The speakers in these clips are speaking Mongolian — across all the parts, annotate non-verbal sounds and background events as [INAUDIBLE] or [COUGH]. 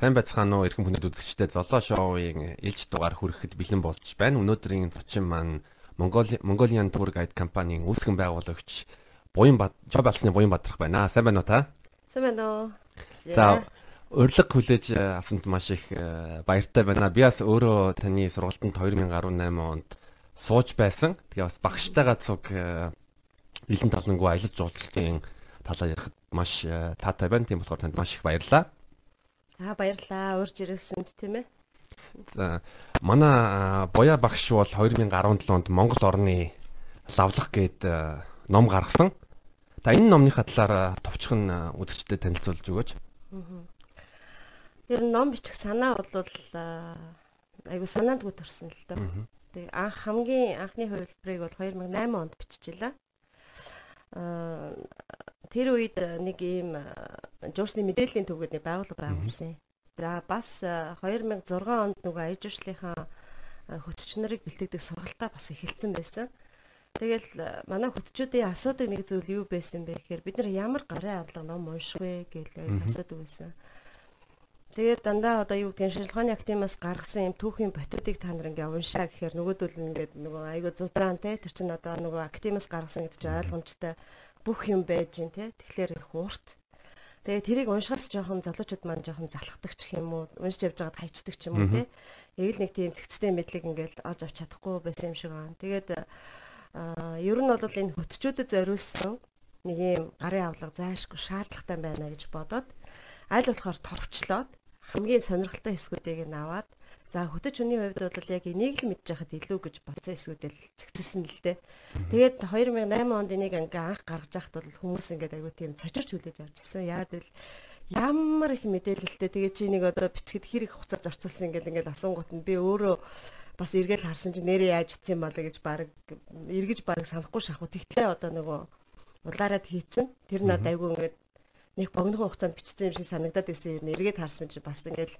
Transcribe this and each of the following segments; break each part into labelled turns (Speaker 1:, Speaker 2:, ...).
Speaker 1: Сайн байцгаана уу эрхэм хүндэт үзэгчдээ Золоо шоуын ээлж дугаар хүрэхэд бэлэн болж байна. Өнөөдрийн зочин маань Монгол Mongolian Tour Guide компанийн үүсгэн байгуулагч Буян Бад Жоб алсны Буян Бадрах байна. Сайн байна уу та?
Speaker 2: Сайн байна уу.
Speaker 1: За урилга хүлээж авсанд маш их баяртай байна. Би бас өөрөө таны сургалтанд 2018 онд сууж байсан. Тэгээ бас багштайгаа цуг Илэн талангуу аялал жуулчлалын талаар ярихад маш таатай байна. Тийм болохоор танд маш их баярлалаа.
Speaker 2: Аа баярлалаа. Урьж ирээсэнд тийм ээ.
Speaker 1: За манай Боя багш бол 2017 онд Монгол орны лавлах гээд ном гаргасан. За энэ номныхаа талаар товчхон үзэгчдэд танилцуулж өгөөч.
Speaker 2: Тэр ном бичих санаа бол айгу санаандгүй төрсөн л доо. Тэг анх хамгийн анхны хувилбарыг бол 2008 онд биччихлээ. Аа тэр үед нэг ийм жуурсны мэдээллийн төвгөд нэг байгууллага байгуулсан. За бас 2006 онд нөгөө аяж уршлынхаа хөтч нарыг бэлтгэдэг сургалтаа бас эхэлсэн байсан. Тэгэл манай хөтчүүдийн асуудаг нэг зүйл юу байсан бэ гэхээр бид нар ямар гарын авлага ном унших вэ гэж асуудаг байсан. Тэгээд дандаа одоо юу гэдгийг шилжихооны актимаас гаргасан юм түүхийн ботуудыг та нар ингээ уншаа гэхээр нөгөөдөл ингээд нөгөө айгуу зузаан те тэр чинь одоо нөгөө актимаас гаргасан гэдэг чинь ойлгомжтой бүх юм байж гин те. Тэгэхээр их урт. Тэгээ тэрийг уншихаас жоохон залуучууд маань жоохон залхахдаг ч юм уу, уншиж явж байгаад хайчдаг ч юм уу те. Ээл нэг тийм зэгцтэй мэдлэг ингээл олж авч чадахгүй байсан юм шиг байна. Тэгээд ер нь бол энэ хөтчүүдэд зориулсан нэг юм гарын авлага зайлшгүй шаардлагатай байна гэж бодоод аль болохоор товчлоод хамгийн сонирхолтой хэсгүүдийг нь аваад За хөтөч хүний хувьд бол яг энийг л мэдж байхад илүү гэж бодсон эсгүүдэл зэгцэлсэн л дээ. Тэгээд 2008 онд энийг ингээ анх гаргаж байхад бол хүмүүс ингээд аягүй тийм цочорч хүлээж авч ирсэн. Яг л ямар их мэдээлэлтэй тэгээ чи нэг одоо бичгэд хэрэг хугацаа зарцуулсан ингээд ингээд асуунгууд нь би өөрөө бас эргэл харсан чи нэрээ яаж утсан юм болоо гэж баг эргэж баг санахгүй шахав. Тэгтлээ одоо нөгөө улаарад хийцэн. Тэр надад айгүй ингээд нэг богинохон хугацаанд бичсэн юм шиг санагдаад байсан юм. Эргээд харсан чи бас ингээд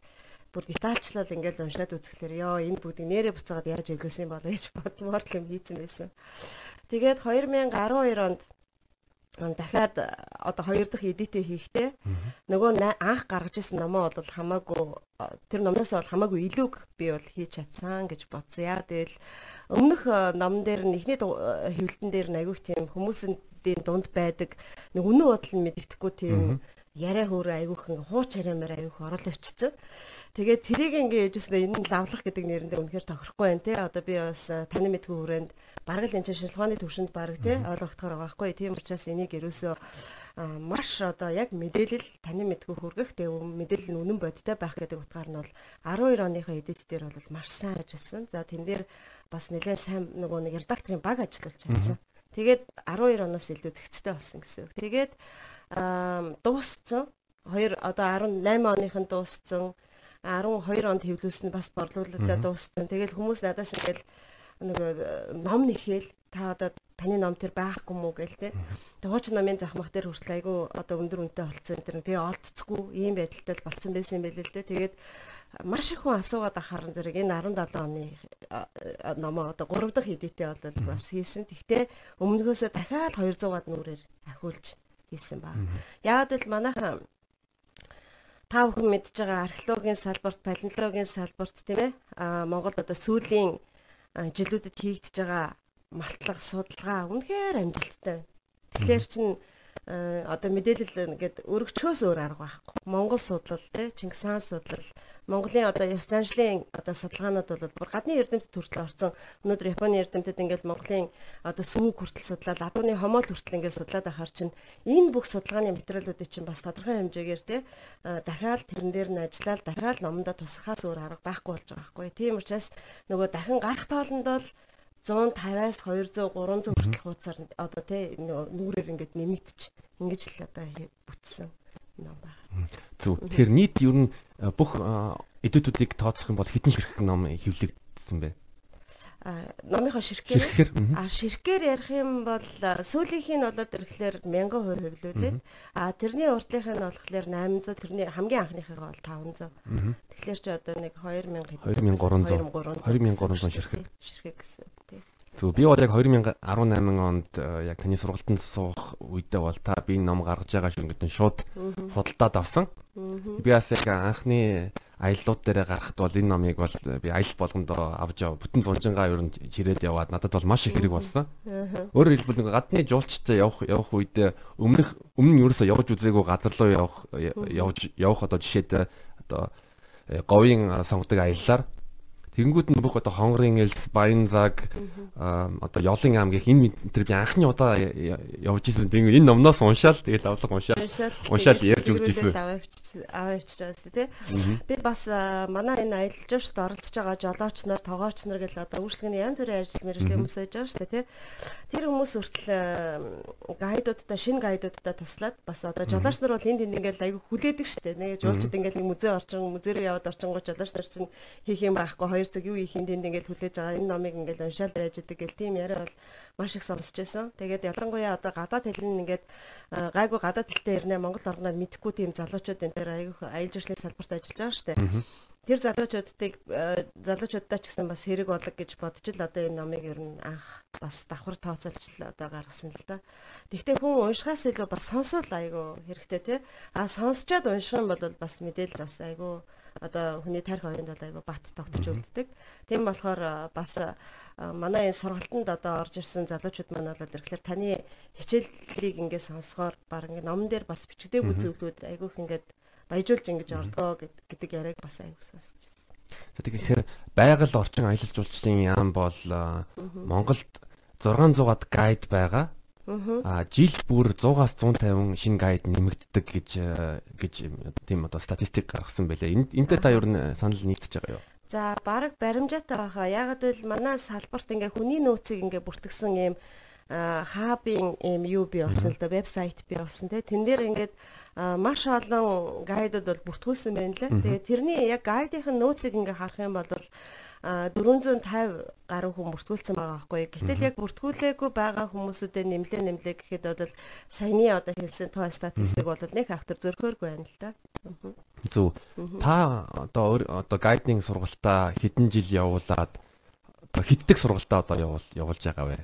Speaker 2: бүр детальчлал ингээл уншаад үзэхлээр ёо энэ бүгдийг нэрээ буцаагаад яаж юм болоо гэж [LAUGHS] бодмоор л юм хийцэн байсан. Тэгээд 2012 онд дахиад одоо хоёр дахь эдитээ хийхдээ нөгөө анх гаргаж ирсэн номоо бол хамаагүй тэр номноос бол хамаагүй илүүг би бол хийж чадсан гэж бодсон. Яа тэгэл өмнөх ном дээр нь эхний хэвлэлтэн дээр нь аягүй тийм хүмүүсийн дунд байдаг нэг үнэн бодол нь мэддэхгүй тийм яриа хөөр аягүй хууч хариамаар аягүй оруулж очсон. Тэгээд тэрийг ингээ ээжсэн энэ лавлах гэдэг нэрэндээ үнэхээр тохирохгүй байна те. Одоо би бас таны мэдгүй хүрээнд бараг л энэ шилхооны төвшөнд бараг те ойлгохдохоор байгаа байхгүй. Тийм учраас энийг ерөөсөө маш одоо яг мэдээлэл таны мэдгүй хүргэх тэгээ мэдээлэл нь үнэн бодтой байх гэдэг утгаар нь бол 12 оныхоо эдит дээр бол маш сайн ажилласан. За тэн дээр бас нэлээд сайн нөгөө нэг редакторын баг ажиллуулж чадсан. Тэгээд 12 оноос илүү зэгцтэй болсон гэсэн үг. Тэгээд дууссан. 2 одоо 18 оных нь дууссан. 12 онд хэвлүүлсэн бас борлуулалтаа дууссан. Тэгэл хүмүүс надаас ингээл нэг э, ном нэхэл та одоо таны ном тэр байхгүй мүү гээл те. Тэгээ хууч номын захмах дээр хүртэл айгүй одоо өндөр үнэтэй болцсон тэр тэгээ олдцгүй ийм байдалтай болцсон байсан юм байл л те. Тэгээд маш их хүн асуугаад ахаар зэрэг энэ 17 оны э, номоо одоо 3 дахь эдитээ бол бас хийсэн. Тэгтээ өмнөхөөсөө дахиад 200-аад нүрээр ахиулж хийсэн ба. Яг л манайхан та бүхэн мэдж байгаа археологийн салбарт, палеонтологийн салбарт тийм ээ Монголд одоо сүүлийн жилүүдэд хийгдэж байгаа малтлага судалгаа үнэхээр амжилттай. Тэгэхээр чин одоо мэдээлэл ингээд өргөчхөөс өөр арга байхгүй. Монгол судлал тий Чингис хаан судлал Монголын одоо ёс заншлын одоо судалгаанууд бол бүр гадны эрдэмтэд хүртэл орсон. Өнөөдөр Японы эрдэмтэд ингээд Монголын одоо сүүг хүртэл судлаад адууны хомоол хүртэл ингээд судлаад ахаар чинь энэ бүх судалгааны материалуудыг чинь бас тодорхой хэмжээгээр тий дахиад тэрэн дээр нь ажиллаад дахиад номдоо тусахаас өөр арга байхгүй болж байгаа байхгүй. Тийм учраас нөгөө дахин гарах тоолонд бол 150-аас 200 300 хүртэл хуудасаар одоо тий нүүрээр ингээд нэмэгдэж ингэж л одоо бүтсэн ном байна.
Speaker 1: Зөв. Тэгэхээр нийт ер нь бүх эдитүүдийг тооцох юм бол хэдэн ширхэг ном хэвлэгдсэн бэ?
Speaker 2: Номынхоо ширхгээр а ширхгээр ярих юм бол сүүлийнх нь болоод ирэхлээр 1000% хөвлүүлээд а тэрний урдлынх нь болохоор 800 тэрний хамгийн анхныхыг бол 500 тэгэхээр ч одоо нэг 2000
Speaker 1: 2300 2300 ширхэг
Speaker 2: ширхэг гэсэн тийм
Speaker 1: Зөв би бол яг 2018 онд яг таны сургалтанд суух үедээ бол та би ном гаргаж байгаа шүү гэдэг нь шууд худалдаад авсан. Би бас яг анхны аяллууд дээр гарахт бол энэ номыг бол би аялал болгондоо авч яв. Бүтэн зунжингаа ер нь чирээд яваад надад бол маш их хэрэг болсон. Өөрөөр хэлбэл нэг гадны жуулчтай явах явах үед өмнөх өмнө нь ерөөсөө явж үзээгүй газар руу явах явж явах одоо жишээд одоо э, говийн сонгодог аяллаар Тэнгүүд нь бүх одоо хонгорын элс, баян заг одоо Ёлын гэх энэ би анхны удаа явж ирсэн. Тэгээ энэ номноос уншаал тэгэл авлага уншаал. Уншаал ярьж өгч ирсэн.
Speaker 2: Аваач байгаа шүү дээ. Би бас манай энэ аялал жуулчд оролцож байгаа жолооч нар, тоогооч нар гэл одоо үйлчлэгний янз бүрийн ажил мэргэжлийн хүмүүс байж байгаа шүү дээ. Тэр хүмүүс хүртэл гайдуудтай, шинэ гайдуудтай туслаад бас одоо жолооч нар бол энд ингээл айгүй хүлээдэг шүү дээ. Нэг жуулчд ингээл нэг музей орчин, музей рүү яваад орчингууд жолооч нар чинь хийх юм байхгүй хоёр цаг юу их юм тэнд ингээл хүлээж байгаа энэ номыг ингээл уншаал байж идэг гэл тийм яриа бол маш их сонсч байсан. Тэгээд ялангуяа одоо гадаад хэлний ингээд гайгүй гадаад хэлтэй ирнэ Монгол орноор мэдхгүй тийм залуучууд энэ дээр аягүй аялал жуулчлалын салбарт ажиллаж байгаа шүү дээ. Тэр залуучуудыг залуучуудаа ч гэсэн бас хэрэг болог гэж бодож л одоо энэ номыг ер нь анх бас давхар тооцоолж л одоо гаргасан л да. Тэгвэл хүн уншихаас илүү бас сонсвол айгүй хэрэгтэй тий. А сонсчоод унших юм бол бас мэдээлэл бас айгүй одоо хүний тарих оюунд бол айгүй бат тогтож үлддэг. Тийм болохоор бас манай энэ сургалтанд одоо орж ирсэн залуучууд маань бол ирэхлээр таны хичээллийг ингээд сонсохоор баг ингээд номон дээр бас бичгдээгүй зүйлүүд айгүйх ингээд баяжуулж ингэж ордгоо гэдэг яриаг бас айгүй сонсч байсан.
Speaker 1: За тэгэхээр байгаль орчин аялал жуулчлалын яам бол Монголд 600-аад гайд байгаа. А жил бүр 100-аас 150 шинэ гайд нэмэгддэг гэж гэж тийм одоо статистик гаргасан байлаа. Энтэй та ер нь санал нийцэж байгаа юу?
Speaker 2: За баг баримжаатай байхаа. Ягаад гэвэл манай салбарт ингээ хүний нөөцийг ингээ бүртгэсэн юм хабын юм юу би болсон л да вебсайт би болсон те. Тэн дээр ингээд маш олон гайдууд бол бүртгүүлсэн байна лээ. Тэгээ тэрний яг гайдын нөөцийг ингээ харах юм бол 450 гаруй хүн бүртгүүлсэн байгаа байхгүй. Гэтэл яг бүртгүүлээгүй байгаа хүмүүсүүдэд нэмлээ нэмлээ гэхэд бол саяны одоо хэлсэн тоо статистик бол нэг автор зөрхөөргүй байна л да.
Speaker 1: Зүг. Та одоо одоо гайдинг сургалтаа хэдэн жил явуулаад одоо хитдэг сургалтаа одоо явуул явуулж байгаа вэ?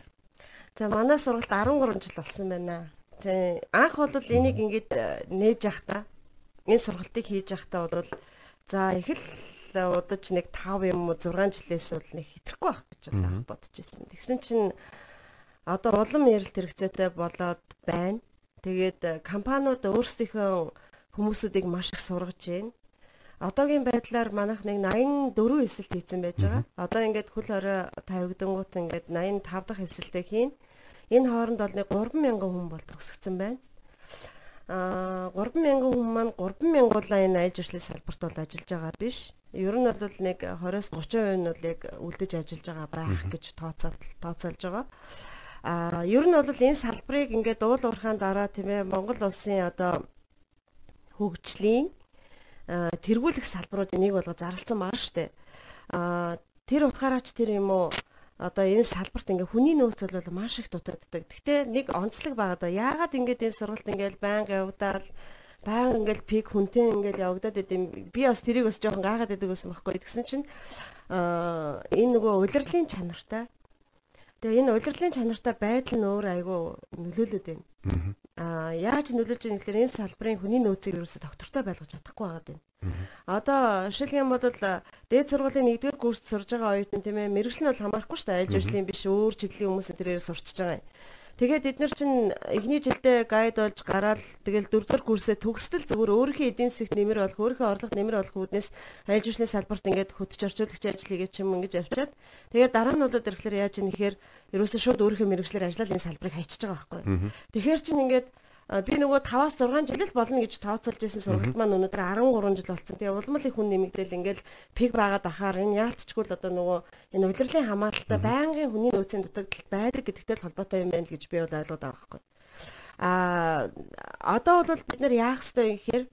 Speaker 2: За манай сургалт 13 жил болсон байна. Тэг. Анх бол энийг ингээд нээж явах та энэ сургалтыг хийж явах та бол за их л удаж нэг 5 юм уу 6 жилээс бол нэг хитрхгүй байх гэж бодож ирсэн. Тэгсэн чинь одоо улам ярилт хэрэгцээтэй болоод байна. Тэгээд э, компаниуд өөрсдийнхөө хүмүүсүүдийг маш их сургаж байна. Одоогийн байдлаар манайх нэг 84 эсэлт хийцэн байж байгаа. Одоо ингээд хөл хорой тавигдангууд ингээд 85 дахь эсэлтээ хийн. Энэ хооронд бол нэг 3000 хүн бол төгсгцэн байна. Аа 3000 хүн маань 3000 гуулаа энэ аялал жуулчлалын салбарт бол ажиллаж байгаа биш. Ер нь бол нэг 20-30% нь бол яг үлдэж ажиллаж байгаа байх гэж тооцоод тооцоолж байгаа. А ер нь бол энэ салбарыг ингээд уул уурхаан дараа тийм ээ Монгол улсын одоо хөгжлийн тэргүүлэх салбаруудын нэг болго зарлцсан маа штэ. А тэр утгаараач тэр юм уу одоо энэ салбарт ингээ хүний нөөц бол маш их дутагддаг. Гэхдээ нэг онцлог байгаа. Да. Яагаад ингээд энэ сургалт ингээл байнга явагдаад баян ингээл пик хүнтэй ингээл явагдаад идэм? Би бас тэрийг бас жоохон гайхаад идэг байсан байхгүй. Тэгсэн чинь аа энэ нөгөө удирдлын чанартай. Тэгээ энэ удирдлын чанартай байдал нь өөр айгүй нөлөөлөд байна аа яаж нөлөөлж байгаа гэхээр энэ салбарын хүний нөөцийг ерөөсө доктортой байлгаж чадахгүй байгаа юм Одоо жишээлх юм бол дээд сургуулийн 1-р курст сурж байгаа оюутан тийм ээ мэрэгжил нь бол хамаарахгүй шүү дээ. Аль жишлийн биш өөр чиглэлийн хүмүүс тэрээр сурчиж байгаа юм. Тэгээд эдгээр чинь эхний жилдээ гайд болж гараад тэгэл дөрөвдүгээр курсээ төгсдөл зөвхөн өөрийнхөө эдийн засагт нэмэр болох, өөрийнхөө орлогот нэмэр болох үүднээс жуулчлалын салбарт ингээд хөтөч орчуулагч ажил хийгээд ч юм ингэж явчаад тэгээд дараа нь болоод ирэхлээр яаж юм нэхэр ерөөсөө шууд өөрийнхөө мэрэгчлэр ажиллаад энэ салбарыг хайчиж байгаа байхгүй. Тэгэхээр чинь ингээд би нөгөө 5-аас 6 жил л болно гэж тооцоолж байсан сургалт маань өнөөдөр 13 жил болсон. Тэгээ улам л их хүн нэмэгдээл ингээл пик байгаад ахаар энэ яалтчгүй л одоо нөгөө энэ удирдлын хамааралтай байнгын хүний нөөцийн дутагдалт байдаг гэдэгтэй л холбоотой юм байна л гэж би бол ойлгоод байгаа байхгүй. А одоо бол бид нэр яах ёстой юм гэхээр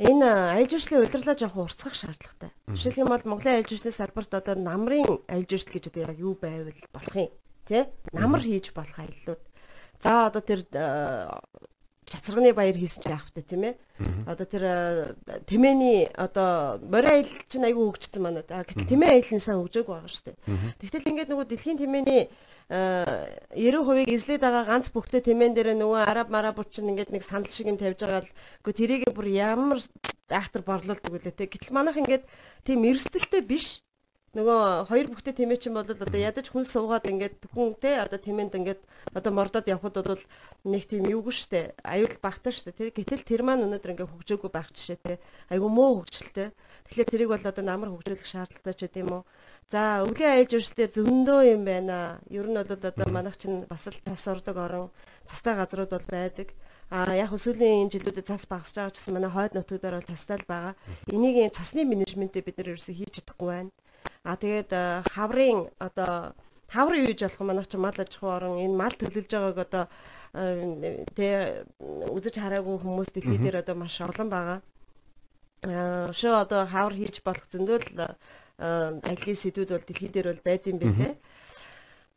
Speaker 2: энэ аялал жуулчлалын удирлаа жоохон уртсгах шаардлагатай. Жишээлх юм бол Монголын аялал жуулчлалын салбарт одоо намрын аялал жуулчлал гэж одоо яг юу байвал болох юм? Тэ? Намар хийж болох аяллууд За одоо тэр э, чацарганы баяр хийсэн ч яах вэ тийм ээ. Одоо тэр тэмээний одоо морин аялал чинь айгүй хөгжсөн манай. Гэтэл тэмээ аялал нь сайн хөгжөөгүй байгаа шүү дээ. Тэгтэл ингээд нөгөө дэлхийн тэмээний 90% эзлээд байгаа ганц бүхтэй тэмээн дээр нөгөө араб мараб чинь ингээд нэг санал шиг юм тавьж байгаа л үгүй тэрийг бүр ямар айхтар борлуулдаг үлээ те. Гэтэл манайх ингээд тийм эрсдэлтэй биш нөгөө хоёр бүхтэй тэмээ чинь бол одоо ядаж хүн суугаад ингээд хүн те одоо тэмээнд ингээд одоо мордоод явхад бол нэг тийм юугүй штэ аюул багтаа штэ те. Гэтэл тэр маань өнөөдөр ингээд хөгжөөгүй байх жишээ те. Айгу муу хөгжилтэй. Тэгэхээр тэрийг бол одоо намар хөгжүүлэх шаардлагатай ч гэдэм үү. За өвлийн айлж өршлээр зөндөө юм байна. Ер нь бол одоо манайх чинь бас л цас урдаг орон цастай газрууд бол байдаг. А яг сүүлийн жилүүдэд цас багасж байгаа ч гэсэн манай хойд нутгуудаар бол цастай л байгаа. Энийг цасны менежментээ бид нар ерөөсөө хийж чадахгүй байна. А тэгээд э, хаврын одоо хавар юу гэж болох манайх ч мал аж ахуй орон энэ мал төлөөлж байгааг одоо э, тэ үзэж хараагүй хүмүүс дэлхий дээр одоо маш олон байгаа. Аа шоо одоо хавар хийж болох зөндөл аялын сэдвүүд бол дэлхий дээр бол байд юм билээ.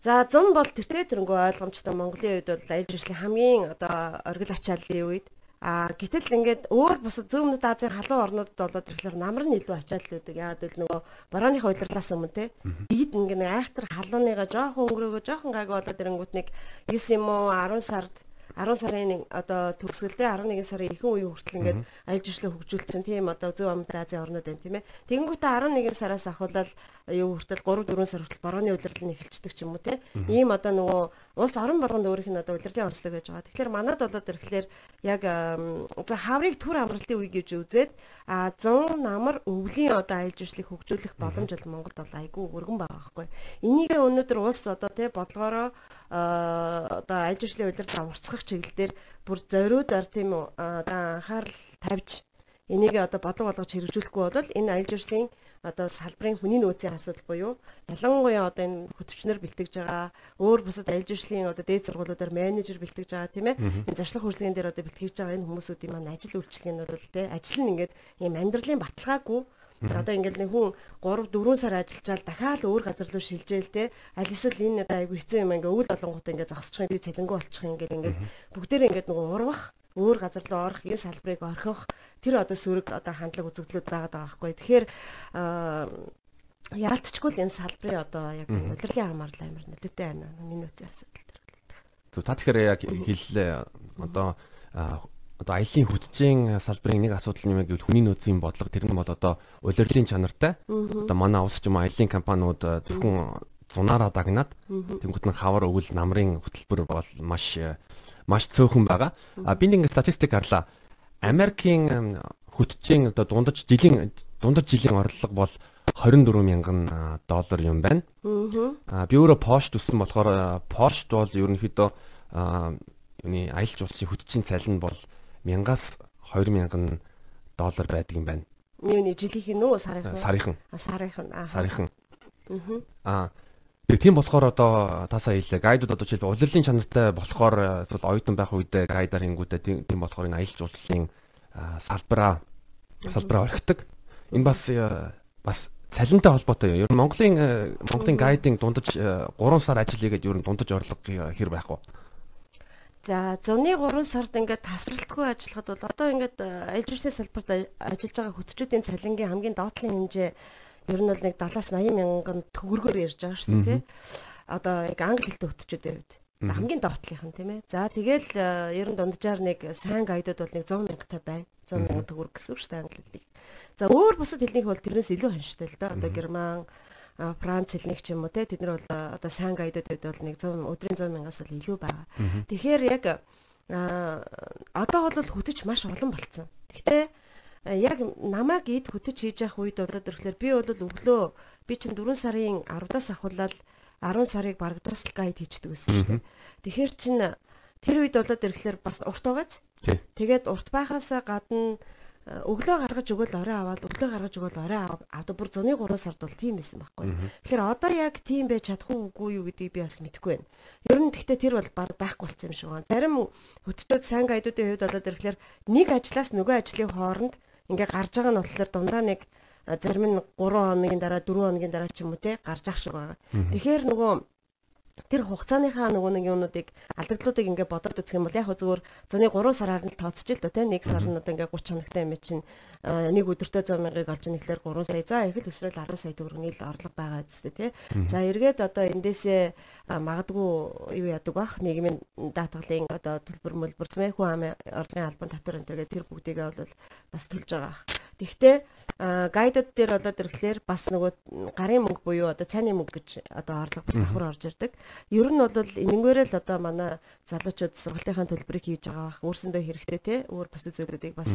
Speaker 2: За 100 бол тэртээ тэрнгөө ойлгомжтой Монголын үед бол аяж ажлын хамгийн одоо оргил ачааллын үед А гэтэл ингээд өөр бусад зүүн өмнөд Азийн халуун орнуудад болоод ирэхлээр намар нь илүү ачаал үүдэг. Яагаад гэвэл нөгөө борооны хувирлаас өмнө те. Ийд ингээд айхтар халууныгаа жоохон өнгөрөөгөө жоохон гайг болоод ирэнгүүт нэг 9 юм уу 10 сард 10 сарын одоо төгсгөлдөө 11 сарын ихэнх үеийн хүртэл ингээд аялал жуулчлал хөгжүүлсэн тийм одоо зөв амд Азийн орнууд байна тийм ээ. Тэгэнгүүтээ 11 сараас ахуулаад юу хүртэл 3 4 сар хүртэл борооны удирдал нь эхэлчихдэг ч юм уу тийм. Ийм одоо нөгөө улс орон болгонд өөрийнх нь одоо удирдлагын онцлог байж байгаа. Тэгэхээр манад болоод ирэхлээр яг за хаврыг түр амралтын үе гэж үзээд а 100 намар өвлийн одоо аялал жуулчлалыг хөгжүүлэх боломж бол Монголд бол айгүй өргөн байгаа байхгүй. Энийг өнөөдөр улс одоо тийм бодлогоороо одоо аялал жуулчлалын удирдал аварцах чиглэлээр бүр зориудаар тийм одоо анхаарал тавьж энийг одоо бодлого болгож хэрэгжүүлэхгүй бол энэ аялал жуулчлалын одоо салбарын хүний нөөцийн асуудал буюу ялангуяа одоо энэ хөтөчнөр бэлтгэж байгаа өөр бусад аялал жуулчлалын одоо дээд сургуулиудаар менежер бэлтгэж байгаа тийм ээ. Энэ зарчлах хөдөлгөөний дээр одоо бэлтгэж байгаа энэ хүмүүсүүдийн маань ажил үйлчлэгийн нь бол тийм ажил нь ингээд ийм амьдралын баталгаагүй. Одоо ингээл нэг хүн 3 4 сар ажиллажаал дахиад өөр газар руу шилжээл те. Аль эсвэл энэ айгу хэцүү юм ингээ өвөл олонгууд ингээ зогсчих юм би цалингуу болчих юм ингээ ингээл бүгдээрээ ингээ нөгөө урвах өөр газар руу орох энэ салбарыг орхих тэр одоо сөрөг одоо хандлага үзэгдлүүд байгаа байхгүй. Тэгэхээр яалтчгүй л энэ салбарын одоо яг удирдлын хамаарлал амар нөлөөтэй байна. Миний нөөцийн асуудал төр.
Speaker 1: Зөв та тэгэхээр яг хэллээ одоо одоо аялын хүчийн салбарын нэг асуудал юм гэвэл хүний нөөцийн бодлого тэр нь бол одоо улирлын чанартай. Одоо манай улс ч юм аялын компаниуд зөвхөн зунаараа дагнаад тэнгууд нь хавар өвөл намрын хөтөлбөр бол маш маш цөөхөн байгаа. А би нэг статистик харлаа. Америкийн хөтжийн одоо дундаж жилийн дундаж жилийн орлого бол 24 мянган доллар юм байна. Аа би өөрөө Porsche төссөн болохоор Porsche бол ерөнхийдөө юуны аялал жуулчлалын хөтжийн цалин бол 1000-аас 2000 доллар байдаг юм байна.
Speaker 2: Юуны жилийнх нь үү сарынхан?
Speaker 1: Сарынхан.
Speaker 2: Сарынхан.
Speaker 1: Сарынхан. Аа. Тэгээ тийм болохоор одоо тасаа хэлээ. Гайдууд одоо жишээл улирлын чанартай болохоор эсвэл оюутан байх үедээ гайдаар хийнгүүтээ тийм болохоор энэ аялал жуулчлалын салбараа салбараа орхидог. Энэ бас бас цалинтай холбоотой юм. Ер нь Монголын Монголын гайдинг дундаж 3 сар ажил хийгээд ер нь дундаж орлого хэр байхгүй.
Speaker 2: За зуны 3 сард ингээд тасралтгүй ажиллахад бол одоо ингээд аж э, ахуйн салбарт ажиллаж байгаа хөтчүүдийн цалингийн хамгийн доотлын хэмжээ ер нь бол нэг 70-аас 80 мянган төгрөгөөр ярьж байгаа шүү дээ. Одоо яг англи хэлтэй хөтчүүдийн хувьд хамгийн доотлынх нь тийм ээ. За тэгэл э, ер нь дунджаар нэг сайн гайдууд бол нэг 100 мянгатай байна. 100 мянган төгрөг гэсэн үг шүү дээ англи хэлийг. За өөр бусад хэлнийх бол тэрнээс илүү ханштай л да. Одоо герман Франц хэлнийх ч юм уу те тэд нар бол одоо сайн гайдуудад бол нэг 100 өдрийн 100 мянгаас бол илүү байгаа. Тэгэхээр яг одоо бол хөтөч маш олон болцсон. Гэхдээ яг намайг эд хөтөч хийж явах үед болоод ирэхлээр би бол өглөө би чинь 4 сарын 10-аас ахуулаад 10 сарыг бараг тусал гайд хийждэг байсан шүү дээ. Тэгэхээр чин тэр үед болоод ирэхлээр бас урт байгааз. Тэгээд урт байхаасаа гадна өглөө гаргаж өгөөл орой аваад өглөө гаргаж өгөөл орой аваад бүр зуны 3 сард бол тийм байсан байхгүй. Тэгэхээр одоо яг тийм байж чадах уугүй юу гэдгийг би бас мэдэхгүй байна. Ер нь тэгтээ тэр бол байхгүй болсон юм шиг байна. Зарим хөтчүүд сайн гайдуудын хувьд болоод ирэхлээр нэг ажлаас нөгөө ажлын хооронд ингээ гарч байгаа нь болохоор дундаа нэг зарим нь 3 хоногийн дараа 4 хоногийн дараа ч юм уу те гарч ах шиг байгаа. Тэгэхээр нөгөө тэр хугацааныхаа нөгөө нэг юунуудыг алдагдлуудыг ингээд бодоод үзэх юм бол яг зүгээр зуны 3 сараар нь тооцож л да тийм нэг сар нь одоо ингээд 30 хоногтой юм чинь нэг өдөртөө 100 мянгаыг олж нэхлээр 3 сая. За их л өсрөл 10 сая төгрөгийн л орлого байгаа зү тийм за эргээд одоо эндээсээ магадгүй юу яадаг бах нийгмийн даатгалын одоо төлбөр мөлбөр тийм хүн амын орлогын албан татвар энэ төр тэр бүгдийгээ бол бас төлж байгаа. Тэгвэл гайдад дээр болоод ирэхлээр бас нөгөө гарын мөнгө буюу одоо цайны мөнгө гэж одоо орлого бас давхар орж ирдэг. Ер нь бол энэнгээрээ л одоо манай залуучууд сургалтынхаа төлбөрийг хийж байгаа бах өөрсөндөө хэрэгтэй те өөр бус зүйлүүдийг бас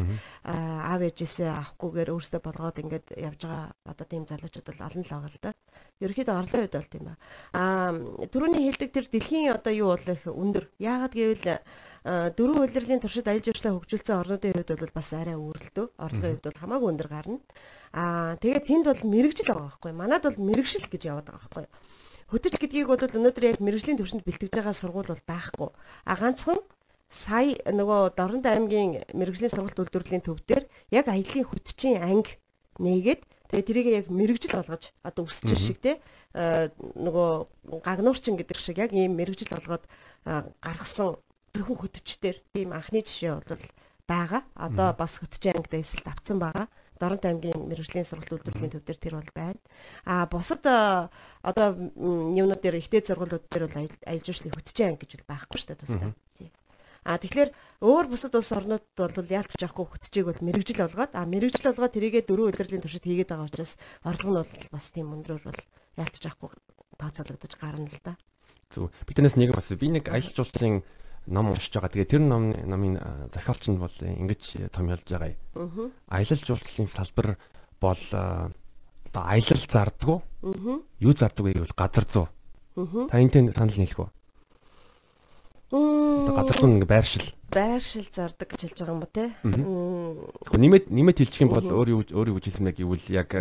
Speaker 2: аав ээжээсээ авахгүйгээр өөрсдөө болгоод ингээд явж байгаа одоо тийм залуучууд бол олон л байгаа л да. Ерөнхийдөө орлогын үед бол тийм ба. Аа түрүүний хэлдэг тэр дэлхийн одоо юу бол их өндөр. Яагаад гэвэл дөрвөн улирлын туршид аялал жуулчлалаа хөгжүүлсэн орнуудын хувьд бол бас арай өөрлөлтөө. Орлогын хувьд бол хамаагүй өндөр гарна. Аа тэгээд тэнд бол мэрэгжил байгаа байхгүй. Манад бол мэрэгшил гэж яваад байгаа байхгүй. Хөтөч гэдгийг бол өнөөдөр яг мэрэгжлийн төвшөнд бэлтгэж байгаа сургууль бол байхгүй. А ганцхан сая нөгөө Дорнод аймгийн мэрэгжлийн сургалт үйлдвэрлэлийн төв дээр яг аяллаа хөтчийн анги нээгээд тэгээ тэрийг яг мэрэгжил болгож одоо өсчир шиг те нөгөө гагнуурчин гэдэг шиг яг ийм мэрэгжил болгоод гаргасан зөвхөн хөтчдөр тийм анхны жишээ бол байгаа. Одоо бас хөтчийн ангид эсэлт авцсан байгаа. Дорнод аймгийн мэрэгжлийн сургалт үйлдвэрлэлийн төв дээр тэр бол байна. А бусад одоо юмнууд дээр ихтэй сургуулиуд дээр бол аялал жуулчлалын хөтчийн анги гэж байхгүй шүү дээ тусдаа. Тийм. А тэгэхээр өөр бусад улс орнууд бол яалтч авахгүй хөтчийг бол мэрэгжил болгоод а мэрэгжил болгоод тэрийгээ дөрөв удирлын туршид хийгээд байгаа учраас орлого нь бол бас тийм өндрөөр бол яалтч авахгүй тооцоологдож гарна л да.
Speaker 1: Зөв. Биднээс нэг бас би нэг аялал жуулчлалын ном уншиж байгаа. Тэгээ тэр ном номын зохиолч нь бол ингэж томьёолж байгаа юм. Аялал жуулчлалын салбар бол одоо аялал зардггүй. Юу зардггүй гэвэл газар зүй. Та энтэй санал нийлэх үү? Одоо газар зүй ингээ байршил.
Speaker 2: Байршил зардаг гэж хэлж байгаа юм ба те.
Speaker 1: Гэхдээ нэмээд нэмээд хэлчих юм бол өөр юу өөр юу хэлмэ гэвэл яг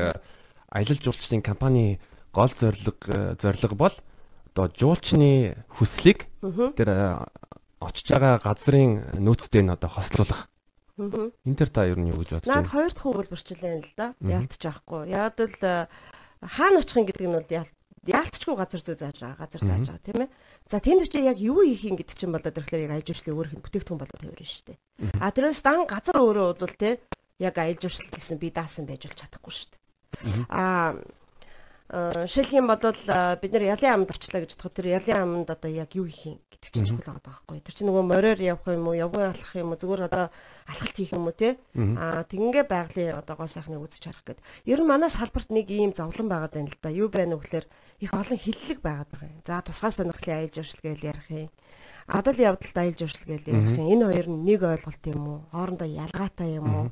Speaker 1: аялал жуулчлалын компани гол зорилго зорилго бол одоо жуулчны хүслийг тэр очиж байгаа газрын нөөцтэй нь одоо хослуулах. Энэ төр та ер нь юу гэж бодож
Speaker 2: байна? Наад хоёр дахь өгүүлбэрчил байна л да. Яалтч аахгүй. Яг л э, хаана очих гэдэг нь бол яалтчгүй газар зүй зааж байгаа, газар зааж байгаа тийм ээ. За тэнд очиж яг юу хийх юм гэдэг чинь болоод ирэхлээр яг аялал жуулчлалын өөр хэн бүтээгдэхүүн болоод хувирна шүү дээ. А тэрнээс дан газар өөрөө бол тийм яг аялал жуулчлал гэсэн би даасан байж бол чадахгүй шүү дээ. А шилх юм бол э, бид нар ялын амд очлаа гэж бодоход тэр ялын амд одоо яг юу хийх юм гэдэг чинь чухал байгаа байхгүй. Тэр чинь нөгөө мороор явах юм уу, явган алхах юм уу, зүгээр одоо алхалт хийх юм уу те. Аа тэгингээ байгалийн одоо гоо сайхныг үзэж харах гээд. Ер нь манай салбарт нэг ийм зовлон байгаад байна л да. Юу байна вэ гэхээр их олон хиллэг байгаад байгаа юм. За тусгай сонирхлын аялал жуулчлал гэж ярих юм. Адал явдалт аялал жуулчлал гэж ярих юм. Энэ хоёр нь нэг ойлголт юм уу? Хоорондоо ялгаатай юм уу?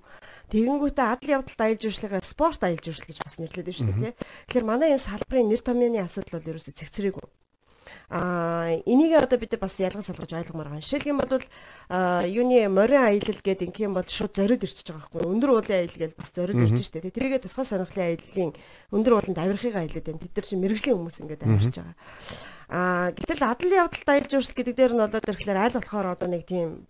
Speaker 2: Тэгэнгүүтээ адал явдалт аялал жуулчлалыг спорт аялал жуулчлал гэж бас нэрлэдэг шүү дээ тий. Тэгэхээр манай энэ салбарын нэр томьёоны асуудал бол ерөөсөй цэгцрээгүй. А энийг одоо бид нар бас ялган салгаж ойлгомоор байгаа. Жишээлх юм бол юуны морин аялал гэдэг инх юм бол шууд зориод ирчихэж байгаа байхгүй. Өндөр уулын аялал гэж бас зориод ирж штэ. Тэрийгээ тусгай сонирхлын аяллаа өндөр ууланд авирахыг аялаад байна. Тэд нар чинь мэрэгжлийн хүмүүс ингээд авирч байгаа. А гэтэл адал явдалт аялал жуулчлал гэдэг дээр нь болоод ирэхлээр аль болохоор одоо нэг тийм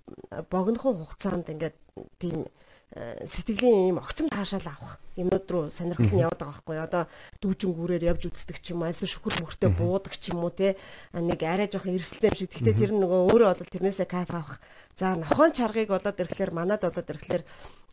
Speaker 2: богинохон хугацаанд ингээд тийм сэтгэлийн ийм огцом таашаал авах юмнууд руу сонирхол нь байгаа байхгүй. Одоо дүүжин гүрээр явж үздэг ч юм уу альс шүхэр мөртөө буудаг ч юм уу те. Нэг арай жоохон эрсэлтэй юм шиг. Гэхдээ тэр нөгөө өөрөө бол тэрнээсээ кайф авах. За нохон чаргыг болоод ирэхлээр манад болоод ирэхлээр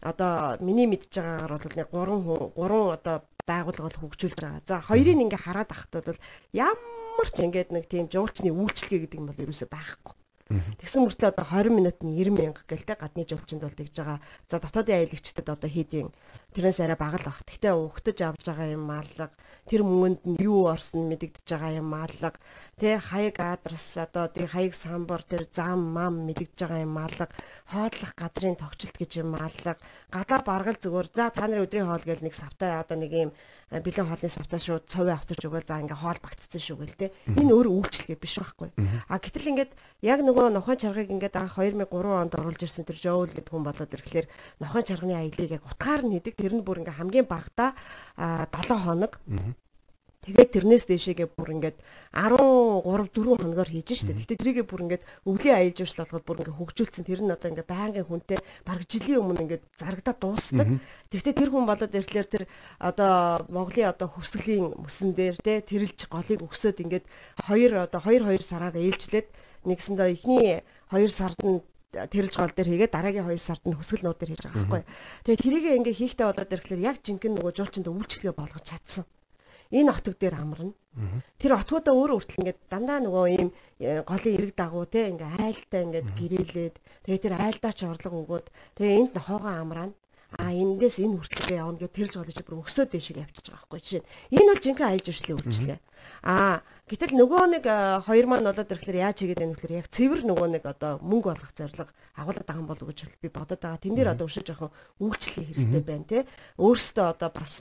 Speaker 2: одоо миний мэдж байгаагаар бол нэг 3 3 одоо байгууллага хөгжүүлж байгаа. За хоёрыг ингээ хараад ахтууд бол ямар ч ингээд нэг тийм жуулчны үйлчлэгээ гэдэг юм бол ерөөсөй байхгүй Тэгсэн мөртлөө одоо 20 минутын 90 мянга гэлтэй гадны жуулчинд бол тэгж байгаа. За дотоодын аялагчдад одоо хийдийн тэрнээс арай бага л баг. Гэхдээ угтаж авч байгаа юм маалга тэр мөнгөнд нь юу орсон мэдэгдэж байгаа юм маалга тэ хаяг адрес одоо тий хаяг самбар тэр зам мам мэдэгдэж байгаа юм маалга хоодлох газрын тогтчлт гэж юм маалга гадаа баргал зүгээр за та нарын өдрийн хоол гэж нэг савтай одоо нэг юм бэлэн хоолны савтаа шууд цовын авчирч өгөөл за ингээ хоол багтцсан шүү гэл те энэ өөр үйлчлэгээ биш байхгүй. А гэтэл ингээд яг нөгөө нохон чаргыг ингээд анх 2003 онд оруулж ирсэн тэр Жоул гэдэг хүн болоод ирэхлээр нохон чарганы аялыг яг утгаар нь хийдэг. Тэр нь бүр ингээ хамгийн багадаа 7 хоног Тэгээд тэрнээс дэшегээ бүр ингээд 13 4 хоногор хийж штэ. Гэтэ тэрийгээ бүр ингээд өвлийн аялал жуулчлал болгоод бүр ингээд хөгжүүлсэн. Тэр нь одоо ингээд байнгын хүнтэй бараг жилийн өмнө ингээд зарагдаад дуусдаг. Тэгтээ тэр хүн болоод ирэхлээр тэр одоо Монголын одоо хөвсгөлийн мөсөн дээр те тэрэлж голыг өгсөд ингээд 2 одоо 2 2 сараар ээлжлээд нэгсэндээ эхний 2 сард нь тэрэлж гол дээр хийгээд дараагийн 2 сард нь хөсгөл нууд дээр хийж байгаа байхгүй. Тэгээ тэрийг ингээ хийхдээ болоод ирэхлээр яг жинхэнэ нөгөө жуулчинд үйлчлэгээ болгож чадсан энэ отог дээр амарна. Тэр отгуудаа өөрөө хүртэл ингээд дандаа нөгөө ийм э, голын эрэг дагуу те ингээ айлтаа ингээд гэрээлээд тэгээ тэр айлдаа ч орлого өгөөд тэгээ энд хоогоо амраана. А эндээс энэ хүртлэгээ явна гэж тэрж голож бүр өсөөд дэшиг явчихж байгаа байхгүй жишээ. Энэ бол жинхэнэ аялал жуулчлалын үйлчлээ. А гэтэл нөгөө нэг э, хоёр маань болоод ирэхлээр яаж хийгээд байна вэхээр яг цэвэр нөгөө нэг одоо мөнгө олох зорилго агуулдаг байгаа уу гэж би бодод байгаа. Тэн дээр одоо өшөж жоохон үйлчлэх хэрэгтэй байна те. Өөрөөсөө одоо бас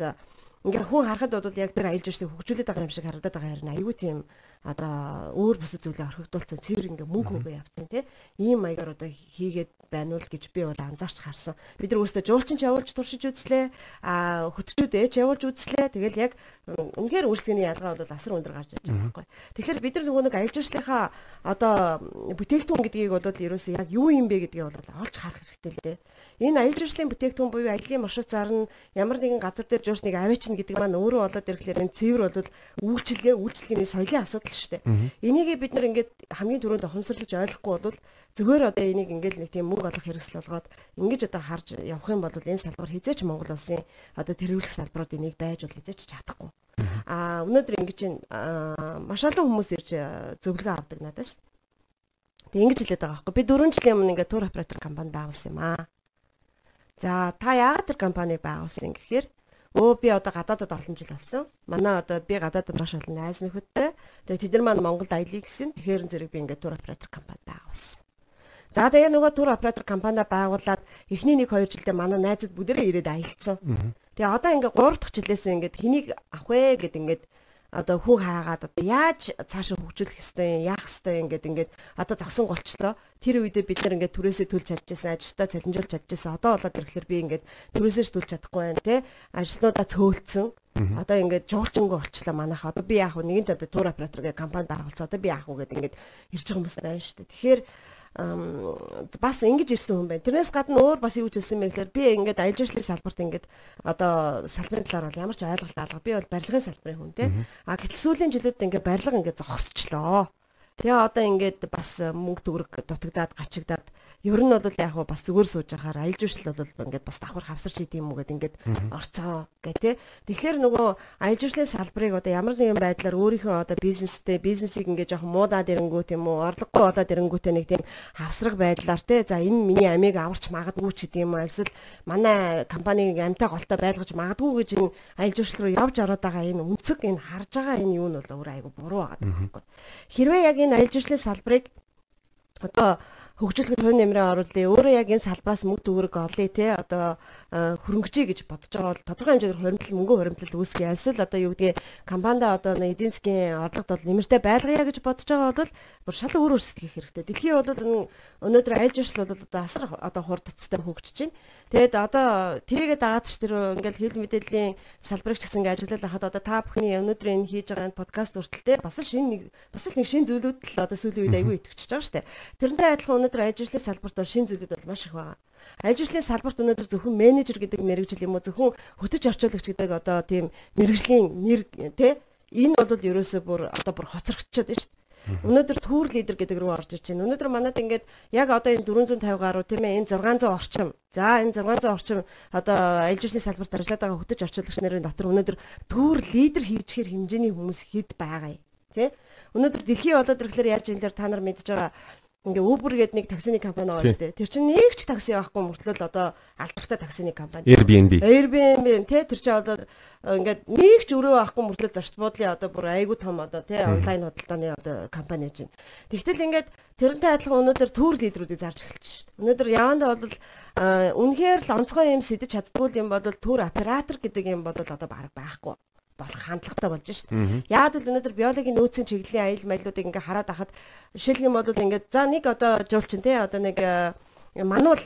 Speaker 2: ингээ хүн харахад бол яг тэр аялал жуулчлалыг хөгжүүлээд байгаа юм шиг харагдаад байгаа хэрнээ аюу тийм одоо өөр бусад зүйлээ орхигдуулсан. Цэвэр ингээ мөнгө өгөө явцсан тий. Ийм маягаар одоо хийгээд байна уу гэж би бол анзаарч харсан. Бид нар өөрсдөө жуулчин ч явуулж туршиж үзлээ. А хөтчүүд ээч явуулж үзлээ. Тэгэл яг үнэхээр үйлчлэгийн ялгаа бол асар өндөр гарч ирж байгаа байхгүй. Тэгэхээр бид нар нөгөө нэг аялал жуулчлалынхаа одоо бүтээгдэхүүн гэдгийг бол ерөөсөө яг юу юм бэ гэдгийг бол олж харах хэрэгтэй л дээ. Энэ аялал жуулчлалын бүтээгдэхүүн буюу аяллаа маршрут зарна ямар нэгэн газар дээр жуулчныг авична гэдэг маань өөрөө болоод ирэхлээр энэ цэвэр бол үйлчлэгээ үйлчлэгээний соёлын асуудал асуудал шүү дээ. Энийг бид нар ингээд хамгийн түрүүнд ухамсарлаж ойлгохгүй бол зүгээр одоо энийг ингээд нэг тийм мөнгө олох хэрэгсэл болгоод ингэж одоо харж явах юм бол энэ салбар хизээч Монгол улсын одоо тэрвэлэх салбарууд энийг байж бол хизээч чадахгүй. Аа өнөөдөр ингэж маш олон хүмүүс ирж зөвлөгөө авдаг надаас. Тэг ингэж хэлээд байгаа байхгүй. Би 4 жилийн өмнө ингээд тур оператор компани байгуулсан юм аа. За та яагаад тэр компаниг байгуулсан гэхээр өө би одоо гадаадад олон жил болсон. Манай одоо би гадаадад маш олон найз нөхөдтэй. Тэгээ тэд нар маань Монголд аялыг гэсэн. Тэгэхээр зэрэг би ингээд тур оператор компани байгуулсан. За тэгээ нөгөө тур оператор компани байгуулад эхний 1 2 жилдээ манай найзууд бүгдээрээ ирээд аялцсан. Тэгээ одоо ингээд 3 дахь жилээс ингээд хэнийг авах вэ гэд ингээд одоо хүн хаагаад одоо яаж цаашаа хөгжүүлэх хэвтэй яах хэвтэй ингээд ингээд одоо загсан голчлоо. Тэр үедээ бид нар ингээд түрээсээ төлж чадчихсан ажилтаа цалинжуулж чадчихсан. Одоо болоод ирэхлээр би ингээд түрээсээ төлж чадахгүй байна те ажлуудаа цөөлцсөн одоо ингээд жуулчингүй болчлаа манайх. Одоо би яах вэ? Нэгэнт одоо тур оператор гэх компани байгуулсан. Одоо би яах вэ гэдэг ингээд ирж байгаа хүмүүс байна шүү дээ. Тэгэхээр бас ингэж ирсэн хүн байна. Тэрнээс гадна өөр бас юу ч хэлсэн бэ гэхээр би ингээд аялал жуулчлалын салбарт ингээд одоо салбарын талаар бол ямар ч ойлголт алга. Би бол барилгын салбарын хүн те. А гэтэл сүүлийн жилүүд ингээд барилга ингээд зогсчлоо. Тэгээ одоо ингээд бас мөнгө төгрөг дутагдаад гачигдаад Ер нь бол яг бас зүгээр сууж байхаар аялал жуулчлал бол ингээд бас давхар хавсарч идэм юм уу гэд ингээд орцоо гэ тэ. Тэгэхээр нөгөө аялал жуулчлалын салбарыг одоо ямар нэгэн байдлаар өөрийнхөө одоо бизнестэй бизнесийг ингээд жоохон муудаад ирэнгүүт юм уу орлогогүй болоод ирэнгүүтээ нэг тийм хавсрах байдлаар тэ. За энэ миний амийг аварч магадгүй ч гэдэг юм эсвэл манай компаниг амтай голтой байлгаж магадгүй гэж энэ аялал жуулчлал руу явж ороод байгаа энэ үнцэг энэ харж байгаа энэ юу нь бол өөр айгу буруу байгаа. Хэрвээ яг энэ аялал жуулчлалын салбарыг одоо хөгжүүлэхэд хувь нэмрээ оруулъя. Өөрөө яг энэ салбаас мөнгө төгрөг олъё те одоо хөрөнгөжий гэж бодож байгаа бол тодорхой хэмжээгээр хуримтлал мөнгө хуримтлал үүсгэх эсвэл одоо юу гэдгийг компанида одоо эдийн засгийн орлогод бол нэмэртэй байлгая гэж бодож байгаа бол бүр шал өөр өөрсдөө хийх хэрэгтэй. Дэлхий бол өнөөдөр аялал жуулчлал бол одоо асар одоо хурдцтай хөгжиж байна. Тэгэд одоо тэрийгэ дагаад ч тэр ингээл хэвлэл мэдээллийн салбарыг ч гэсэн ингээд ажиллаад хахад одоо та бүхний өнөөдөр энэ хийж байгаа энэ подкаст хүртэлтэй бас шинэ нэг бас л нэг шинэ зүйлүүд л одоо сүүлийн үед аягүй итгэж байгаа шүү дээ. Тэрнтэй адилхан өнөөдөр аялал жуулчлалын салбарт бол шинэ зүйлүүд бол маш их байгаа. Аялал жуулчлалын салбарт өнөөдөр зөвхөн менежер гэдэг мэрэгжил юм уу зөвхөн хөтөж орчуулагч гэдэг одоо тийм мэрэгжлийн нэр тий энэ бол ерөөсөө бүр одоо бүр хоцрогдчиход байна шүү дээ. Өнөөдөр түүр лидер гэдэг рүү орж иж байна. Өнөөдөр манад ингээд яг одоо энэ 450 гаруй тийм ээ энэ 600 орчим. За энэ 600 орчим одоо аялал жуулчлалын салбарт ажиллаад байгаа хөтөж орчуулагч нарын дотор өнөөдөр түүр лидер хийчихэр хэмжээний хүмүүс хэд байгаа юм. Тэ? Өнөөдөр дэлхий болоод ирэхлээр яаж юм дээр та нар мэдж байгаа ингээ Uber гэдэг нэг таксины компани байгаа шүү дээ. Тэр чинь нэг ч такси авахгүй мөртлөө одоо алдартай таксины компани.
Speaker 1: Airbnb.
Speaker 2: Airbnb тий тэр чинь одоо ингээд нэг ч өрөө авахгүй мөртлөө зарч буудлын одоо бүр айгүй том одоо тий онлайн худалдааны одоо компани гэж байна. Тэгтэл ингээд тэрнтэй адилхан өнөөдөр төр лидерүүдийг зарж эхэлж шүү дээ. Өнөөдөр явандаа бол үнэхээр л онцгой юм сэтэж чаддгүй юм бол төр оператор гэдэг юм бол одоо баг байхгүй болох хандлагатай болж шít. Яг л өнөөдөр биологийн нөөцийн чиглэлийн аюул маялуудыг ингээ хараад ахад жишээлх юм бол ингээд за нэг одоо жуулчин те одоо нэг мануул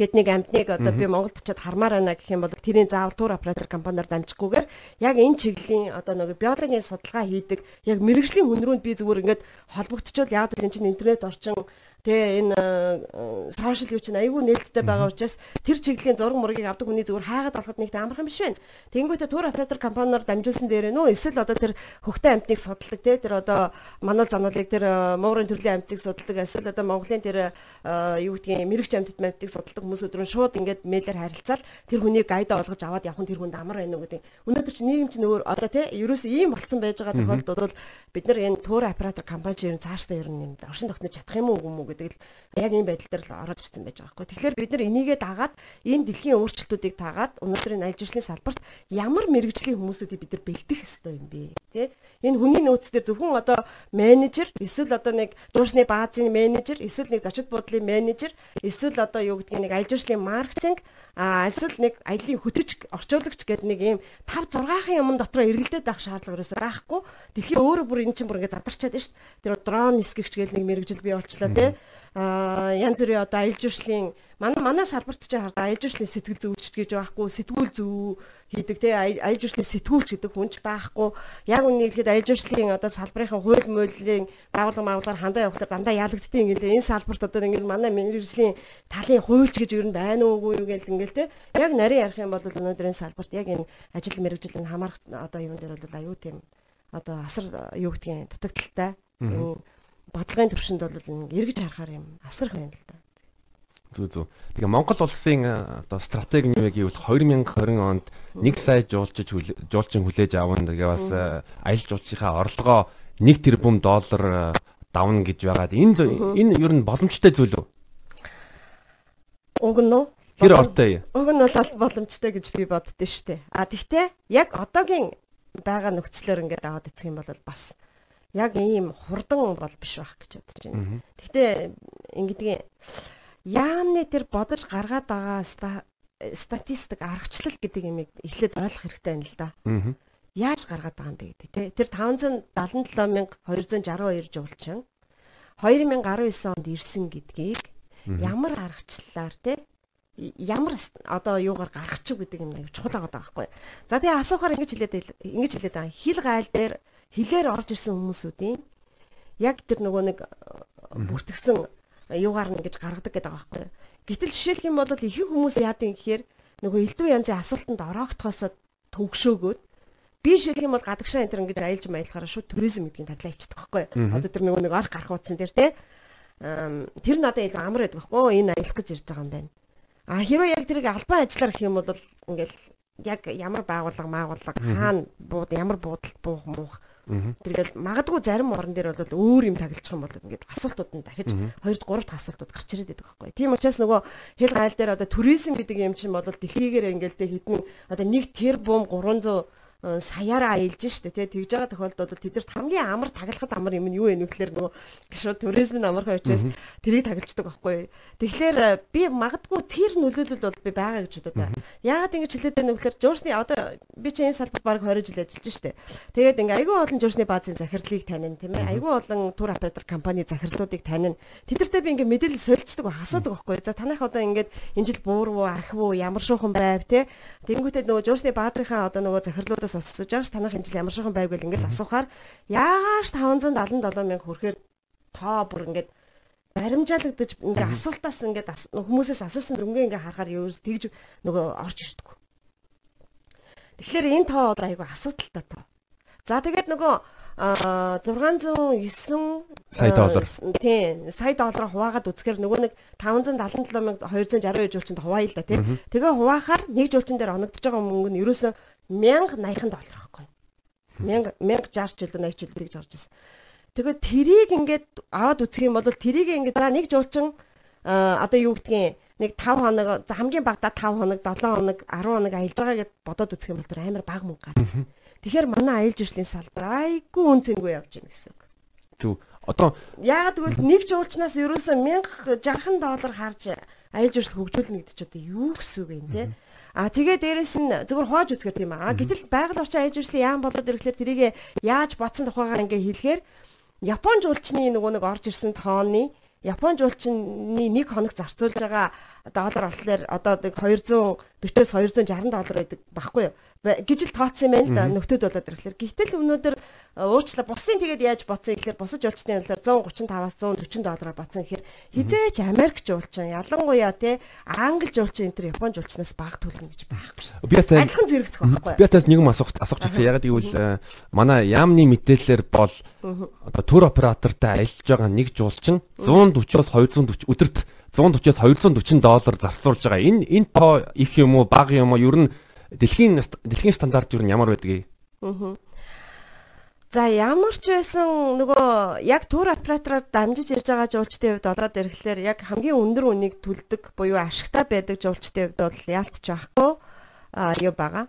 Speaker 2: гэд нэг амтныг одоо би Монголд очиад хармаар байна гэх юм бол тэрийн заавал тур оператор компаниар дамжихгүйгээр яг энэ чиглэлийн одоо нэг биологийн судалгаа хийдэг яг мэрэгжлийн хүн рүүнд би зүгээр ингээд холбогдчихвол яг л энэ чинь интернет орчин Тэгээ энэ сошиал юу чинь айгүй нээлттэй байгаа учраас тэр чиглэлийн зураг мургийг авдаг хүний зүгээр хайгаад болоход нэг амархан биш байна. Тэнгүүтээ тур оператор компаниар дамжуулсан дээр нөө эсвэл одоо тэр хөхтэй амтныг судалдаг те тэр одоо мануул зануулыг тэр муурын төрлийн амтныг судалдаг эсвэл одоо Монголын тэр юу гэдгийг мэрэгч амтд амтныг судалдаг хүмүүс өдрөн шууд ингээд мэйлэр харилцаал тэр хүнийг гайда олгож аваад явах нь тэр хүнд амар байна уу гэдэг. Өнөөдөр чи нийгэм чинь өөр одоо те ерөөс ийм болцсон байж байгаа тохиолдолд бол бид нар энэ тур оператор компани чинь цаашдаа ер нь оршин тогтнож чадах юм уу юм уу гэдэг л яг энэ байдал дээр л ороод ирсэн байж байгаа байхгүй. Тэгэхээр бид нар энийгээ дагаад энэ дэлхийн өөрчлөлтүүдийг таагаад өнөөдрийн аялал жуулчлалын салбарт ямар мэрэгжлийн хүмүүсүүдийг бид нар бэлдэх ёстой юм бэ? Тэ? Энэ хүний нөөц дээр зөвхөн одоо менежер, эсвэл одоо нэг дуурсны баазын менежер, эсвэл нэг зочид буудлын менежер, эсвэл одоо юу гэдгийг нэг аялал жуулчлалын маркетинг, эсвэл нэг аяллаа хөтөж орчуулагч гэдэг нэг ийм 5 6-ын юм дотор эргэлдээд байх шаардлага ерөөсөй байхгүй. Дэлхийн өөрөө бүр энэ чинь бүр ингэ задарчаад байна шүү дээ. Тэр дрон нисгэгч гэдэг нэг мэрэгжил бий болчлаа тий янз бүрийн одоо аялал жуулчлалын манай манай салбарт ч хараад аялал жуулчлалын сэтгэл зүйч гэж байхгүй сэтгүүл зүү хийдэг те аялал жуулчлалын сэтгүүлч гэдэг хүнч байхгүй. Яг үнэ хэлэхэд аялал жуулчлалын одоо салбарын хууль муулийн байгууллага байгууллагаар хандаа явахлаар дандаа ялагддгийг ингээл энэ салбарт одоо ингээл манай мэрэгжлийн талын хуульч гэж юу байна уугүй юу гэл ингээл те. Яг нарийн ярих юм бол өнөөдрийн салбарт яг энэ ажил мэрэгжлийн хамаарх одоо юм дээр бол аюу тийм одоо асар юу гэдгийг дутагдaltaй бодлогын төвшөнд бол эргэж харахаар юм асарх байна л да.
Speaker 1: Зүг зүг. Тэгээ Монгол улсын одоо стратеги нь юу гэвэл 2020 онд 1 сая жуулчид жуулчин хүлээж аван тэгээ бас аялал жуулчийнхаа орлогоо 1 тэрбум доллар давна гэж байгаад энэ энэ ер нь боломжтой зүйл үү?
Speaker 2: Уг нь?
Speaker 1: Хэр ортой
Speaker 2: юм? Уг нь бол боломжтой гэж би боддөө штэ. А тэгтээ яг одоогийн байгаа нөхцлөөр ингээд аваад эцэх юм бол бас яг ийм хурдан бол биш байх гэж бодож байна. Гэхдээ ингэдгийн яамны тэр бодож гаргаад байгаа статистик аргачлал гэдэг юм эхлээд ойлгох хэрэгтэй юм л да. Яаж гаргаад байгаа юм бэ гэдэг те. Тэр 577262 жуулчин 2019 онд ирсэн гэдгийг ямар аргачлалаар те ямар одоо юугаар гаргах ч гэдэг юм аяг чухал байгаа байхгүй. За тэгээ асуухаар ингэж хэлээд ингэж хэлээд байгаа. Хил гайл дээр хилээр орж ирсэн хүмүүсүүдийн яг тэр нөгөө нэг бүртгэсэн юугаар нь гэж гаргадаг гэдэг байгаа байхгүй. Гэтэл жишээлх юм бол ихэнх хүмүүс яадын гэхээр нөгөө элдв янзын асуултанд ороогдохоос төгшөөгөөд би жишээлх юм бол гадагшаа энэ ингэж аялж маялахаараа шууд туризм гэдгийг таглаа ичдэг байхгүй. Одоо тэр нөгөө нэг орх гарах утсан дээр те тэр надад илүү амар байдаг байхгүй. Энэ аялах гэж ирж байгаа юм байна. А хэрвээ яг тэрийг албан ажиллаар гэх юм бол ингээл яг ямар байгууллага маагууллага хаана бууд ямар буудалд буух муух Тэгээд магадгүй зарим орон дээр бол өөр юм таглчих юм бол ингээд асуултууд нь дахиж 2 3 дахь асуултууд гарч ирээд байдаг байхгүй. Тийм учраас нөгөө хэл гайл дээр одоо туризм гэдэг юм чинь бол дэлхийгээр ингээд хэдэн одоо 1 тэрбум 300 Э, саяараа аялж штэ тий тэгж байгаа тохиолдолд бол тэдэрт хамгийн амар таглахад амар юм нь юу вэ нөхлөр нөгөө шууд туризмын амархан учраас тэрийг таглаждаг байхгүй. Тэгэхээр би магадгүй тэр нөлөөлөл бол би байгаа гэж бодод байна. Яагаад ингэж хэлээд байна нөхлөр жуурсны одоо би чи энэ салбарт баг 20 жил ажиллаж штэ. Тэгээд ингээ айгүй олон жуурсны баазын захирлыг танина тийм ээ. Айгүй олон тур оператор компани захирлуудыг танина. Тэдэртээ би ингээ мэдээлэл солилцдог асуудаг байхгүй. За танах одоо ингээд энэ жил буурвуу архив уу ямар шуухан байв тий. Тэнгүүтээ нөгөө жуурсны баазынхаа одоо нөгөө захирлуудаас Монголоос сонсож байгаа ш танах энэ жил ямар шохон байг вэ ингээд асуухаар яагаад 577 мянга хүрэхээр тоо бүр ингээд баримжаалагдаж ингээ асуултаас ингээд хүмүүсээс асуусан дүнгээ ингээ харахаар ерөөс тэгж нөгөө орж ирдэг. Тэгэхээр энэ тоо бол айгүй асуудалтай тоо. За тэгээд нөгөө 609
Speaker 1: сая доллар.
Speaker 2: Тийм, сая доллар хуваагаад үзэхээр нөгөө нэг 577262 жуулчинд хуваая л да тий. Тэгээ хуваахаар нэг жуулчин дээр оногдож байгаа мөнгө нь ерөөсөө 1080 доллар байхгүй. 1000 1060 жилдээ 80 жилдээ гэж орж ирсэн. Тэгээд тэрийг ингээд аваад үзэх юм бол тэрийг ингээд за нэг жуулчин одоо юу гэдгийг нэг 5 хоног за хамгийн багадаа 5 хоног 7 хоног 10 хоног аялж байгаа гэд бодоод үзэх юм бол амар бага мөнгө гарна. Тэгэхээр манай аялал жуулчлалын салбар айгүй үнцэнгүй явж байна гэсэн үг.
Speaker 1: Тү одоо
Speaker 2: яагаад гэвэл нэг жуулчнаас ерөөсөө 1060 доллар харж аялал жуулчлал хөгжүүлнэ гэдэг чинь одоо юу гэсэн үг юм те. А тэгээ дээрэс нь зөвхөн хувааж үзгээр тийм аа. Гэтэл байгаль орчин аяж үрслийн яам болоод ирэхлээр тэрийг яаж бодсон тухайгаар ингээ хэлэхээр Япон жуулчны нөгөө нэг орж ирсэн тооны Япон жуулчны нэг хоног зарцуулж байгаа доллар болохоор одоо 240-с 260 доллар байдаг баггүй юу? гэж л тооцсон юм байна л да нөхдүүд болоод ирэхлээр. Гэвтэл өнөөдөр уучлаа бусын тэгээд яаж боцсон гэхээр бусаж жуулчдын талаар 135-аас 140 доллараар боцсон гэхээр хизээч Америк жуулчин ялангуяа те англи жуулчин энэ төр Япон жуулчнаас бага төлнө гэж байхгүй шүү.
Speaker 1: Би бас
Speaker 2: адилхан зэрэгцэх байхгүй.
Speaker 1: Би бас нэг юм асуух асуух гэсэн. Яг гэвэл манай яамны мэдээлэлээр бол одоо төр оператортай аялж байгаа нэг жуулчин 140-оос 240 өдөрт 140-оос 240 доллар зарцуулж байгаа. Энэ энэ тоо их юм уу бага юм уу? Ер нь дэлхийн дэлхийн стандарт юу ямар байдгийг. Аа.
Speaker 2: За ямар ч байсан нөгөө яг тур оператороор дамжиж ирж байгаа жуулчдын хувьд болоод ирэхлээр яг хамгийн өндөр үнийг төлдөг буюу ашигтай байдаг жуулчдын хувьд бол яалтч байхгүй а юу байгаа.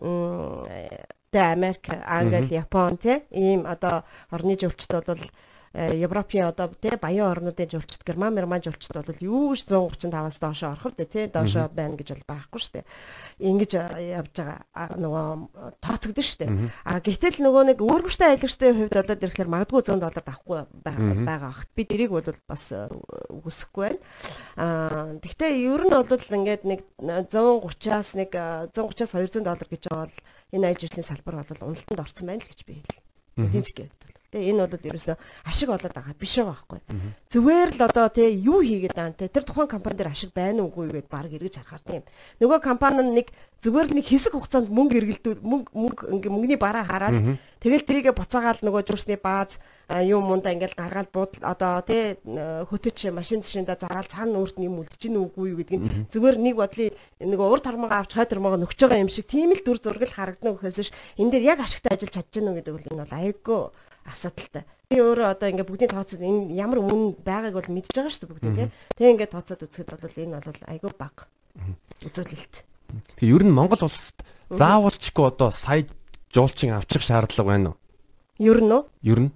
Speaker 2: Мм тэ Америк, Англи, Япон тэ ийм одоо орны жуулчд бол Э, Европын одоо тий баян орнуудын жуулчд Герман, Герман жуулчд бол юу ч 135-аас доошо орох үү тий доошо байна гэж бол байхгүй шүү дээ. Ингиж э, явж байгаа нөгөө тооцогдсон шүү дээ. А гэтэл нөгөө нэг өөргөштэй аялагчдын хувьд болоод ирэхлээр магадгүй 100 доллар авахгүй байгаа ахт. Би дэрийг бол бас э, үгүйсэхгүй байна. А тэгтээ ер нь бол ингээд нэг 130-аас нэг 130-аас 200 доллар гэж байгаа бол энэ ажлын салбар бол уналтанд орсон байна л гэж би хэлээ. Эдийн засгийн Тэ энэ бол ерөөсөө ашиг болоод байгаа биш байгаа байхгүй. Зүгээр л одоо тэ юу хийгээд байгаа те тэр тухайн компани дээр ашиг байна уугүй гэдээ баг эргэж харахаар тийм. Нөгөө компани нь нэг зүгээр л нэг хэсэг хугацаанд мөнгө эргэлдүү мөнгө мөнгө ингээ мөнгөний бараа хараад тэгэл трийгээ буцаагаал нөгөө жуурсны бааз юм мунда ингээл гаргаал бууд одоо тий хөтөч машин зашинда зараал цаана өөрт нь юм үлдэж гин үгүй юу гэдгийг зүгээр нэг бодлын нөгөө ур тормогоо авч хой тормогоо нөхж байгаа юм шиг тийм л дүр зураг харагдана гэхээс ш энэ дээр яг ашигтай ажиллаж чадж гэнэ гэдэг энэ бол айгүй асуудалтай. Би өөрөө одоо ингээ бүгдийн тооцоод энэ ямар өмнө байгааг бол мэдж байгаа шүү дээ бүгдээ тий. Тэг ингээ тооцоод үзэхэд бол энэ бол айгүй бага үзүүлэлт.
Speaker 1: Тэгээ ер нь Монгол улсад заавалчгүй одоо сая жуулчин авчих шаардлага байна уу?
Speaker 2: Ер нь үү?
Speaker 1: Ер нь.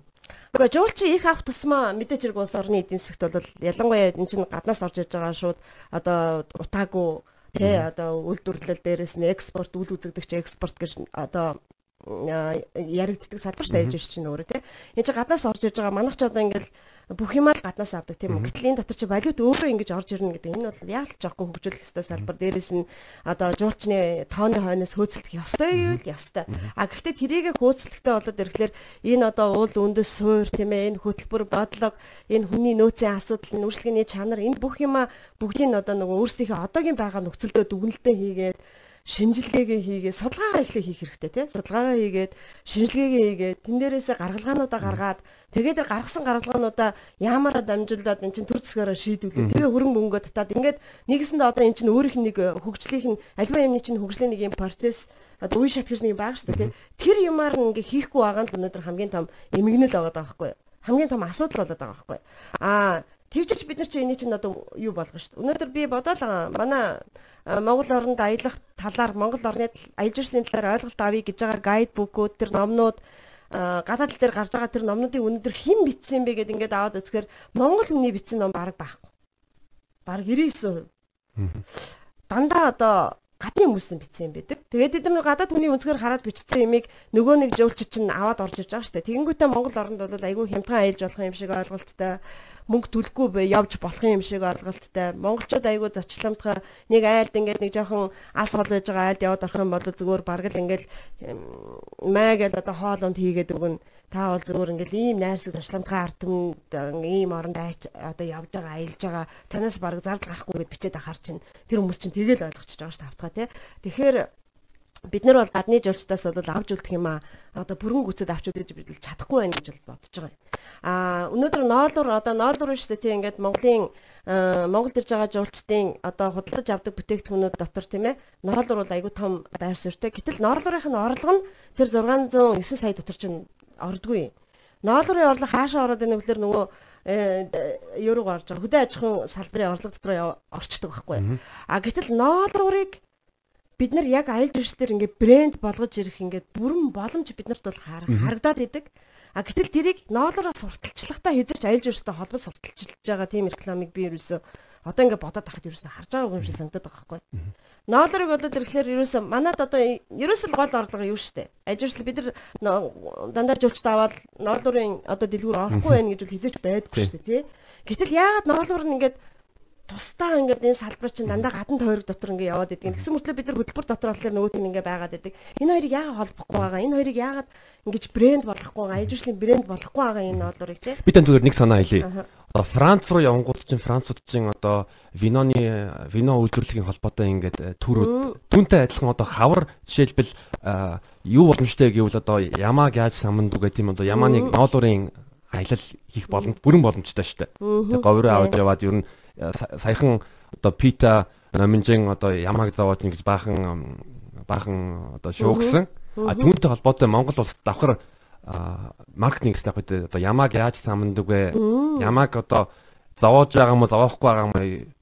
Speaker 2: Гэхдээ жуулчин их авах тусмаа мэдээж хэрэг улс орны эдийн засгт бол ялангуяа энэ чинь гаднаас орж иж байгаа шууд одоо утаагүй тий одоо үйлдвэрлэл дээрээс нь экспорт үйл үзэгдэгч экспорт гэж одоо яригддаг салбар шүү дээ чинь өөрөө тий. Энд чи гаднаас орж иж байгаа манайх ч одоо ингээл бүх юмаа л гаднаас авдаг тийм үү. Гэтэл энэ дотор чи валют өөрөө ингэж орж ирнэ гэдэг энэ бол яалт жоохгүй хөгжүүлэх ёстой салбар. Дээрээс нь одоо жуулчны тооны хойноос хөөцөлдөх ёстой юу л ёстой. А гэхдээ тэрийг хөөцөлдөхтэй болоод ирэхлээр энэ одоо уул үндэс суур тийм ээ энэ хөтөлбөр бодлого энэ хүний нөөцийн асуудал нүрслэгийн чанар энэ бүх юмаа бүгдийг нь одоо нөгөө өөрсдийнхээ одоогийн байгаа нөхцөлдөө дүгнэлтээ хийгээд шинжилгээгээ хийгээд судалгаагаа эхлэх хийх хэрэгтэй тий. Судалгаагаа хийгээд шинжилгээгээ хийгээд тэн дээрээсээ гаргалгаануудаа гаргаад тэгээд гаргасан гаргалгаануудаа яамаараа дамжуулаад эн чинь төр засгаараа шийдвүлээ. Тэгээ хөрөнгө мөнгөө татаад ингээд нэгэсэндээ одоо эн чинь өөрийнх нь нэг хөгжлийнх нь альва юмны чинь хөгжлийн нэг юм процесс одоо үе шат гэж нэг байгаа шүү дээ тий. Тэр юмар нь ингээ хийхгүй байгаа нь өнөөдөр хамгийн том эмгэнэл байгаа даа байхгүй юу? Хамгийн том асуудал болоод байгаа байхгүй? Аа Тэгжиж бид нар чи энийг чинь одоо юу болгоно шүү дээ. Өнөөдөр би бодоол манай Монгол оронд аялах талаар Монгол орны жуулчлалын талаар ойлголт авъя гэж байгаа гайд бүкүүд тэр номнууд гадаад тал дээр гарч байгаа тэр номнуудын өнөөдөр хэн бичсэн бэ гэдээ ингээд аваад үзэхээр Монгол хүний бичсэн ном баг байхгүй. Баг 99%. Дандаа одоо гадны хүмүүс нь бичсэн юм байдаг. Тэгээд эдгээр гадаад хүний өнцгөр хараад бичсэн юмыг нөгөө нэг жуулчид чинь аваад орж иж байгаа шүү дээ. Тэгэнгүүтээ Монгол оронд бол айгүй хямдхан аялж болох юм шиг ойлголттой мөнгө төлөхгүй бай явж болох юм шиг ойлголттой. Монголчууд айгүй зочломтгой нэг айлд ингээд нэг жоохон ас хол байж байгаа айлд яваад орох юм бол зүгээр бараг л ингээд маа гэж одоо хоолонд хийгээд өгнө. Та бол зүгээр ингээд ийм найрсаг зочломтгой ард ийм оронд айч одоо явж байгаа аялж байгаа танаас бараг зардал гарахгүй гэд бичээд ахаар чинь тэр хүмүүс чинь тэгэл ойлгочихж байгаа шүү дээ автгаа тий. Тэгэхээр бид нар бол гадны жуулчдаас бол авч үлдэх юм а одоо бүрэн гүцэд авч үлдэж чадахгүй байх гэж бол бодож байгаа юм. А өнөөдөр ноолуур одоо ноолуур шүү дээ тийм ингээд Монголын Монголд ирж байгаа жуулчдын одоо худалдаж авдаг бүтээгдэхүүнүүд дотор тийм ээ ноолуур бол айгүй том байр суурьтай. Гэтэл ноолуурынх нь орлого нь тэр 609 сая дотор чинь ордгүй. Ноолуурын орлого хаашаа ороод ирэх вэ нөгөө юуруу орж байгаа хөдөө аж ахуйн салбарын орлого дотор орчдөг байхгүй. А гэтэл ноолуурыг бид нар яг аялал жуулчлалаар ингээд брэнд болгож ирэх ингээд бүрэн боломж биднэрт бол харагдаад идэг. А гэтэл тэрийг ноолороо сурталчлахтаа хязгаарч аялал жуулчлалтай холбож сурталчилж байгаа тийм рекламыг би ерөөсөө одоо ингээд бодоод тахад ерөөсөө харж байгаа юм шиг санагдаад байгаа байхгүй. Ноолорыг болоод ирэхлээр ерөөсөө манад одоо ерөөсөө гол орлого юу штэ. Ажилчлал бид нар дандаа жуулчтай аваад ноолорын одоо дэлгүүр орохгүй байх гэж бол хизээч байдаггүй штэ тий. Гэтэл яагаад ноолор нь ингээд тусдаа ингээд энэ салбар чинь дандаа гадна тойрог дотор ингээд яваад идэг. Тэгсэн мөртлөө бид нар хөтөлбөр дотор болохоор нөгөөт нь ингээд байгаад идэг. Энэ хоёрыг яагаад холбохгүй байгаа? Энэ хоёрыг яагаад ингэж брэнд болгохгүй байгаа? Ижүүлслийн брэнд болгохгүй байгаа энэ олоорыг тий.
Speaker 1: Би тань зүгээр нэг санаа хэлье. Одоо Франц руу явангууд чинь Францууд чинь одоо виноны вино үйлдвэрлэлийн холбоотой ингээд төрүүд түүнтэй адилхан одоо хавар жишээлбэл юу боломжтой гэвэл одоо ямаа яаж саманд үгээ тийм одоо ямааны ноолуурын аялал хийх боломж бүрэн боломжтой шүү дээ. Тэгээ говьроо аваад яваад ер нь саяхан одоо пита номинжин одоо ямаг зовоод ингэж баахан баахан одоо шуугсан. А түүнтэй холбоотой Монгол улс давхар маркетинг став гэдэг одоо ямаг яаж самдаг вэ? Ямаг одоо зовоож байгаа юм уу, зовоохгүй байгаа юм уу?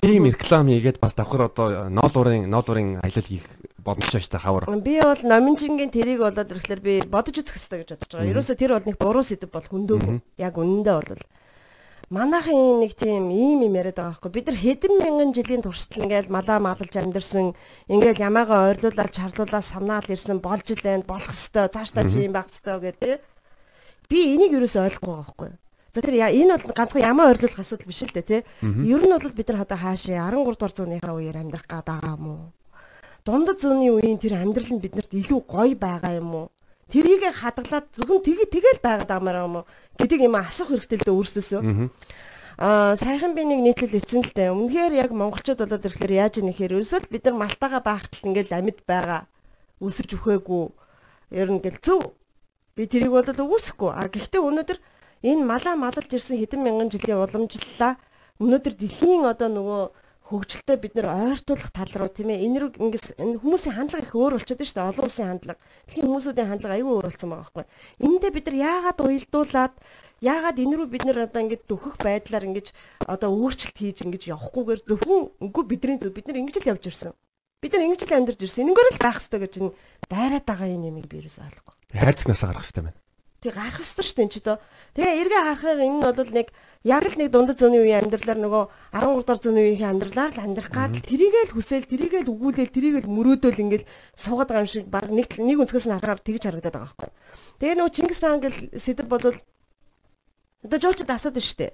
Speaker 1: Тийм реклам хийгээд бас давхар одоо ноолуурын ноолуурын аялал хийх боломжтой шүү дээ хавар.
Speaker 2: Би бол номинжингийн тэрийг болоод ирэхлээр би бодож үзэх хэрэгтэй гэж бодож байгаа. Ерөөсө тэр бол нэг буруу сэдв бол хөндөөгүй. Яг үнэндээ бол манайхын нэг тийм ийм юм яриад байгаа байхгүй бид нар хэдэн мянган жилийн туршдал ингээл малаа малалж амьдэрсэн ингээл ямаагаа ойрлуулаад чарлуулаад санаал ирсэн болж л байна болох хэвээр цаашдаа чи юм байх хэвээр гэдэг би энийг юусоо ойлгохгүй байгаа байхгүй За тэр энэ бол ганцхан ямаа ойрлуулах асуудал биш л дээ тий. Ер нь бол бид нар одоо хаашаа 13 дугаар зууныхаа үеэр амьдрах гээд байгаа юм уу? Дундад зууны үеийн тэр амьдрал нь биднэрт илүү гоё байгаа юм уу? Тэрийг хадгалаад зөвхөн тэгээ тэгэл байгаад байгаа юм уу гэдэг юм асуух хэрэгтэй л дээ өөрсдөөсөө. Аа сайхан би нэг нийтлэл эцэн л дээ. Өмнөхээр яг монголчууд болоод ирэхлээр яаж нэхэр ерөөсөө бид нар малтаага баахтал ингээл амьд байгаа. Үсэрч өхөөгүй. Ер нь ингээл зөв. Би тэрийг бол үгүйсэхгүй. А гэхдээ өнөөдөр энэ малаа малалж ирсэн хэдэн мянган жилийн уламжлалаа өнөөдөр дэлхийн одоо нөгөө хөгжилтэй бид нэр ойртуулах тал руу тийм ээ энэ рүү ингээс хүмүүсийн хандлага их өөр болчиход байна шүү дээ олон улсын хандлага. Дэлхийн хүмүүсүүдийн хандлага аюул өөр болсон байгаа байхгүй. Энэндээ бид нар яагаад уялдуулаад яагаад энэ рүү бид нэр одоо ингэж дөхөх байдлаар ингэж одоо өөрчлөлт хийж ингэж явахгүйгээр зөвхөн үгүй бидний зөв бид нар ингэж л явж ирсэн. Бид нар ингэж л амьдарч ирсэн. Энэгээр л байх хэрэгтэй гэж энэ дайраад байгаа юм ямиг би ерөөсөй ойлгохгүй.
Speaker 1: Хайрцагнасаа гарах хэрэгтэй байна
Speaker 2: Тэг гарах ёстой шүү дээ энэ ч дөө. Тэгээ эргээ харахаар энэ нь бол нэг яг л нэг дундад зууны үеийн амьдралаар нөгөө 13 дахь зууны үеийн амьдралаар л амьдрах гад тэрийгээл хүсэл тэрийгээл өгүүлэл тэрийгээл мөрөөдөөл ингээл суугаад байгаа юм шиг баг нэг нэг өнцгөөс нь харахаар тэгж харагдаад байгаа байхгүй. Тэгээ нөгөө Чингис хаан гэл сэдв бодвол одоо жуулчд асуудаг шүү дээ.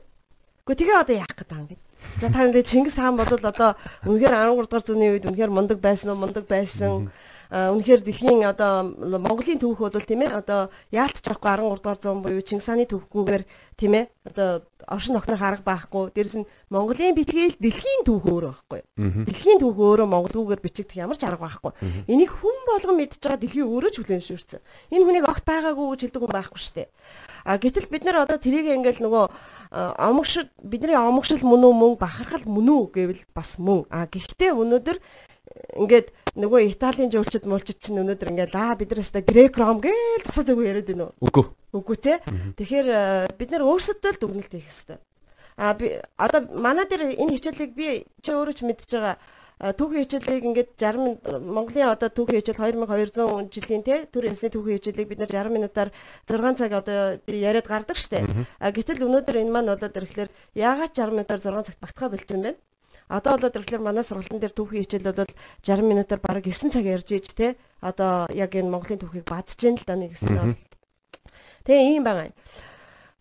Speaker 2: Гэхдээ тэгээ одоо яах гээд байгаа юм гээд. За та нэг Чингис хаан бодвол одоо үнэхээр 13 дахь зууны үед үнэхээр мундаг байсан уу? Мундаг байсан. -hmm үнэхээр дэлхийн одоо Монголын түүх бол тийм ээ одоо яалтч авахгүй 13 дугаар зуун буюу Чингис хааны түүхгүйгээр тийм ээ одоо оршин тогтнох арга байхгүй. Дээрэс нь Монголын битгээл дэлхийн түүх өөр байхгүй. Дэлхийн түүх өөрөө монголгүйгээр бичигдэх ямар ч арга байхгүй. Энийг хүн болгон мэдж байгаа дэлхийн өөрөө ч хүлээн зөвшөөрсөн. Энэ хүнийг огт байгаагүй гэж хэлдэг хүн байхгүй шүү дээ. А гэтэл бид нар одоо тэрийг ингээл нөгөө омогшил бидний омогшил мөн үү мөн бахархал мөн үү гэвэл бас мөн. А гэхдээ өнөөдөр ингээд нөгөө Италийн жуулчд муулчд чинь өнөөдөр ингээд аа бид нар өстой грек ром гээл зогсоо зүгөө яриад байна уу?
Speaker 1: Үгүй.
Speaker 2: Үгүй те. Тэгэхээр э, бид нар өөрсдөө л дүгнэлт хийх хэрэгтэй. А би одоо манай дээр энэ хичээлийг би чи өөрөө ч мэдчихэж байгаа түүхийн хичээлийг ингээд 60 Монголын одоо түүхийн хичээл 2200 жилийн те төр ясны түүхийн хичээлийг бид нар 60 минутаар 6 цаг одоо яриад гардаг штэ. Гэтэл өнөөдөр энэ маань болоод ирэхлээр яагаад 60 минутаар 6 цагт багтахаа бэлдсэн бэ? Одоо болоод ирэхлээр манай сургалтын дээр түүхийн хичээл бол 60 минутаар бараг 9 цаг ярьж ийж те. Одоо яг энэ Монголын түүхийг бадж гин л да нэг өстой. Тэгээ ийм байгаа юм.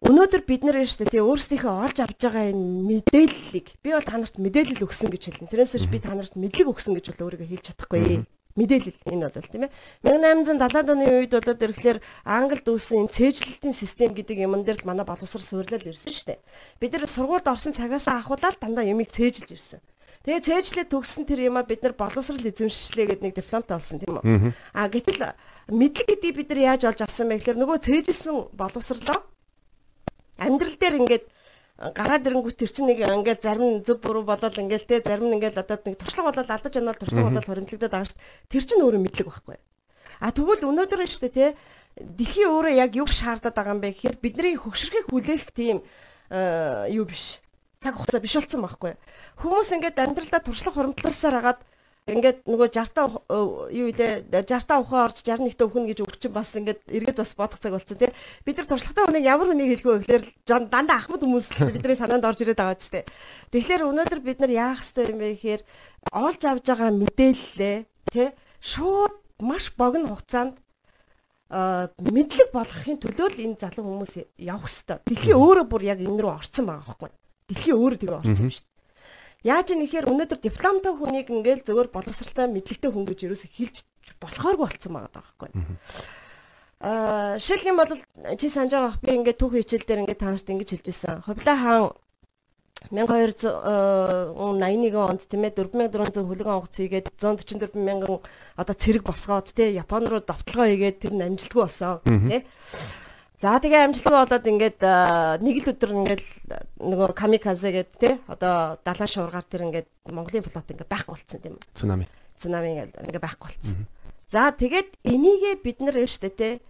Speaker 2: Өнөөдөр бид нар шүү дээ өөрсдийнхөө олж авч байгаа энэ мэдээллийг би бол та нарт мэдээлэл өгсөн гэж хэлнэ. Тэрнээс би та нарт мэдлэг өгсөн гэж бол өөрийгөө хэлж чадахгүй мэдээлэл энэ бол тийм ээ 1870-аад оны үед болоод ирэхлээр Англид үүссэн энэ цээжлэлтийн систем гэдэг юмн дээр л манай боловсрол суйрлал ирсэн шүү дээ. Бид нар сургуульд орсон цагаас ахуулаад дандаа юмыг цээжилж ирсэн. Тэгээ цээжлээ төгссөн тэр юмаа бид нар боловсрал эзэмшлээ гэдэг нэг дипломт олсон тийм үү. А гэтэл мэдлэг гэдгийг бид нар яаж олж авсан бэ гэхээр нөгөө цээжилсэн боловсролоо амьдрал дээр ингээд гараад ирэнгүүт тэр чинь нэг ингээд зарим зөв буруу болоод ингээд те зарим ингээд одоо нэг туршлага болоод алдаж яанаар туршлага болоод хоримтлагдаад байгаа шүү дээ. Тэр чинь өөрөө мэдлэг байхгүй. А тэгвэл өнөөдөр шүү дээ те дэлхийн өөрөө яг юу шаардаад байгаа юм бэ гэхээр бидний хөгшрөхийг хүлээх тийм юу биш. Цаг хугацаа биш болсон байхгүй. Хүмүүс ингээд амьдралдаа туршлага хоримтлаасаар хагаад ингээд нөгөө 60 та юу илээ 60 та ухаан орж 61 та өхнө гэж өгчин бас ингээд эргээд бас бодох цаг болсон тий. Бид нар туршлагатай хүнийг ямар хүнийг хэлэх вэ гэхээр дандаа ахмад хүмүүс [LAUGHS] бидний санаанд орж ирээд байгаа ч тий. Тэгэхээр өнөөдөр бид нар яах ёстой юм бэ гэхээр олж авж байгаа мэдээлэлээ тий шууд маш богино хугацаанд мэдлэг болгохын төлөө л энэ залуу хүмүүс явах хэвээр. Дэлхийн өөрөө бүр яг энэ рүү орцсон байгаа байхгүй. Дэлхийн өөрөө тэгээ орцсон юм шүү Яаж юм нэхэр өнөөдөр дипломтой хүнийг ингээл зөвөр боловсралтай мэдлэгтэй хүн гэж юусе хэлж болохооргүй болцсон байгаа байхгүй. Аа шилх юм бол чи санаж байгаа би ингээд түүх хичээл дээр ингээд та нарт ингэж хэлж ирсэн. Ховлаа хаан 1281 онд тийм ээ 4400 хөлөг онгоц хийгээд 144 мянган одоо цэрэг босгоод тий Япон руу довтлогоо хийгээд тэр нь амжилтгүй болсон тий За тэгээ амжилтгүй болоод ингээд нэг л өдөр ингээд нөгөө камиказе гэдэг тий одоо далаа шуургаар тэр ингээд Монголын флот ингээд байхгүй болцсон тийм үү?
Speaker 1: Цунами.
Speaker 2: Цунами ингээд байхгүй болцсон. За тэгээд энийгээ бид нар штэ тий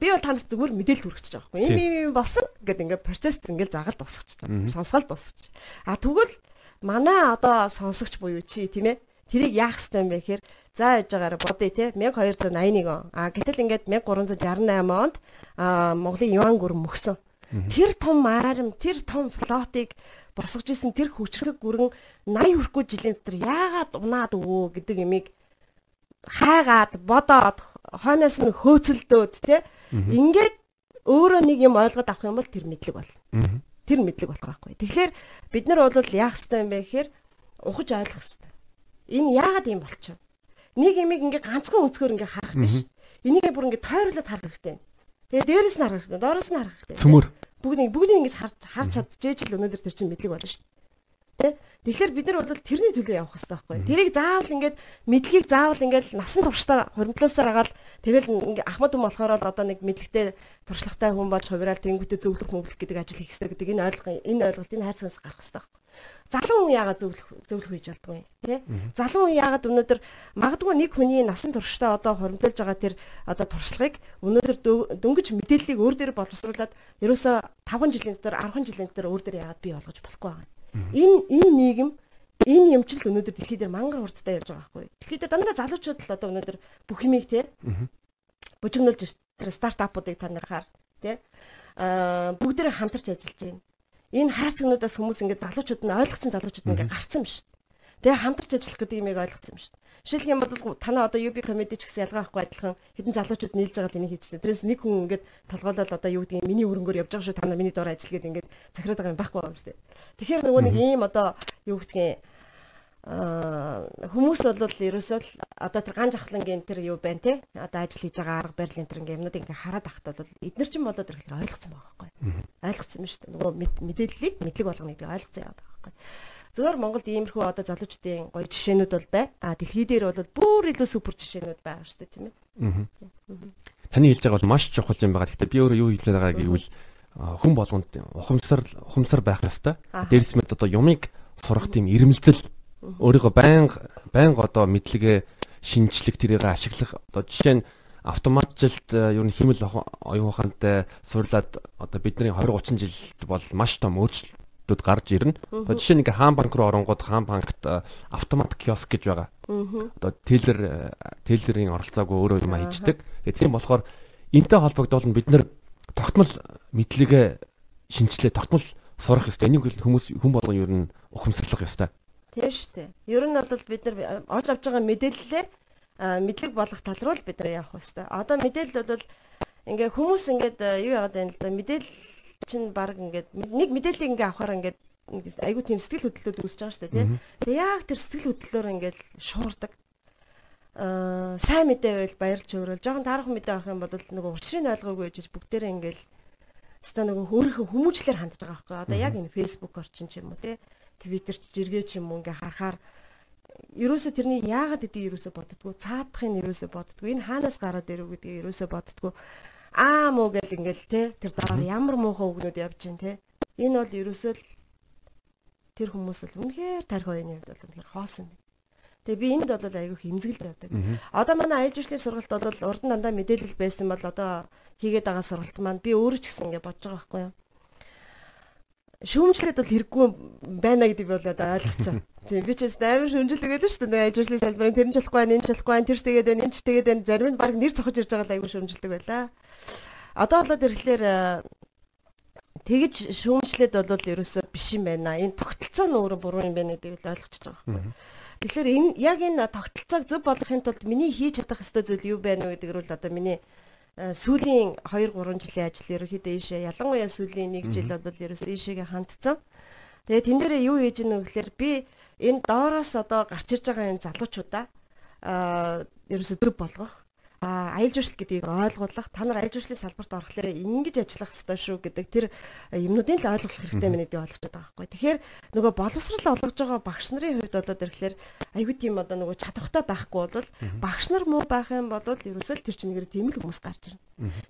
Speaker 2: би бол танарт зүгээр мэдээлэл хүргэж байгаа байхгүй. Ийм ийм болсон гэдэг ингээд процесс ингээд загалд дуусчихж байгаа. Сонсголт дуусчих. А тэгвэл манай одоо сонсогч буюу чи тийм ээ тэрийг яах ёстой юм бэ гэхээр за яж байгаараа бодъё те 1281 он. А гэтэл ингээд 1368 онд Монголын юан гүрэн мөксөн. Тэр том арим, тэр том флотыг босгож исэн тэр хүчрэг гүрэн 80 хүрэхгүй жилийн дотор яагаад унаад өвөө гэдэг ямиг хайгаад бодоод хойноос нь хөөцөлдөөд тий ингээд өөрөө нэг юм ойлгоод авах юм бол тэр мэдлэг бол. Тэр мэдлэг болох байхгүй тэгэхээр бид нар бол яах хэрэгтэй юм бэ гэхээр ухаж ойлгох хэрэгтэй энэ яагаад юм болчихв нэг юмыг ингээ ганцхан өнцгөр ингээ харах биш энийг бүр ингээ тойрлоод харах хэрэгтэй тэгээ дээрэс нь харах хэрэгтэй доороос нь харах хэрэгтэй.
Speaker 1: Цөмөр
Speaker 2: бүгдийг бүгдийг ингэж харж харж чадчихэж л өнөөдөр тэр чинь мэдлэг болно шүү дээ Тэгэхээр бид нар бол тэрний төлөө явах хэрэгтэй байхгүй. Тэрийг заавал ингээд мэдлэгийг заавал ингээд насан туршдаа хуримтлаасаар агаал тэгэл ахмад хүн болохоор л одоо нэг мэдлэгтэй туршлагатай хүн болж хувирал тэнгүүтээ зөвлөх мөвлөх гэдэг ажил хийх хэрэгтэй гэдэг энэ ойлголт энэ ойлголтыг хайрцагаас гарах хэрэгтэй байхгүй. Залуу хүн яагаад зөвлөх зөвлөх хийж болдгоо юм тий? Залуу хүн яагаад өнөөдөр магадгүй нэг хүний насан туршдаа одоо хуримтлуулж байгаа тэр одоо туршлагыг өнөөдөр дөнгөж мэдээллийг өөр дээр боловсруулад ерөөсө 5 жилийн дотор 10 жилийн дотор өөр дээр яагаад бий болгож болохгүй байгаа юм. Энэ энэ нийгэм энэ юмчил өнөөдөр дэлхий дээр мангар хурдтай явж байгаа байхгүй. Дэлхий дээр дандаа залуучууд л одоо өнөөдөр бүх юмыг те бужигнуулж стартапуудыг та нар хаар те аа бүгдээрээ хамтарч ажиллаж байна. Энэ хайрцагнуудаас хүмүүс ингээд залуучууд нь ойлгоцсон залуучууд ингээд гарцсан юм дээ. Тэгээ хамтарч ажиллах гэдэг юмыг ойлгоцсон юм шүү дээ. Жишээлх юм бол танаа одоо UB comedy ч гэсэн ялгаа авахгүй адилхан хэдэн залуучууд нийлж байгаа л энийг хийж байна. Тэрээс нэг хүн ингээд толгойлол одоо юу гэдэг миний өрөнгөөр явж байгаа шүү танаа миний доор ажил гэдэг ингээд захираад байгаа юм байхгүй байна үстэй. Тэгэхээр нөгөө нэг ийм одоо юу гэдгийг аа хүмүүс бол ерөөсөө л одоо тэр ган жахлангийн тэр юу байна те одоо ажил хийж байгаа арга барил энэ тэр ингээ юмнууд ингээ хараад ахтаа бол эдгээр ч юм болоод ирэхээр ойлгоцсон байгаа байхгүй ойлгоцсон юм шүү дээ нөгөө мэдээллийг мэдлэг болгоно гэдгийг ойлгоцсон яваад байгаа байхгүй Зөвхөн Монголд иймэрхүү одоо залуучдын гоё жишээнүүд бол бай. А дэлхий дээр бол бүр илүү супер жишээнүүд байгаа шүү дээ тийм ээ.
Speaker 1: Таны хэлж байгаа бол маш чухал юм байгаа. Гэхдээ би өөрөө юу хэлээд байгаа гэвэл хүн болгонд ухамсар ухамсар байх ёстой. Дээрс мэд одоо юмыг сурах тийм ирмэлзэл өөрийгөө байнга байнга одоо мэдлэгээ шинжлэх тэрийг ашиглах одоо жишээ нь автоматжилт юу н химэл оюун ухаантай сурлаад одоо бидний 20 30 жилд бол маш том өөрчлөлт үүд гарч ирнэ. Одоо жишээ нь ингээ хаан банк руу оронгууд хаан банкт автомат киоск гэж байгаа. Одоо тейлер тейлерийн оролцоогүй өөрөө юм хийждэг. Тэгээ тийм болохоор энтэй холбогдвол бид нэр тогтмол мэдлэгээ шинжилээ тогтмол сурах ёстой. Энийг хүмүүс хүн болгон ер нь ухамсарлах ёстой.
Speaker 2: Тийм шүү дээ. Ер нь бол бид нар олж авч байгаа мэдээллээр мэдлэг болгох тал руу бид нар явах ёстой. Одоо мэдээлэл бол ингээ хүмүүс ингээд юу яагаад байна л да мэдээлэл чинь баг ингээд нэг мэдээллийг ингээ авахаар ингээд айгу тийм сэтгэл хөдлөлүүд үүсэж байгаа шүү дээ тий. Тэгээ яг тэр сэтгэл хөдлөлөөр ингээд шуурдаг. Аа сайн мэдээ байвал баярлж өгрөл. Жохон таарах мэдээ авах юм бол нөгөө учрыг ойлгоогүй гэж бүгдээрээ ингээд ста нөгөө хөөрхөн хүмүүжлэр хандж байгаа байхгүй. Одоо яг энэ Facebook орчин ч юм уу тий. Твиттер ч жиргээ ч юм уу ингээ харахаар ерөөсө тэрний яагаад гэдгийг ерөөсө боддгоо цаадахын ерөөсө боддгоо энэ хаанаас гараад ирв гэдгийг ерөөсө боддгоо аа муу гэл ингээл те тэр доор ямар муухай үгнүүд явж гин те энэ бол ерөөсөө л тэр хүмүүс л үнэхээр тарих байны хувьд бол үнэхээр хоосон. Тэгээ би энд бол айгүй хэмзгэлд байдаг. Одоо манай айлж ирсний сургалт бол урд нь дандаа мэдээлэл байсан бол одоо хийгээд байгаа сургалт маань би өөрөө ч гэсэн ингэ бодож байгаа байхгүй юу? Шүүмжлээд бол хэрэггүй байна гэдэг би бол одоо ойлгоцсон. Тийм би ч амар шүүмжлээд байдаг шүү дээ. Ажирлын салбарын тэр нь болохгүй, энэ ч болохгүй, тэр ч тэгээд байна, энэ ч тэгээд байна. Зарим нь баг нэр цохож ирж байгаа л айгүй шүүмжлдэг байлаа. Одоо болоод ирэхлээр тэгж шүүмжлээд бол ерөөсөө биш юм байна. Энэ тогтолцоо нь өөрөө буруу юм байна гэдгийг л ойлгочихж байгаа байхгүй. Тэгэхээр энэ яг энэ тогтолцоог зөв болгохын тулд миний хийж чадах ёстой зүйл юу байна вэ гэдгээр бол одоо миний сүүлийн 2 3 жилийн ажил ерөөхдөө ийшээ ялангуяа сүүлийн 1 жил бол ерөөсөө ийшээгээ хандсан. Тэгээ тэн дээрээ юу хийж ийнө гэхээр би энэ доороос одоо гарч ирж байгаа энэ залуучуудаа аа ерөөсө зөв болгох а аялал жуулчлал гэдгийг ойлгуулах та нар аялал жуулчлалын салбарт орохлоор ингэж ажиллах хэрэгтэй шүү гэдэг тэр юмнуудыг л ойлгох хэрэгтэй мэнэ би ойлгож байгаа байхгүй. Тэгэхээр нөгөө боловсрал олгож байгаа багш нарын хувьд болоод ирэхлээр аюу тийм одоо нөгөө чадвартай байхгүй бол багш нар муу байх юм бол ерөөсөө тэр чинь нэгээр тийм л хүмүүс гарч ирнэ.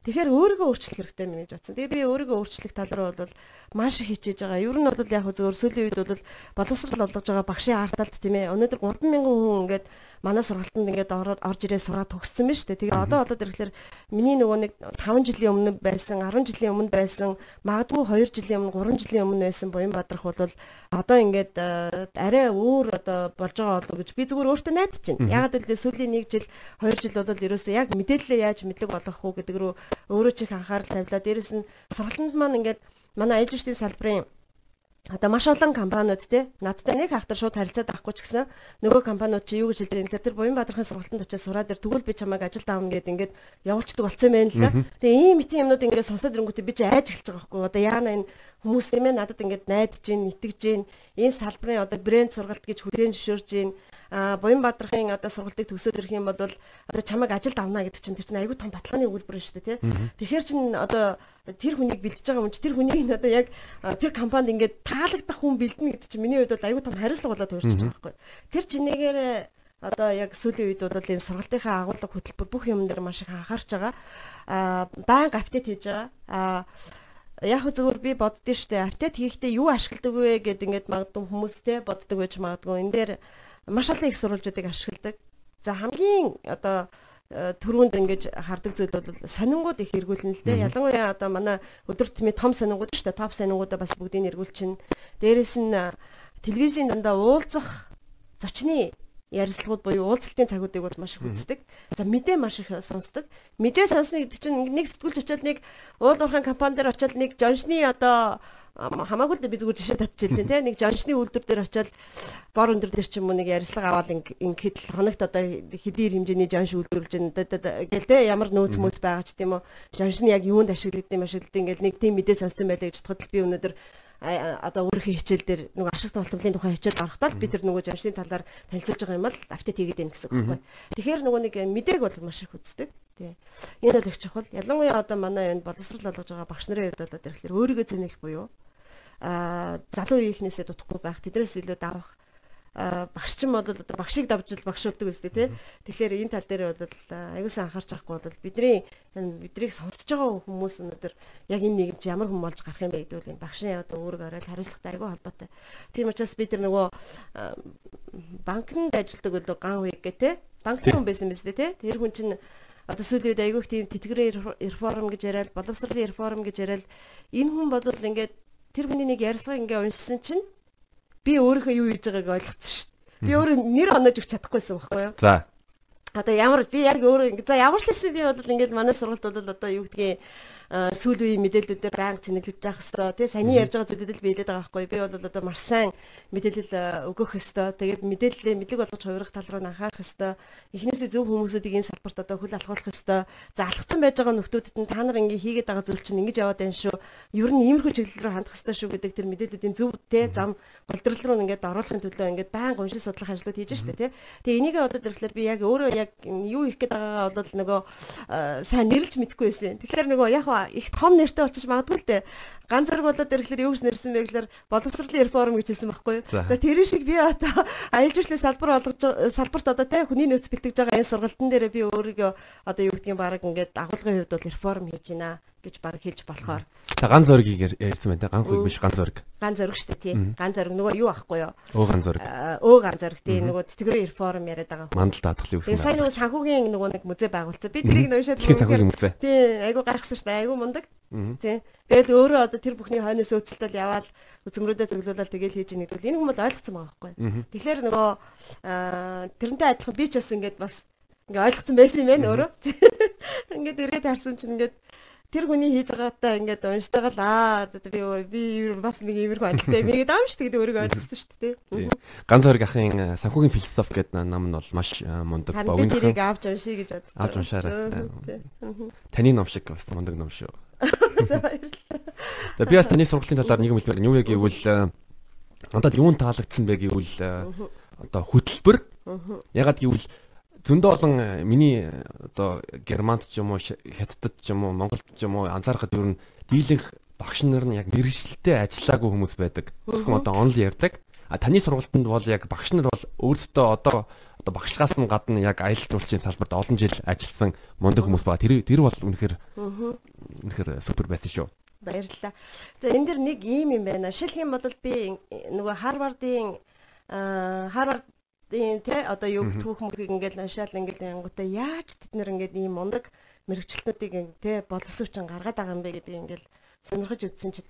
Speaker 2: Тэгэхээр өөрийгөө өөрчлөх хэрэгтэй мэнэ гэж бодсон. Тэгээ би өөрийгөө өөрчлөх тал руу бол маш их хичээж байгаа. Ер нь бол яг зөвөр сүүлийн үед бол боловсрал олгож байгаа багшийн арталт тийм ээ. Өнөөдөр 3000 хүн ингээд манай сургалтанд ингээд орж ирээ сураад төгссөн байна шүү дээ. Тэгээ одоо болоод ирэхлээр миний нөгөө нэг 5 жилийн өмнө байсан, 10 жилийн өмнө байсан, магадгүй 2 жилийн өмнө, 3 жилийн өмнө байсан Буян Бадрах бол одоо ингээд э, арай өөр одоо болж байгаа болов гэж би зүгээр өөртөө найдаж байна. Ягаад гэвэл сүүлийн 1 жил, 2 жил бол ерөөсөө яг мэдээлэлээ яаж мэдлэг болгох уу гэдэг рүү өөрөө чих анхаарал тавилаа. Дээрэс нь сургалтанд маань ингээд манай үсгийн салбарын одоо маш олон компаниуд те надтай нэг хахтар шууд харилцаад авахгүй ч гэсэн нөгөө компаниуд чи юу гэж хэлдэг юм? Тэр буян бадрахын сургалтанд очиж сураад ир тэгвэл би чамайг ажил таавна гэд ингээд явуулцдаг болсон байна л да. Тэгээ ийм итийн юмнууд ингээд сонсоод ирэнгүүтээ би чи айж эхэлж байгаа байхгүй. Одоо яана энэ хүмүүс нэмээ надад ингээд найдаж гин итгэж гин энэ салбарын одоо брэнд сургалт гэж хүлээн зөвшөөрж гин а буян бадрахын одоо сургалтыг төгсөөд ирэх юм бол одоо чамайг ажилд авна гэдэг чинь тэр чинь айгүй том баталгааны өгүүлбэр шүү дээ тий. Тэгэхээр чин одоо тэр хүнийг бэлдэж байгаа юм чи тэр хүнийг одоо яг тэр компанид ингээд таалагдах хүн бэлдэнэ гэдэг чинь миний хувьд бол айгүй том хариуцлага болоод төрчихөж байгаа байхгүй. Тэр чинээгээр одоо яг сүүлийн үед бол энэ сургалтынхаа агуулга хөтөлбөр бүх юм дээр маш их анхаарч байгаа. а байнга апдейт хийж байгаа. а яг зөвөр би боддөө штэ апдейт хийхдээ юу ашигладаг вэ гэд ингээд магадгүй хүмүүс те боддог байж магадгүй энэ дээр маш олон их сурвалжуудыг ашигладаг. За хамгийн одоо э, түрүүнд ингэж хардаг зүйл бол сонингууд их эргүүлнэ л дээ. Ялангуяа одоо манай өдөр тутмын том сонингууд шүү дээ. Топ сонингуудаа бас бүгдийг эргүүлчин. Дээрэс нь телевизийн дандаа уулзах зочны ярилцлагууд буюу уулзалтын цагуудыг бол маш их үздэг. За мэдээ маш их сонсдог. Мэдээ сонсно гэдэг чинь нэг сэтгүүлч очиад нэг уул уурхайн компани дээр очиад нэг жоншны одоо хамаагүй л би зүгээр жишээ татчихж байна тийм нэг жоншны үйлдвэр дээр очиод бор өндөр дээр ч юм уу нэг ярилцлага аваад ингээд л хоногт одоо хэдийн хэмжээний жонш үйлдвэрлэж байна гэл тийм ямар нөөц мөөц байгаа ч тийм үү жонш нь яг юунд ашиглагдсан ашиглагдсан ингээд нэг тийм мэдээ сонссон байлаа гэж бодоход би өнөөдөр одоо өөрийнхөө хичээл дээр нөгөө ашигт болтомлын тухай хичээл гаргахдаа бид тэр нөгөө жоншны талаар танилцуулж байгаа юм бол автет хийгээд байна гэсэн үг байхгүй. Тэгэхээр нөгөө нэг мэдээг бол маш их үздэг. Тий. Энэ бол их чухал. Ялангуяа одоо манай энэ боловсрал олгож байгаа багш нарын хувьд бол тэгэхээр өөрийгөө зэнэх буюу залуу үеийнхнээсээ дутхгүй байх тэдрээс илүү давах багш ч юм бол багшийг давж л багшуулдаг үстэй тий. Тэгэхээр энэ тал дээр бол аюулсан анхаарч байхгүй бол бидний бидрийг сонсож байгаа хүмүүс өнөөдөр яг энэ нийгэмд ямар хүн болж гарах юм бэ гэдэг нь багшийн одоо өөрөг оройл хариуцлагатай аюул холбоотой. Тийм учраас бид нар нөгөө банкнд ажилладаг бол ган үег гэ тий. Банкны хүн байсан биз дээ тий. Тэр хүн чинь одоо сүүлийн үед айгүйх тийм тэтгэрээ реформ гэж яриад боловсролын реформ гэж яриад энэ хүн бол ингээд тэр хүний нэг ярьсгыг ингээ уншсан чинь би өөрийнхөө юу хийж байгааг ойлгоцсон шүү дээ. Би өөрөө нэр онож өгч чадахгүйсэн байхгүй юу?
Speaker 1: За.
Speaker 2: Одоо ямар би яг өөрөө за ямар ч хэлсэн би бол ингээд манай сургалт бол одоо юу гэдгийг сүүл үеийн мэдээллүүдээр байнга цэнэглэж явах хэвээр тий саний ярьж байгаа зүйлүүд би хэлээд байгаа байхгүй. Би бол одоо маш сайн мэдээлэл өгөх хэвээр тэгээд мэдээлэлээ мэдлэг болгож хувирах тал руу анхаарах хэвээр эхнээсээ зөв хүмүүсүүдийг энэ салбарт одоо хөл алхуулах хэвээр за алхсан байж байгаа нөхдүүдэд нь та нар ингээ хийгээд байгаа зүйл чинь ингэж яваад байна шүү. Ер нь иймэрхүү чиглэл рүү хандах хэвээр шүү гэдэг тэр мэдээллүүдийн зөв тий зам голдрол руу ингээд оруулахын төлөө ингээд байнга уншиж судлах ажлууд хийж штэ тий тэгээ энийг одоо тэрхлээр би яг өөрөө яг юу их гээд байгаагаа бол нөгөө сайн нэрлж мэдэхгүй байсан. Тэгэхээр нөгөө яг их том нэртэй болчих магадгүй л дээ. Ганц зэрэг болоод ирэхлээр юу гэж нэрсэн бэ гэхээр боловсролын реформ гэж хэлсэн байхгүй юу? За тэр шиг би одоо аялал жуулчлалын салбар олгож салбарт одоо тэ хүний нөөц бэлтгэж байгаа энэ сургалтын дээр би өөрийгөө одоо юу гэдгийг баг ингээд агуулгын хувьд бол реформ хийж байна гэж баг хэлж болохоор.
Speaker 1: За ган зөргийг ярьсан байна те ган хүйг биш ган зөрг.
Speaker 2: Ган зөрг шүү дээ тий. Ган зөрг нөгөө юу ахгүй юу?
Speaker 1: Өө ган зөрг.
Speaker 2: Өө ган зөрг тий нөгөө тэтгэврийн реформ яриад байгаа.
Speaker 1: Мандал даатгалын үсэн.
Speaker 2: Сайн нөгөө санхүүгийн нөгөө нэг музей байгуулсан. Би тэрийг нөөшөөд
Speaker 1: санхүүгийн музей.
Speaker 2: Тий айгу гайхсан шүү дээ. Айгу мундаг. Тий. Тэгэл өөрөө одоо тэр бүхний хойноос өөцөлтөл яваал үзмрүүдэд зөвлөлөөл тэгэл хийж ийн гэдэг. Энэ хүмүүс ойлгоцсон байгаа байхгүй. Тэгэхээр нөгөө тэрнтэй адилхан би ч бас ингээд бас ингээ ойлгоцсон байсан юм байна өөрөө. Ингээд эргээд харсан чинь ингээд тэр хүний хийж байгаатай ингээд уншиж байгаа л аа би би бас нэг иймэрхүү адилтай юм ингээд аамш тэгээд өөрийгөө ойлгосон шүү дээ.
Speaker 1: Ганц хориг ахын э, санхүүгийн философи гэдэг ном нь бол маш э, мундаг
Speaker 2: богино. Тэрийг авч уншия гэж бодож
Speaker 1: байна. Авч уншаарай. Таны ном шиг бас мундаг ном шүү. [LAUGHS] За баярлалаа. Би бас таны сургалтын талаар нэг юм хэлмээр. Юу яг гэвэл Надад юун таалагдсан бэ гэвэл одоо хөтөлбөр. Ягаад гэвэл зөндөө олон миний одоо германд ч юм уу хятадд ч юм уу монголд ч юм уу анзаархад ер нь дийлэнх багш нар нь яг мэрэгчлэлтэй ажиллаагүй хүмүүс байдаг. Зөвхөн одоо онл ярьдаг. А таны сургалтанд бол яг багш нар бол өөрсдөө одоо одоо багшлагаас нь гадна яг аялал жуулчлалын салбарт олон жил ажилласан мундаг хүмүүс байгаа. Тэр тэр бол үнэхээр үнэхээр супер байсан шүү.
Speaker 2: Баярлалаа. За энэ дэр нэг ийм юм байна. Шилх юм бол би нөгөө Харвардын Харвардын те одоо юу түүх мөрхийг ингээд уншаал ингээд янгуудаа яаж тэд нэр ингээд ийм мундаг мэрэгчлэтүүдийг те боловсруучан гаргаад байгаа юм бэ гэдэг ингээд сонирхож үзсэн чинь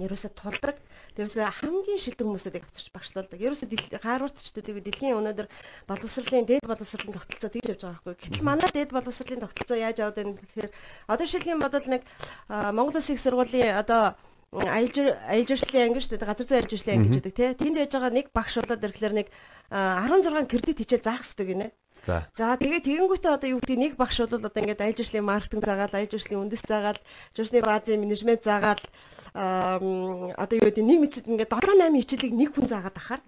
Speaker 2: ерөөсө тулдаг. Тэрөөсө хамгийн шилдэг хүмүүсүүдийг авчирч багшлуулдаг. Ерөөсө хааруултчдуудыг дэлхийн өнөөдөр боловсролын дээд боловсролын тогтолцоо тэгж явж байгаа байхгүй. Гэтэл манай дээд боловсролын тогтолцоо яаж яваад байна гэхээр одоо шилхийн бодвол нэг Монгол Улсын их сургуулийн одоо аялал аялалчлалын анги шүү дээ газар зүйн аялалчлалын анги гэдэг тий. Тэнд яж байгаа нэг багш болоод ирэхлээр нэг 16 кредит хичээл заах хэрэгтэй гинэ. За. Тэгээ тэгэнгүүтээ одоо юу гэдэг нэг багш бол одоо ингээд аялал жуулчлалын маркетинг заагаал, аялал жуулчлалын үндэс заагаал, жуулчлалын баазын менежмент заагаал одоо юу гэдэг нэг мэдсэд ингээд 7 8 хичээлийг нэг хүн заагаад ахаар.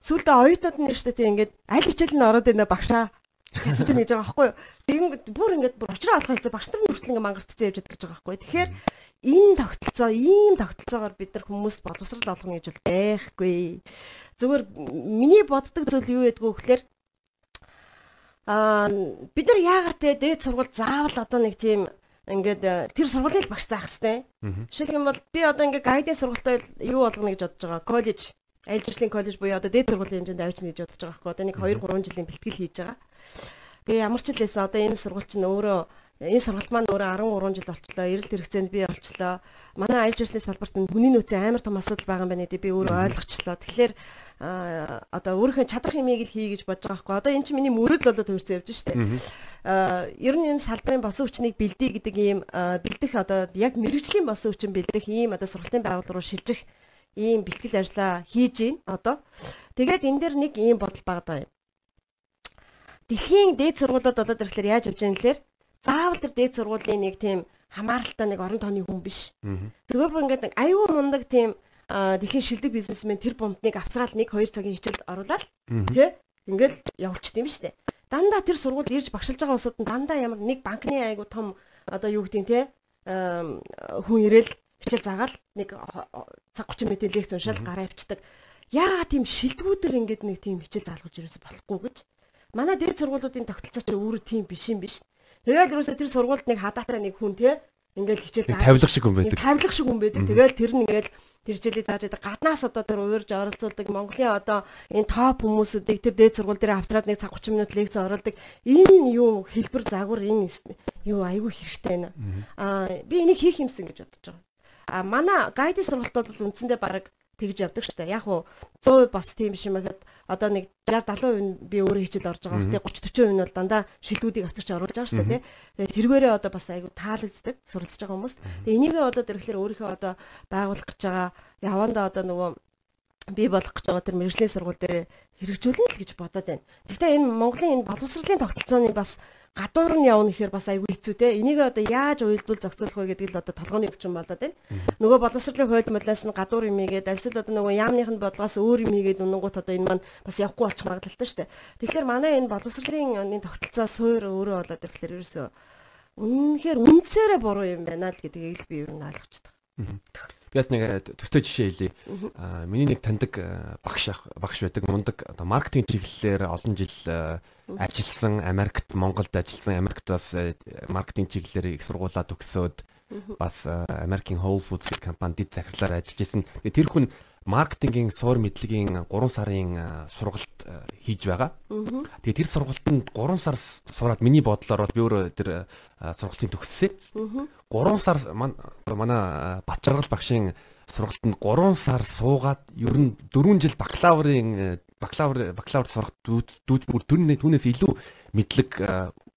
Speaker 2: Сүүлдээ оюутнууд нь штэ тийм ингээд аль хичээл нь ороод байна багшаа Тэсэж нэгж байгаа байхгүй юу. Тэгин бүр ингээд бүр очроо олох хэлцээ багш нар хүртэл ингээд мангартцсан явж байгаа гэж байгаа байхгүй. Тэгэхээр энэ тогтолцоо ийм тогтолцоогоор бид нар хүмүүст боловсрал олгоно гэж бол байхгүй. Зүгээр миний боддог зүйл юу гэдгүү гэхээр Аа бид нар яагаад те дээд сургууль заавал одоо нэг тийм ингээд э, тэр сургуулийн багш заах хэвтэй. Жишээлх юм бол би одоо ингээд гайдын сургуультай юу болгоно гэж бодож байгаа. Коллеж, аялал жуулчлалын коллеж буюу одоо дээд сургуулийн хэмжээнд авчна гэж бодож байгаа байхгүй. Одоо нэг 2 3 жилийн бэлтгэл хийж байгаа. Тэгээ ямар ч л лээсэн одоо энэ сургууль чинь өөрөө энэ сургалт маань өөрөө 13 жил болчлоо. Эрэлт хэрэгцээнд би олчлоо. Манай аялал жуулчлалын салбарт хүний нөөцийн амар том асуудал байгаа юм байна гэдэг би өөрөө ойлгочлоо. Тэгэхээр одоо өөрийнхөө чадах юмыг л хий гэж бодож байгаа хгүй. Одоо эн чинь миний мөрөдл болоод хөрцөө явж штэ. Аа ер нь энэ салбарын босон хүчнийг бэлдээ гэдэг ийм бэлдэх одоо яг мэрэгжлийн босон хүчин бэлдэх ийм одоо сургалтын байгууллага руу шилжих ийм бэлтгэл ажиллаа хийж гин одоо. Тэгээд энэ дэр нэг ийм бодол байгаа юм. Дэлхийн дээд сургуулиуд одоо ирэхлээр яаж явж байгаа нэлэр заавал тэр дээд сургуулийн нэг тийм хамааралтай нэг орон тооны хүн биш. Зөвхөн бүр ингээд нэг аюу мундаг тийм дэлхийн шилдэг бизнесмен тэр бомбныг авцраал 1 2 цагийн хичээлд оруулаад тий ингээд явуулчихд юм шүү дээ. Дандаа тэр сургууль ирж багшилж байгаа улсууд нь дандаа ямар нэг банкны айгу том одоо юу гэдэг тий хүн ирээл хичээл заагаал нэг цаг 30 минутын лекц уншаал гараа авчдаг. Яагаад тийм шилдэгүүдэр ингээд нэг тийм хичээл заалгаж ерөөсө болохгүй гэж. Манай дээд сургуулиудын тогтолцоо ч өөрөө тийм биш юм биш. Тэгээд ерөөсө тэр сургуульд нэг хадаатай нэг хүн тий ингээд хичээл
Speaker 1: зааж тавилах шиг хүн байдаг.
Speaker 2: Тавилах шиг хүн байдаг. Тэгээд тэр нь ингээд тэр жилийн зааж байдаг гаднаас одоо тэр уурж оролцуулдаг Монголын одоо энэ топ хүмүүсүүдийг тэр дээд сургууль дээр авчраад нэг цаг 30 минут лекц оруулдаг энэ юу хэлбэр загвар энэ юу айгүй хэрэгтэй байна аа би энийг хийх юмсан гэж бодож байгаа а манай гайдын сургалтууд бол үндсэндээ баг тэгж явдаг штэ. Яг уу 100% бас тийм биш юм ахэд одоо нэг 60 70% би өөрөө хичээл орж байгаа. Тэгээ 30 40% нь бол дандаа шилдүүдийг авчирч оруулж байгаа штэ тий. Тэгээ тэргээрээ одоо бас айгу таалагддаг суралцж байгаа хүмүүс. Тэгээ энийгээ одоо тэрхлээр өөрийнхөө одоо байгуулах гэж байгаа явандаа одоо нөгөө бий болох гэж байгаа тэр мэрэгжлийн сургууль дээр хэрэгжүүлнэ л гэж бодоод байна. Гэхдээ энэ Монголын энэ боловсролын тогтолцооны бас гадуур нь явна гэхээр бас айгүй хэцүү те. Энийг одоо яаж уйлдвал зохицуулах вэ гэдэг л одоо толгойн өвчин болоод байна. Нөгөө боловсролын хууль мөлөөс нь гадуур юм игээд альсэл одоо нөгөө яамныхын бодлогоос өөр юм игээд унангууд одоо энэ маань бас явахгүй болчих магадлалтай шүү дээ. Тэгэхээр манай энэ боловсролын оны тогтолцоо суур өөрөө болоод ирэхлээр ерөөсөө үнэнхээр үндсээрээ буруу юм байна л гэдгийг л би ер нь ойлгочтой.
Speaker 1: Бяс нэг э, төстэй жишээ хэлье. Аа миний нэг таньдаг э, багш багш байдаг мундаг одоо маркетинг чиглэлээр олон жил э, ажилласан, Америкт, Монголд ажилласан, Америкт бас маркетинг чиглэлээр их сургуулаа төгсөөд бас American Whole Foods компанид захирлаар ажиллаж исэн. Тэр хүн маркетингийн суур мэдлэгийн 3 сарын сургалт хийж байгаа. Тэгээ тэр сургалтанд 3 сар сураад миний бодлоор бол би өөрөө тэр сургалтыг төгссөн. 3 сар манай Батчаргал багшийн сургалтанд 3 сар суугаад ер нь 4 жил бакалаврын бакалавр бакалавр сурах дүүж бүр түүнээс илүү мэдлэг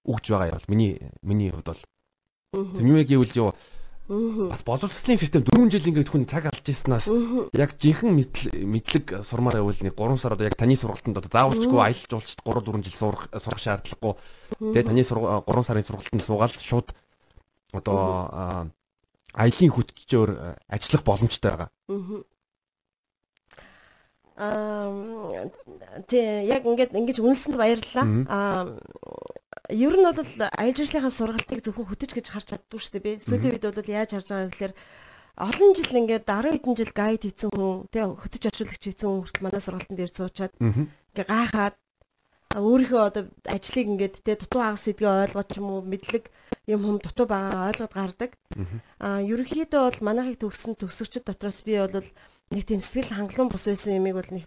Speaker 1: өгж байгаа юм бол миний миний хувьд бол. Тэр юм яг гэвэл юу бас боловсролын систем 4 жил ингээд хүн цаг алдж ирснаас яг жинхэнэ мэдлэг сурмаар байвал нэг 3 сар одоо яг таны сургалтанд одоо заавалчгүй аялал жуулчд 3 4 жил сурах сурах шаардлагагүй. Тэгээ таны 3 сарын сургалтанд суугаад шууд одоо аялын хүчээр ажиллах боломжтой байгаа.
Speaker 2: Аа тий яг ингээд ингэж үнсэнд баярлалаа. Аа ер нь бол аялал жуулчлалынхаа сургалтыг зөвхөн хөтөж гэж харж чаддгүй шүү дээ би. Сүүлийн үед бол яаж харж байгаа гэхээр олон жил ингээд 10 хэдэн жил гайд хийсэн хүн тий хөтөж орчуулагч хийсэн хүн хүртэл манай сургалтын дээр суучаад ингээ гайхаад өөрийнхөө одоо ажлыг ингээд тий дутуу хагас сэдгээ ойлгоод ч юм уу мэдлэг юм хүм дутуу байгаа ойлгоод гардаг. Аа ерөнхийдөө бол манайхыг төгссөн төгсөгчд дотроос би бол нэг тийм сэтгэл хангалуун бус байсан юмыг бол нэг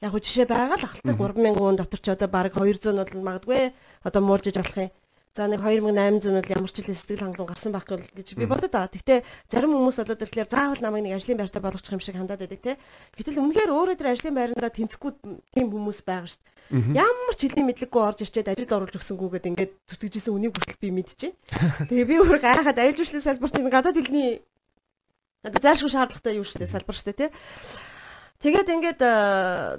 Speaker 2: яг хөө жишээ байгаа л ахaltaй 3000 хүн дотор ч одоо баг 200 нь бол магадгүй одоо муулжиж болох юм. За нэг 2800 нь ямар ч л сэтгэл хангалуун гарсан байх гэж би бодод байгаа. Гэхдээ зарим хүмүүс болоод ирэхлээр заавал намайг нэг ажлын байртаа болгочих юм шиг хандаад байдаг те. Гэтэл үнэхээр өөрөө тэр ажлын байрандаа тэнцэхгүй тийм хүмүүс байгаа шүү дээ. Ямар ч хэлний мэдлэггүй орж ирчээд ажилд оруулж өгсөнгүүгээд ингээд зүтгэжсэн үнийг хүртэл би мэдчихэв. [LAUGHS] Тэгээ би өөр гайхаад аялал жуулчлалын салбарт энэ гадаад хэлний зайлшгүй шаардлагатай юу шүү дээ салбар шүү дээ тий. Тэгээд ингээд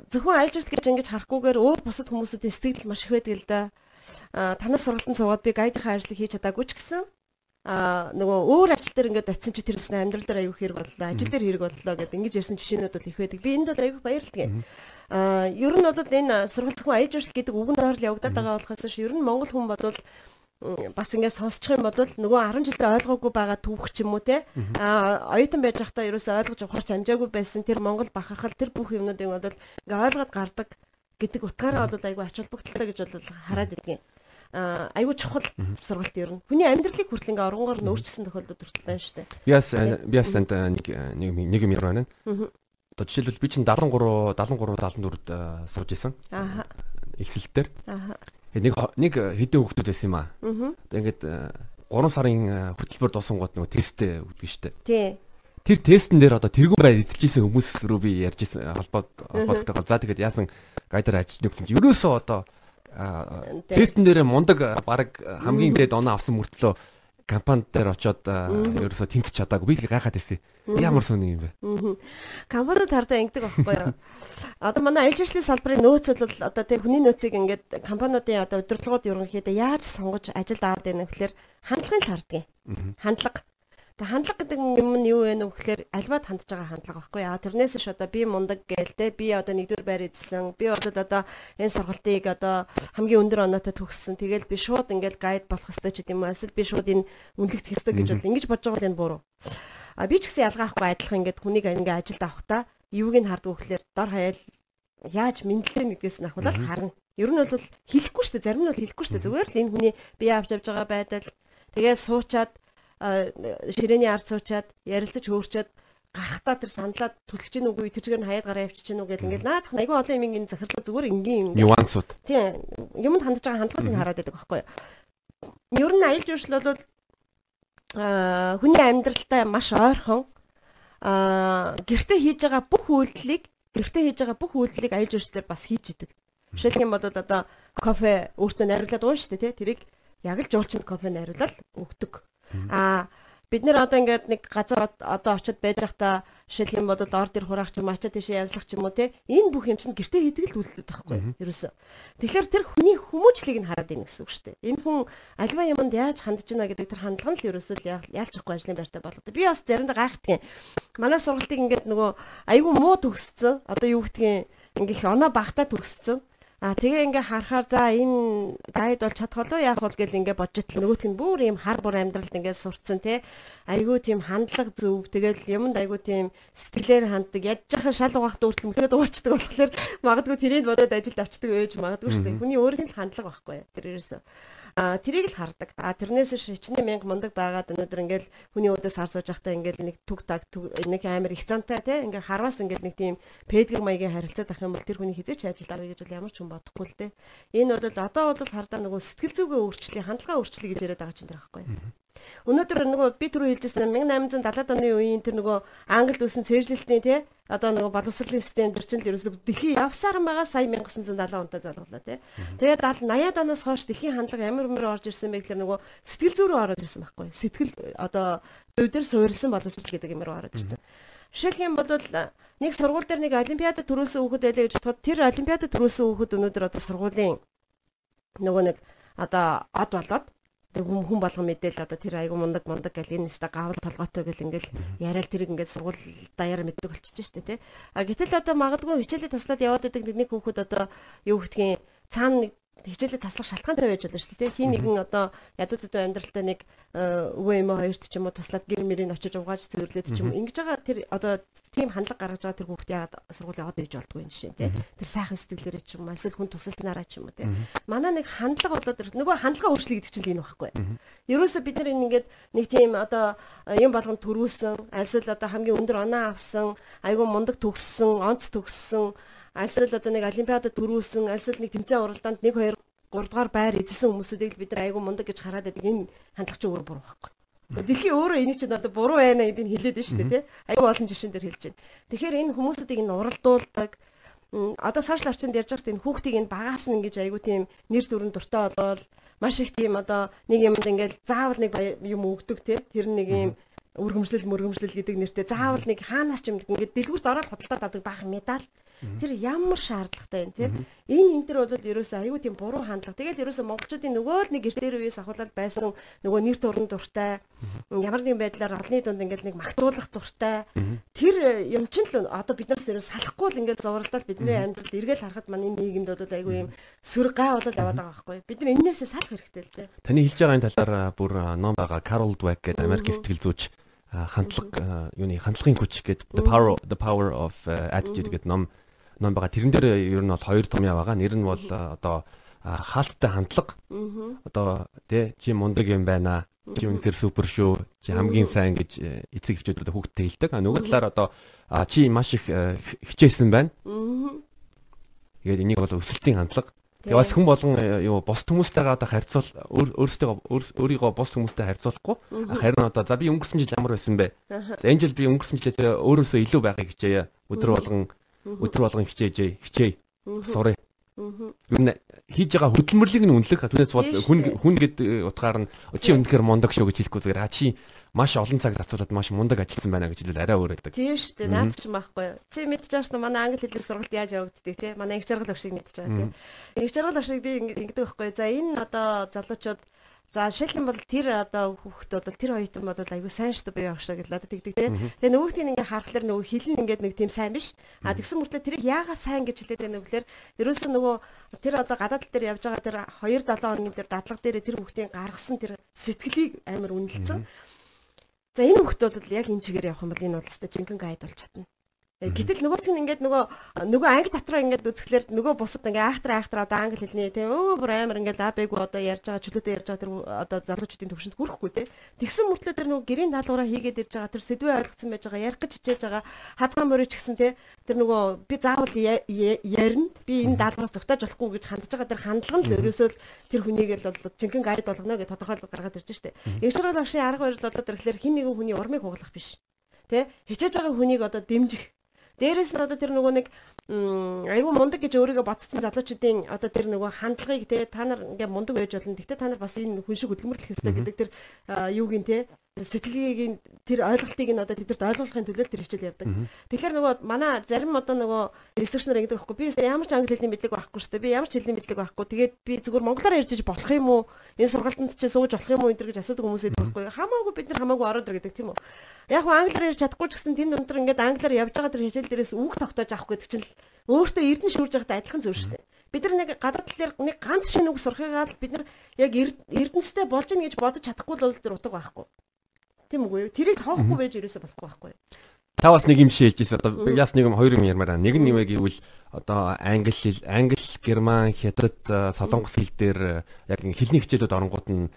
Speaker 2: зөвхөн аялал жуулт гэж ингэж харахгүйгээр өөр бусад хүмүүсүүдийн сэтгэл маш их байдаг л да. А танаас сургалтанд суугаад би гайдынхаа ажлыг хийж чадаагүй ч гэсэн а нөгөө өөр ажил дээр ингээд очисон чи тэрс амьдрал дээр аягүй хэрэг боллоо ажил дээр хэрэг боллоо гэдэг ингэж ярьсан жишээнүүд бол их байдаг. Би энд бол аягүй баярлдаг. А ер нь бол энэ сургалт зөвхөн аялал жуулт гэдэг үгэн доор л явагдаад байгаа болохоос ер нь монгол хүн бодвол бас ингээд сонсчих юм бол нөгөө 10 жилдээ ойлгоогүй байгаа түүх ч юм уу те а оюутан байж байхдаа ерөөсөө ойлгож авахар ч амжаагүй байсан тэр Монгол бахархал тэр бүх юмнуудыг бол ингээд ойлгоод гардаг гэдэг утгаараа бол айгүй ач холбогдолтой гэж бол хараад идэгэн айгүй чухал сургалт ер нь хүний амьдралыг хүртэл ингээ оронгоор нөөцсөн тохиолдод хүртэл байна шүү дээ.
Speaker 1: Би бас би бас танд нэг нэг нэг юм ярина. Одоо жишээлбэл би чинь 73 73 74-д сууж исэн. Аа. Эхлэл дээр. Аа нэг нэг хэдэн хүүхдүүд байсан юм аа. Одоо ингээд 3 сарын хөтөлбөр дууссан гот нөгөө тесттэй өгдөг штэ.
Speaker 2: Тий.
Speaker 1: Тэр тестэн дээр одоо тэргүүн байр эзэлжсэн хүмүүс рүү би ярьж ирсэн холбоод холбоотойгоо за тэгээд яасан гайдар ажиллаж нэгсэн чи ерөөсөө одоо тестэн дээр мундаг баг хамгийн дээд оноо авсан мөртлөө компанид дээр очоод ерөөсөө тэнцэж чадаагүй би гайхаад байсан. Ямар сони юм бэ?
Speaker 2: Компанид хардаа ингэдэг байхгүй юу? Одоо манай аялал жуулчлалын салбарын нөөц бол одоо тэг хүний нөөцийг ингээд компаниудын одоо удирдлагууд ерөнхийдөө яаж сонгож ажилд аваад байна гэхээр хандлагын л харддаг. Хандлага Тэг хандлага гэдэг юм нь юу вэ гэхээр альваад хандж байгаа хандлага байхгүй яа. Тэрнээс ш одоо би мундаг гээл те би одоо нэгдүгээр байр эзэлсэн. Би одоо одоо энэ сургалтыг одоо хамгийн өндөр оноотой төгссөн. Тэгэл би шууд ингээл гайд болох хэвээр ч гэдэм үү. Эсвэл би шууд энэ үнэлэгдэх хэвээр гэж бол ингэж бодож байгаа бол энэ буруу. А би ч гэсэн ялгаа авахгүй адилхан ингээд хүнийг ингээ ажилд авахта юуг нь харддаг гэхээр дор хаяал яаж мэдлээ нэгдээс нь ахвал харна. Ер нь бол хэлэхгүй шүү дээ. Зарим нь бол хэлэхгүй шүү дээ. Зүгээр л энэ хүний бие авч явж байгаа байдал тэгээ суучаад ширээний ард суучаад ярилцаж хөөрчөөд гарахтаа тэр сандлаад түлхэж гин үгүй тэр чигээр нь хаяад гараа явчих гин үгүй ингээл наацх айгүй олон юм ин захирлаа зүгээр ингийн
Speaker 1: юм нюансууд.
Speaker 2: Тийм. Юмд хандж байгаа хандлагыг хараад байдаг байхгүй юу ер нь аялал жуулчлал бол а хүний амьдралтай маш ойрхон. А гэрте хийж байгаа бүх үйлдэлийг гэрте хийж байгаа бүх үйлдэлийг аялал жуулчлалаар бас хийж идэг. Жишээлх юм бол одоо кофе өөртөө найруулад уун штэ тий тэрийг яг л жуулчинд кофе найруулаад өгдөг Аа бид нэр одоо ингээд нэг газар одоо очиод байж байхдаа жишээлх юм бол ор дэр хураах ч юм ачаа тийшээ янзлах ч юм уу те энэ бүх юм чинь гэртээ хийдэг л үйлдэл байхгүй ерөөсөө. Тэгэхээр тэр хүний хүмүүжлийг нь хараад ийн гэсэн үг шүү дээ. Энэ хүн альва юмд яаж хандж байна гэдэг тэр хандлага нь л ерөөсөө яалчихгүй ажлын байртай болгоод би бас заримдаа гайхдаг юм. Манай сургалтыг ингээд нөгөө айгүй муу төгссөн одоо юу гэдгийг ингээд оноо багтаа төгссөн А тэгээ ингээ харахаар за энэ гайд бол чадах болоо яах бол гэл ингээ бодж итл нөгөөт нь бүр ийм хар бур амьдралд ингээ сурцсан те айгүй тийм хандлага зөв тэгэл юмд айгүй тийм сэтгэлээр ханддаг. Яж жахан шал угаахт өөртөл мөтөд уучдаг болохоор [LAUGHS] магадгүй тэрийг бодоод ажилд авчдаг байж магадгүй шүү дээ. Хүний өөрийн л хандлага байхгүй тэр ерөөсөө А тэрийг л хардаг. А тэрнээс шичнээн мянга мундаг байгаад өнөөдөр ингээл хүний өдөөс хар сууж байхдаа ингээл нэг түг таг нэг амар их цантай тий ингээл харвас ингээл нэг тийм пэдгэр маягийн харилцаад ах юм бол тэр хүний хизээч ажилд авъя гэж бол ямар ч хүн бодохгүй л тий. Энэ бол одоо бол хардаа нөгөө сэтгэл зүгээ өөрчлөе, хандлага өөрчлөе гэж яриад байгаа ч юм даа байхгүй. Өнөөдөр нөгөө би түрүү хэлжсэн 1870-ад оны үеийн тэр нөгөө Англид үүсэн цэвэрлэлтийн тий одоо нөгөө боловсролын систем төр чинь л ерөөсөө дэлхий явсаар байгаа сая 1970 онтой залгуулаа тий. Тэгээд 80-аад оноос хойш дэлхийн хандлага ямар мөр орж ирсэн бэ гэхээр нөгөө сэтгэл зүй рүү ороод ирсэн байхгүй. Сэтгэл одоо зүй дээр суурилсан боловсрол гэдэг юмруу ороод ирсэн. Жишээлх юм бол нэг сургууль дээр нэг олимпиадад төрүүлсэн хүүхэд байлаа гэж бодоход тэр олимпиадад төрүүлсэн хүүхэд өнөөдөр одоо сургуулийн нөгөө нэг одоо од болоод тэг хүн болгон мэдээл одоо тэр айгу мундаг мундаг гэл энэ нэстэ гавл толгойтой гэл ингээл яриад тэрийг ингээд сургууль даяар мэддэг болчихж штэ тий. А гэтэл одоо магадгүй хичээлээ таслаад яваад байдаг нэг хүүхэд одоо юу гэдгийг цаана нэг хичээлээ таслах шалтгаантай байж болно шүү дээ. Хин нэгэн одоо ядуу зэдүү амьдралтай нэг өвөө эмээ хоёрт ч юм уу туслаад гэр мөрийг очиж угааж цэвэрлээд ч юм ингэж байгаа тэр одоо тийм хандлага гаргаж байгаа тэр хүүхд яагаад сургууль яваад байж болдгоо юм жишээ тий. Тэр сайхан сэтгэлээрээ ч юм уу эсвэл хүн тусалснараа ч юм уу тий. Манай нэг хандлага болоод нөгөө хандлага өөрчлөе гэдэг чинь энэ байхгүй. Ерөөсө бид нар ингээд нэг тийм одоо юм болгон төрүүлсэн, альсэл одоо хамгийн өндөр оноо авсан, айгүй мундаг төгссөн, онц төгссөн альсэл одоо нэг олимпиадад төрүүлсэн альсэл нэг тэмцээн уралдаанд 1 2 3 дугаар байр эзэлсэн хүмүүсүүдийг бид нар айгүй мундаг гэж хараад байдаг энэ хандлага чи өөр буруу байхгүй. Дэлхийн өөрөө энийг чинь одоо буруу байна гэдгийг хэлээд байна шүү дээ тий. Айгүй олон жишээн дээр хэлж байна. Тэгэхээр энэ хүмүүсүүдийг энэ уралдуулдаг одоо сошиал орчинд ярьж байгаа энэ хүүхдийг энэ багаас нь ингэж айгүй тийм нэр дүрэн дуртай болоод маш их тийм одоо нэг юмд ингээл заавал нэг юм өгдөг тий. Тэр нэг юм өргөмжлөл мөргөмжлөл гэдэг нэртэй заавал нэг хаанаас ч юм ингээд дэлгүүрт ороод худалдаад авдаг баахан медаль Тэр ямар шаардлагатай юм тийм. Энэ энэ төр бол ерөөсөө аюу тийм буруу хандлага. Тэгэл ерөөсөө монголчуудын нөгөө л нэг эртээр үеэс ахуулаад байсан нөгөө нэр төрн дуртай ямар нэгэн байдлаар олонний дунд ингээл нэг магтуулах дуртай. Тэр юм чинь л одоо биднээс ерөөс салахгүй л ингээл зовралдаад бидний амьдралд эргэл харахад манай нийгэмд бол аюу юм сөр гай болол яваад байгаа байхгүй. Бид нар энээсээ салах хэрэгтэй л тийм.
Speaker 1: Таны хэлж байгаа энэ талаар бүр ном байгаа Carol Dweck гэдэг Америк сэтгэл зүйч хандлага юуны хандлагын хүч гэдэг the power the power of attitude гэдэг ном ном байгаа. Тэрэн дээр ер нь бол хоёр томьёо байгаа. Нэр нь бол одоо хаалттай хандлага. Одоо тий чи мундаг юм байна. Чи үнэхээр супер шүү. Чи хамгийн сайн гэж э, эцэг эхчүүд хүүхдтэй хэлдэг. А нөгөө талаар одоо чи маш их э, хичээсэн байна. Тэгээд энийг бол өсөлтийн хандлага. Тэгээ бас хүн болгон э, юу бос хүмүүстэйгээ одоо харьцуул өөрсдөө өөрийгөө бос хүмүүстэй харьцуулахгүй харин одоо за би өнгөрсөн жил ямар байсан бэ? За энэ жил би өнгөрсөн жилээс өөрөөсөө илүү байхыг хичээе. Өдөр болгон өдөр болгон хичээжээ, хичээе. Сурыг. Юу нэ хийж байгаа хөдөлмөрлийг нь үнэлэх түүнээс бол хүн хүн гэдэг утгаар нь чи үнэхээр мундаг шүү гэж хэлэхгүй зүгээр а чи маш олон цаг зарцуулаад маш мундаг ажилласан байна гэж хэлвэл арай өөр байдаг.
Speaker 2: Тийм шүү дээ. Наад ч юм байхгүй юу. Чи мэдчихэж шүү манай англи хэлний сургалт яаж явагддаг тий. Манай их жаргал авшиг мэдчихэж байгаа тий. Их жаргал авшиг би ингэдэг байхгүй. За энэ одоо залуучууд За жишээлбэл бол тэр одоо хүүхдүүд бол тэр хоёртон бодвол айгүй сайн шүү дээ бие явах шиг л одоо тэгдэг те. Тэгээ нөгөөх нь ингээ харахаар нөгөө хилэн ингээд нэг тийм сайн биш. А тэгсэн мөртлөө тэрийг яагаад сайн гэж хэлээд байна вэ гэхээр ерөөсөө нөгөө тэр одоо гадаад дээр явж байгаа тэр 2 7 хоногийн тэр дадлага дээр тэр хүүхдийн гаргасан тэр сэтгэлийг амар үнэлсэн. За энэ хүүхдүүд бол яг энэ чигээр явах юм бол энэ бол өстой жинхэнэ гайд болж чадна. Гэтэл нөгөөх нь ингээд нөгөө нөгөө англи дотроо ингээд үзэхлээр нөгөө бусад ингээд айхтар айхтар одоо англи хэлний тийм өө бүр амар ингээд лабэгүү одоо ярьж байгаа чөлөөтэй ярьж байгаа тэр одоо залуучуудын төвшөнд хүрэхгүй те. Тэгсэн мөртлөө тэр нөгөө гэрийн даалгавраа хийгээд ирж байгаа тэр сэдвээ ойлгоцсон байж байгаа ярих гэж хичээж байгаа хазгаан мөрөж гисэн те. Тэр нөгөө би заавал ярина би энэ даалгавраас зогтоож болохгүй гэж хандж байгаа тэр хандлага нь л ерөөсөө тэр хүнийг л бол жинхэнэ гайд болгоно гэж тодорхойлоод гаргаад ирж штэ. Ягшрал багшийн арга барил болоод ирэхлээр хин нэгэн хүний урмыг хуглах биш. Тэ хичээж байгаа хүнийг одоо дэмжих Дээрээс нь одоо тэр нөгөө нэг айгүй мундаг гэж өөрийгөө бодсон залуучуудын одоо тэр нөгөө хандлагыг те та нар ингээ мундаг байж болно. Гэхдээ та нар бас энэ хүн шиг хөдөлмөрлөх хэрэгтэй гэдэг тэр юугийн те сэтгэлгээгийн тэр ойлголтыг нь одоо тэдэрт ойлгуулахын төлөө тэр хичээл явдаг. Тэгэхээр нөгөө манай зарим одоо нөгөө ресерч нар ингэдэг байхгүй би ямар ч англи хэлний мэдлэг байхгүй шүү дээ. Би ямар ч хэлний мэдлэг байхгүй. Тэгээд би зүгээр монголоор ярьж болох юм уу? Энэ сургалтанд чи сууж болох юм уу энэ төр гэж асуудаг хүмүүс байдаг байхгүй. Хамаагүй бид нар хамаагүй ороод ир гэдэг тийм үү? Яг хөө англиар ярьж чадахгүй ч гэсэн тэнд өндөр ингээд англиар явж байгаа тэр хичээл дээрээс үг тогтоож авах гэдэг чинь өөртөө эрдэнэ шүүрж байхад адилхан зүйл шүү дээ. Бид нар нэг гадаад талаар нэг ганц шинэ үг сурахыгаа л бид нар яг эрдэнэстэй болж гин гэж бодож чадахгүй л тэр утга байхгүй. Тийм үгүй юу? Тэрийг тоохгүй байж ерөөсөө болохгүй байхгүй.
Speaker 1: Та бас нэг юм шийдэж одоо яс нэг юм хоёр юм ярмаар. Нэг нь нэмээ гэвэл одоо англи хэл, англи, герман, хятад, солонгос хэл дээр яг хэлний хичээлүүд оронгууд нь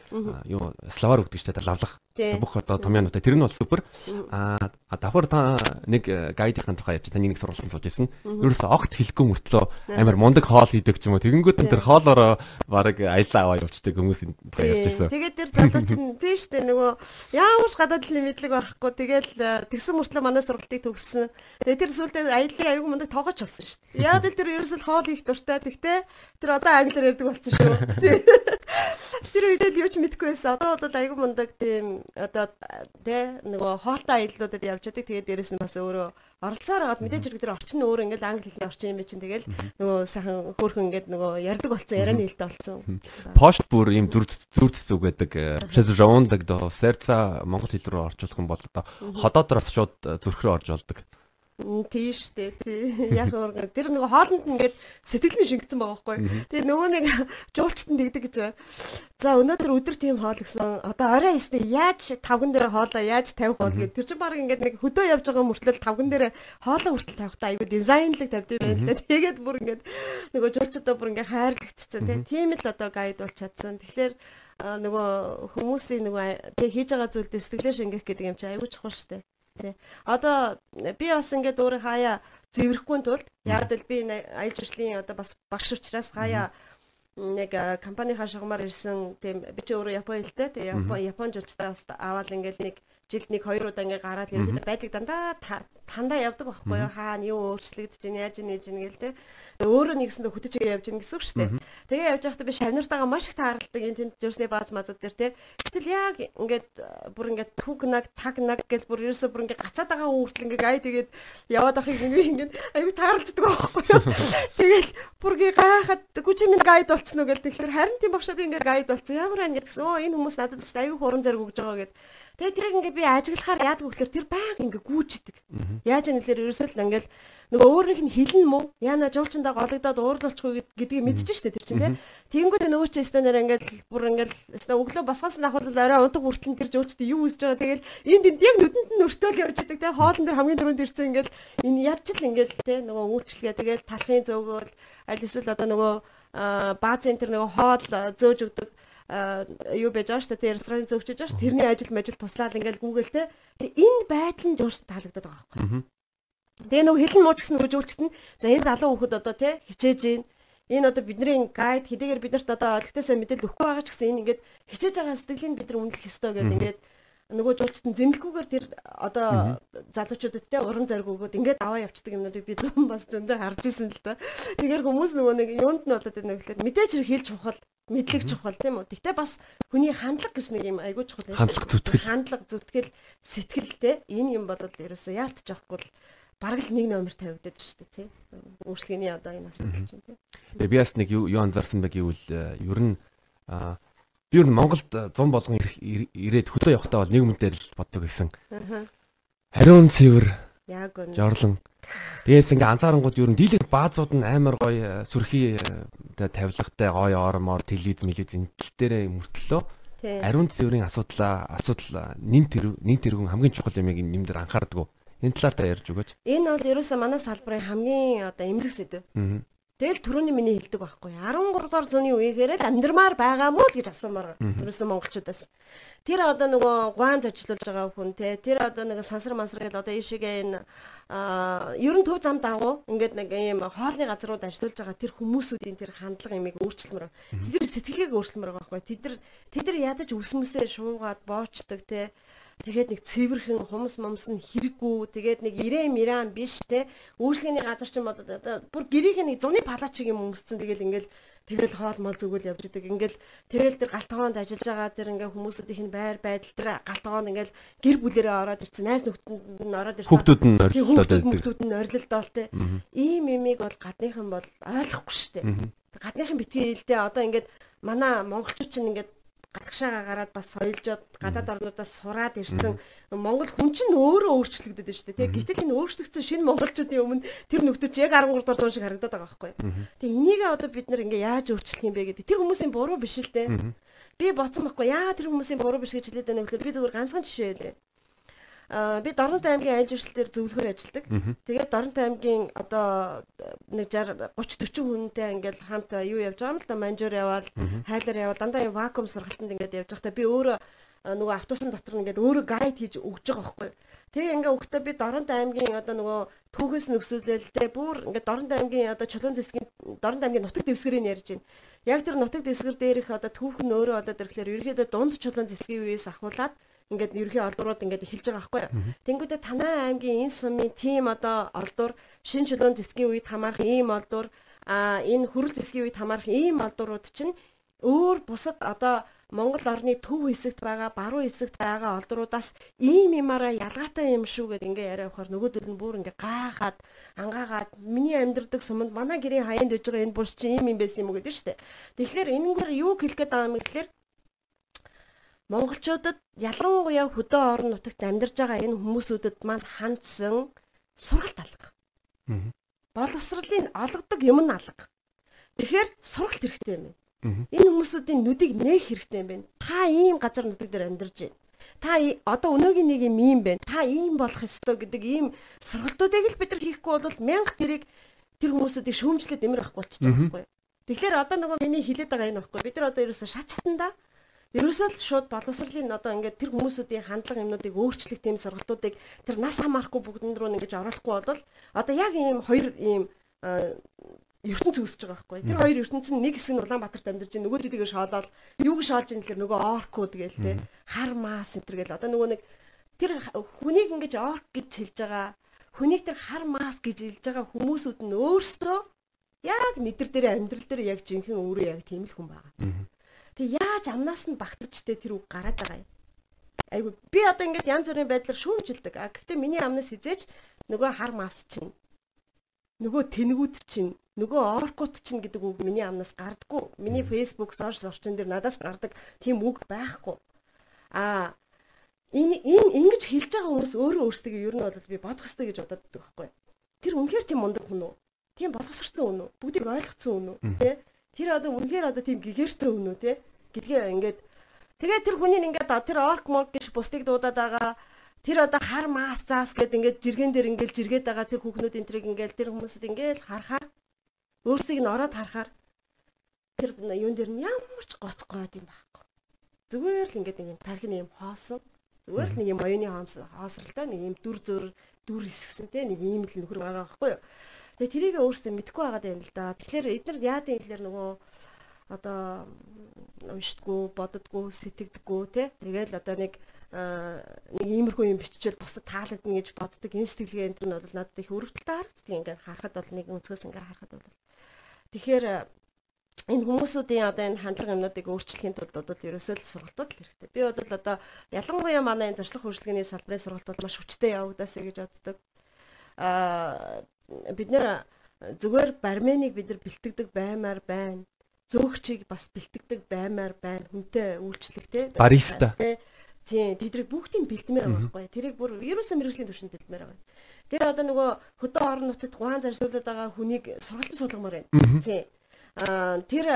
Speaker 1: юу словар гэдэг лавлах бүх одоо томьёонуудаа тэр нь бол супер. Аа давхар та нэг гайдын тухай ярьж таны нэг сургалтанд сууж ирсэн. Ерөөсө огт хэлэхгүй мөртлөө амар мундаг хоол идэг ч юм уу. Тэгэнгүүт энэ тэр хоолороо баг аялаа аваа явуулдаг хүмүүс тухай ярьж ирсэн.
Speaker 2: Тэгээд тэр залууч нь тийм шүү дээ нөгөө ч гадаад хэлний мэдлэг байхгүй. Тэгээд тэгсэн мөртлөө манай сургалтыг төгссөн. Тэгээд тэр сүултээ аяллаа аягүй мундаг тоогооч болсон шүү дээ. Яг л тэр ерөөсөл хоол их дуртай. Тэгтээ тэр одоо англиар ярьдаг болсон шүү. Тэр үед л юу ч мэдэхгүй байсан. Одоо бол айгүй мундаг тийм одоо тэ нөгөө хоолтой аяллуудад явж байдаг. Тэгээд дээрэс нь бас өөрөө оролцоор агаад мэдээж хэрэг тэр орчин өөр ингээл англи хэлний орчин юм чинь тэгэл нөгөө сайхан хөөрхөн ингээд нөгөө ярддаг болсон ярианы хэлтэй болсон.
Speaker 1: Пошт бүр ийм зүр зүр зүг байдаг. Шэзжоондаг доо серца монгол хэл рүү орчуулах юм бол одоо ходоодроос шууд зүрх рүү орж олдог
Speaker 2: тийш дээ тий. [LAUGHS] Яг өөр тэр нөгөө хоолнд ингээд сэтгэл нь шингэсэн байгаа байхгүй. Тэгээ нөгөө нэг [LAUGHS] жуулчтан дэгдэг гэж байна. За өнөөдөр өдөр тийм хоол гэсэн. Одоо орой ясна яаж тавган дээр хоолоо яаж тавих бол гэдэг. Тэр чинь баг ингээд нэг хөдөө явж байгаа мөртлөө тавган дээр хоолоо хүртэл тавихтаа айгүй дизайнлаг тавьдаг байна лээ. Тэгээд бүр ингээд нөгөө жуулчдаа бүр ингээд хайрлагдчихсан тий. Тийм л одоо гайд бол чадсан. Тэгэхээр нөгөө хүмүүсийн нөгөө тэг хийж байгаа зүйлдээ сэтгэлээ шингэх гэдэг юм чи айгүй чухал штэ. Тий. Одоо би бас ингээд өөрөө хаяа зэврэхгүй тулд яг л би аялал жуулчлалын одоо бас багш учраас хаяа нэг компанийн хашгамаар ирсэн тийм би ч өөрөө Япон хэлтэй тийм Япон Япон жуулчдаа бас аваад ингээд нэг жилд нэг хоёр удаа ингээ гараад ирээд байдлыг дандаа тандаа явдаг байхгүй юу? Хаана юу өөрчлөгдөж чинь яаж нээж ийн гэл те. Өөрөө нэгсэндээ хөтөж явж ийн гэсэн үг шүү дээ. Тэгээ явж байхдаа би шавнартайгаа маш их тааралдаг энэ тэнд журсны бааз мазууд дээр те. Гэтэл яг ингээд бүр ингээд түг наг таг наг гэл бүр ерөөсө бүр ингээ гацаад байгаа хүртэл ингээ гай тэгээд яваад ахыг ингээ ингээ аюу тааралддаг байхгүй юу? [LAUGHS] Тэгэл бүр ингээ гайхаад гүчи минь гайд болцсон уу гэл. Тэгэхээр харин тийм багшаа би ингээ гайд болцсон. Ямар байна гэсэн оо энэ хүмүүс надад аюу хуран зэрэг өгж байгаа гэд Тэгээ тэрийг ингээ би ажиглахаар яадаг вөхлөр тэр баян ингээ гүйчдэг. Яаж юм нэлэр ерөөсөө л ингээл нөгөө өөрийнх нь хилэн мүү яна жуулчандаа гологдоод уурлуулчихгүй гэдгийг мэдчихэж штэ тэр чинь тий. Тэнгүүд нөгөө ч станаар ингээл бүр ингээл өглөө босгоос нь ахвал орой унтаг хүртэл тэр жуулчдаа юу үсэж байгаа тэгэл энд энд яг нүдэнд нь өртөөл явж идэг тий. Хоолн дээр хамгийн түрүүнд ирсэн ингээл энэ ядч л ингээл тий нөгөө үйлчлэгээ тэгэл талхын зөөгөөл аль эсвэл одоо нөгөө баазын тэр нөгөө хоол зөөж өгдөг юу байж байгаа шүү дээ. Ресторан зөөгчөж байгаа шүү. Тэрний ажил мажил туслаад ингээл гүүгэлтэй. Энэ байдал нь жуурс таалагдаад байгаа байхгүй. Тэгээ нөгөө хэлэн мууч гэсэн нөгөөжүүлчт нь за энэ залуу хүүхэд одоо тий хичээж гин энэ одоо бидний гайд хэдийгээр биднэрт одоо олигтойсаа мэдээлэл өгөхгүй байгаа ч гэсэн энэ ингээд хичээж байгаа сэтгэлийг бид нар үнэлэх ёстой гэдэг ингээд нөгөө жуулчтан зэмлэлгүйгээр тэр одоо залуучуудад те уран зориг өгөөд ингээд аваа явцдаг юмнуудыг би зөвхөн бас зөндөө харж исэн л да. Тэгэхээр хүмүүс нөгөө нэг юунд нь болоод байна гэхэлээ мэдээж хэрэг хэлж чухал, мэдлэг чухал тийм үү. Гэтэ бас хүний хандлага гэж нэг юм айгүй чухал
Speaker 1: байна. Хандлага зүтгэл.
Speaker 2: Хандлага зүтгэл сэтгэлтэй энэ юм бодвол ерөөсөө яалтж авахгүй л бараг л нэг номер тавигдаад шүү дээ тий. Өөрчлөгийн одоо энэ асуудал чинь тий.
Speaker 1: Тэгээ би бас нэг юу анзаарсан бэ гэвэл э, ер нь би ер нь Монголд 100 болгон ирээд хөдөө явахдаа бол нэг юмдэр л боддог гэсэн. Хариун цэвэр. Яг үнэ. Жорлон. Тэгээс ингээ анзаарангууд ер нь дийлэг баазууд нь амар гоё э, сүрхий э, тавилгатай гоё ормоор телевиз мэлиз энэ дээр мөртлөө ариун цэврийн асуудлаа асуудал нин тэр нин тэргүүн хамгийн чухал юмыг нэм дээр анхаардаг. Энэ талаар та ярьж өгөөч.
Speaker 2: Энэ бол ерөөсөө манай салбарын хамгийн одоо эмзэг сэдв. Тэгэл түрүүний миний хэлдэг байхгүй. 13 дугаар зууны үеигээрээ амьдрмаар байгаа мó л гэж асуумаар. Ерөөсөн монголчуудаас. Тэр одоо нөгөө гуан зочлуулж байгаа хүн те. Тэр одоо нэг сансар мансар гэдэг одоо ийшээгээ энэ аа ерөн төв зам дагуу ингээд нэг ийм хоолны газрууд ажиллаж байгаа тэр хүмүүсүүдийн тэр хандлага имийг өөрчлөмөр. Тэд нар сэтгэлгээг өөрчлөмөр байгаа байхгүй. Тэд нар тэд нар ядаж үсмэсээ шуугаад боочдаг те Тэгээд нэг цэвэрхэн хумс момс нь хэрэггүй. Тэгээд нэг ирээ миран биш те. Өөрчлөгийн газар чинь бодоод одоо бүр гэрийнх нэг зуны палач юм өмсцэн. Тэгэл ингээл тэгэл хоол мол зүгэл явж идэг. Ингээл тэгэл тэр галтгоонд ажиллаж байгаа тэр ингээ хүмүүсүүдийн байр байдал тэр галтгоонд ингээл гэр бүлэрээ ороод ирсэн. Найс нөхдөнд нь ороод ирсэн.
Speaker 1: Хүүхдүүд нь орилдоод байдаг.
Speaker 2: Хүүхдүүд нь орилдоол те. Ийм юмыг бол гадныхан бол ойлгохгүй штэ. Гадныхан битгий хэлдэ одоо ингээд манай монголчууд чинь ингээд гадагшаага гараад бас соёлжоод гадаад орнуудаас сураад ирсэн Монгол хүн чинь өөрөө өөрчлөгдөд байна шүү дээ. Гэтэл энэ өөрчлөгдсөн шинэ монголчуудын өмнө тэр нөхдөж яг 13 дугаар зуун шиг харагдаад байгаа байхгүй. Тэгээ энийг одоо бид нэр ингээ яаж өөрчлөх юм бэ гэдэг. Тэр хүмүүсийн буруу биш л дээ. Би боцсон байхгүй. Яагаад тэр хүмүүсийн буруу биш гэж хэлээд байна вэ гэхээр би зөвхөн ганцхан жишээ хэлээ би Дорнот аймгийн аян журсалтээр зөвлөхөр ажилладаг. Тэгээд Дорнот аймгийн одоо нэг 60 30 40 хүнтэй ингээл хамт юу явж байгаа юм л да манжуур яваал хайлаар яваал дандаа юм вакуум сургалтанд ингээд явж байхдаа би өөрөө нөгөө автобусын дотор ингээд өөрөө гайд хийж өгж байгаа байхгүй. Тэгээ ингээ өгтөө би Дорнот аймгийн одоо нөгөө түүхээс нөсүүлэлтэй бүр ингээ Дорнот аймгийн одоо чулуун зэвсгийн Дорнот аймгийн нутаг дэвсгэрийг ярьж байна. Яг тэр нутаг дэвсгэр дээрх одоо түүх нь өөрөө болоод ирэхлээр ерөөдөө дунд чулуун зэвсгийн үеэс ахуулаад ингээд ерхий олдурууд ингээд эхэлж байгаа байхгүй юу. Тэнгүүдээ танай аймгийн энэ сумын тим одоо олдур шин чулуун зэвсгийн үед хамаарах ийм олдур а энэ хөрөл зэвсгийн үед хамаарах ийм олдурууд чинь өөр бусад одоо Монгол орны төв хэсэгт байгаа, баруун хэсэгт байгаа олдруудаас ийм юмараа ялгаатай юм шүү гэд ингээ яриа авахаар нөгөөдөл нь бүр ингээ гаахаад ангаагаад миний амьдрдаг суманд манай гэрийн хаяанд иж байгаа энэ бус чи ийм юм байсан юм уу гэдэг штэ. Тэгэхээр энэгээр юу хэлэх гээд байгаа юм гэхээр монголчуудад ялангуяа хөдөө орон нутагт амьдарж байгаа энэ хүмүүсүүдэд маань хандсан сургалт алга. Боловсролын олгодог юм нь алга. Тэгэхээр сургалт хэрэгтэй юм. Энэ хүмүүсүүдийн нүдийг нээх хэрэгтэй юм байна. Та ийм газар нутаг дээр амьдарч байна. Та одоо өнөөгийн нэг юм ийм байна. Та ийм болох ёстой гэдэг ийм сургалтуудыг л бид нар хийхгүй бол мянга тэрийг тэр хүмүүсүүдийг шүүмжлээд эмэр авахгүй болчих жоох байхгүй. Тэгэхээр одоо нөгөө миний хэлээд байгаа энэ байхгүй. Бид нар одоо ерөөсө шат чатанда ерөөсөө л шууд боловсролын одоо ингээд тэр хүмүүсүүдийн хандлага юмнуудыг өөрчлөх тийм сургалтуудыг тэр нас хамаарахгүй бүгдэн рүү ингэж оруулахгүй бол одоо яг ийм хоёр ийм ертөнц үүсэж байгаа байхгүй. Тэр хоёр ертөнц нь нэг хэсэг нь Улаанбаатарт амьдарч байна. Нөгөө төдийгөө шоолол юуг шоолж ин гэхээр нөгөө оркууд гээл те. Хар маас энэ гээл одоо нөгөө нэг тэр хүнийг ингэж орк гэж хэлж байгаа. Хүнийг тэр хар маас гэж хэлж байгаа хүмүүсүүд нь өөрсдөө яг мэдэр дээр амьдрал дээр яг жинхэнэ өөрөө яг тийм л хүн байгаа. Тэг яаж амнаас нь багтаж те тэр үг гараад байгаа юм. Айгу би одоо ингэж янз бүрийн байдлаар шүүмжилдэг. А гэхдээ миний амнаас хизээж нөгөө хар маас чинь нөгөө тэнгүүд чинь нөгөө оркут чинь гэдэг үг миний амнаас гардггүй. Миний Facebook сошиал орчин дээр надаас гардаг тийм үг байхгүй. Аа энэ энэ ингэж хэлж байгаа хүмүүс өөрөө өөрсдөө ер нь бол би бодох хэрэгтэй гэж бодоод байдаг байхгүй. Тэр үнэхээр тийм мундаг хүн үү? Тийм боловсрцсан хүн үү? Бүгдийг ойлгоцсон хүн үү? Тэ? Тэр одоо үнэхээр одоо тийм гэгэрцэн хүн үү? Тэ? Гэдгээ ингээд тэгээ тэр хүний ингээд тэр орк мог гэж бусдыг дуудаад байгаа тэр одоо хар маас заас гэд ингээд жиргэн дээр ингээд жиргээд байгаа тэр хүүхнүүд энэ тэрийг ингээд тэр хүмүүсд ингээд харахаар өөрсдийг нь ороод харахаар тэр юун дээр нь ямар ч гоцгоод юм байхгүй. Зүгээр л ингээд нэг тархин юм хоосон. Зүгээр л нэг юм оюуны хоосралтай нэг юм дүр зур дүр хэсгсэн те нэг ийм л нөхөр байгаа байхгүй юу. Тэгээ тэрийг өөрсдөө мэдгүй байгаад юм л да. Тэгэхээр эдгээр яад юм хэлэр нөгөө одоо уншдаггүй, боддоггүй, сэтгэдэггүй те. Тэгээл одоо нэг нэг иймэрхүү юм биччихэл бусад таалагдана гэж боддог. Энэ сэтгэлгээ энэ нь бол надад их өрөвдөлтэй харагддаг. Ингээд харахад бол нэг өнцгөөс ингээд харахад бол Тэгэхээр энэ хүмүүсүүдийн одоо энэ хандлага юмнуудыг өөрчлөхийн тулд одоо ерөөсөө л сургалтууд л хэрэгтэй. Би бодвол одоо ялангуяа манай энэ зарчлах хөгжлөгийн салбарын сургалтууд маш хүчтэй явагдасаа гэж боддог. Аа бид нэр зүгээр барменыг бид нар бэлтгэдэг баймаар байна. Зөөгчийг бас бэлтгэдэг баймаар байна. Хүнтэй үйлчлэг те.
Speaker 1: Бариста.
Speaker 2: Тийм, тэдрийг бүгдийг бэлдмээр байгаа байхгүй. Тэрийг бүр ерөөсөө мэрэгжлийн түвшинд бэлдмээр байгаа. Тэр одоо нөгөө хөдөө орон нутагт гуан зарцуулаад байгаа хүнийг сургалтын суулгамаар байна. Тийм. Аа тэр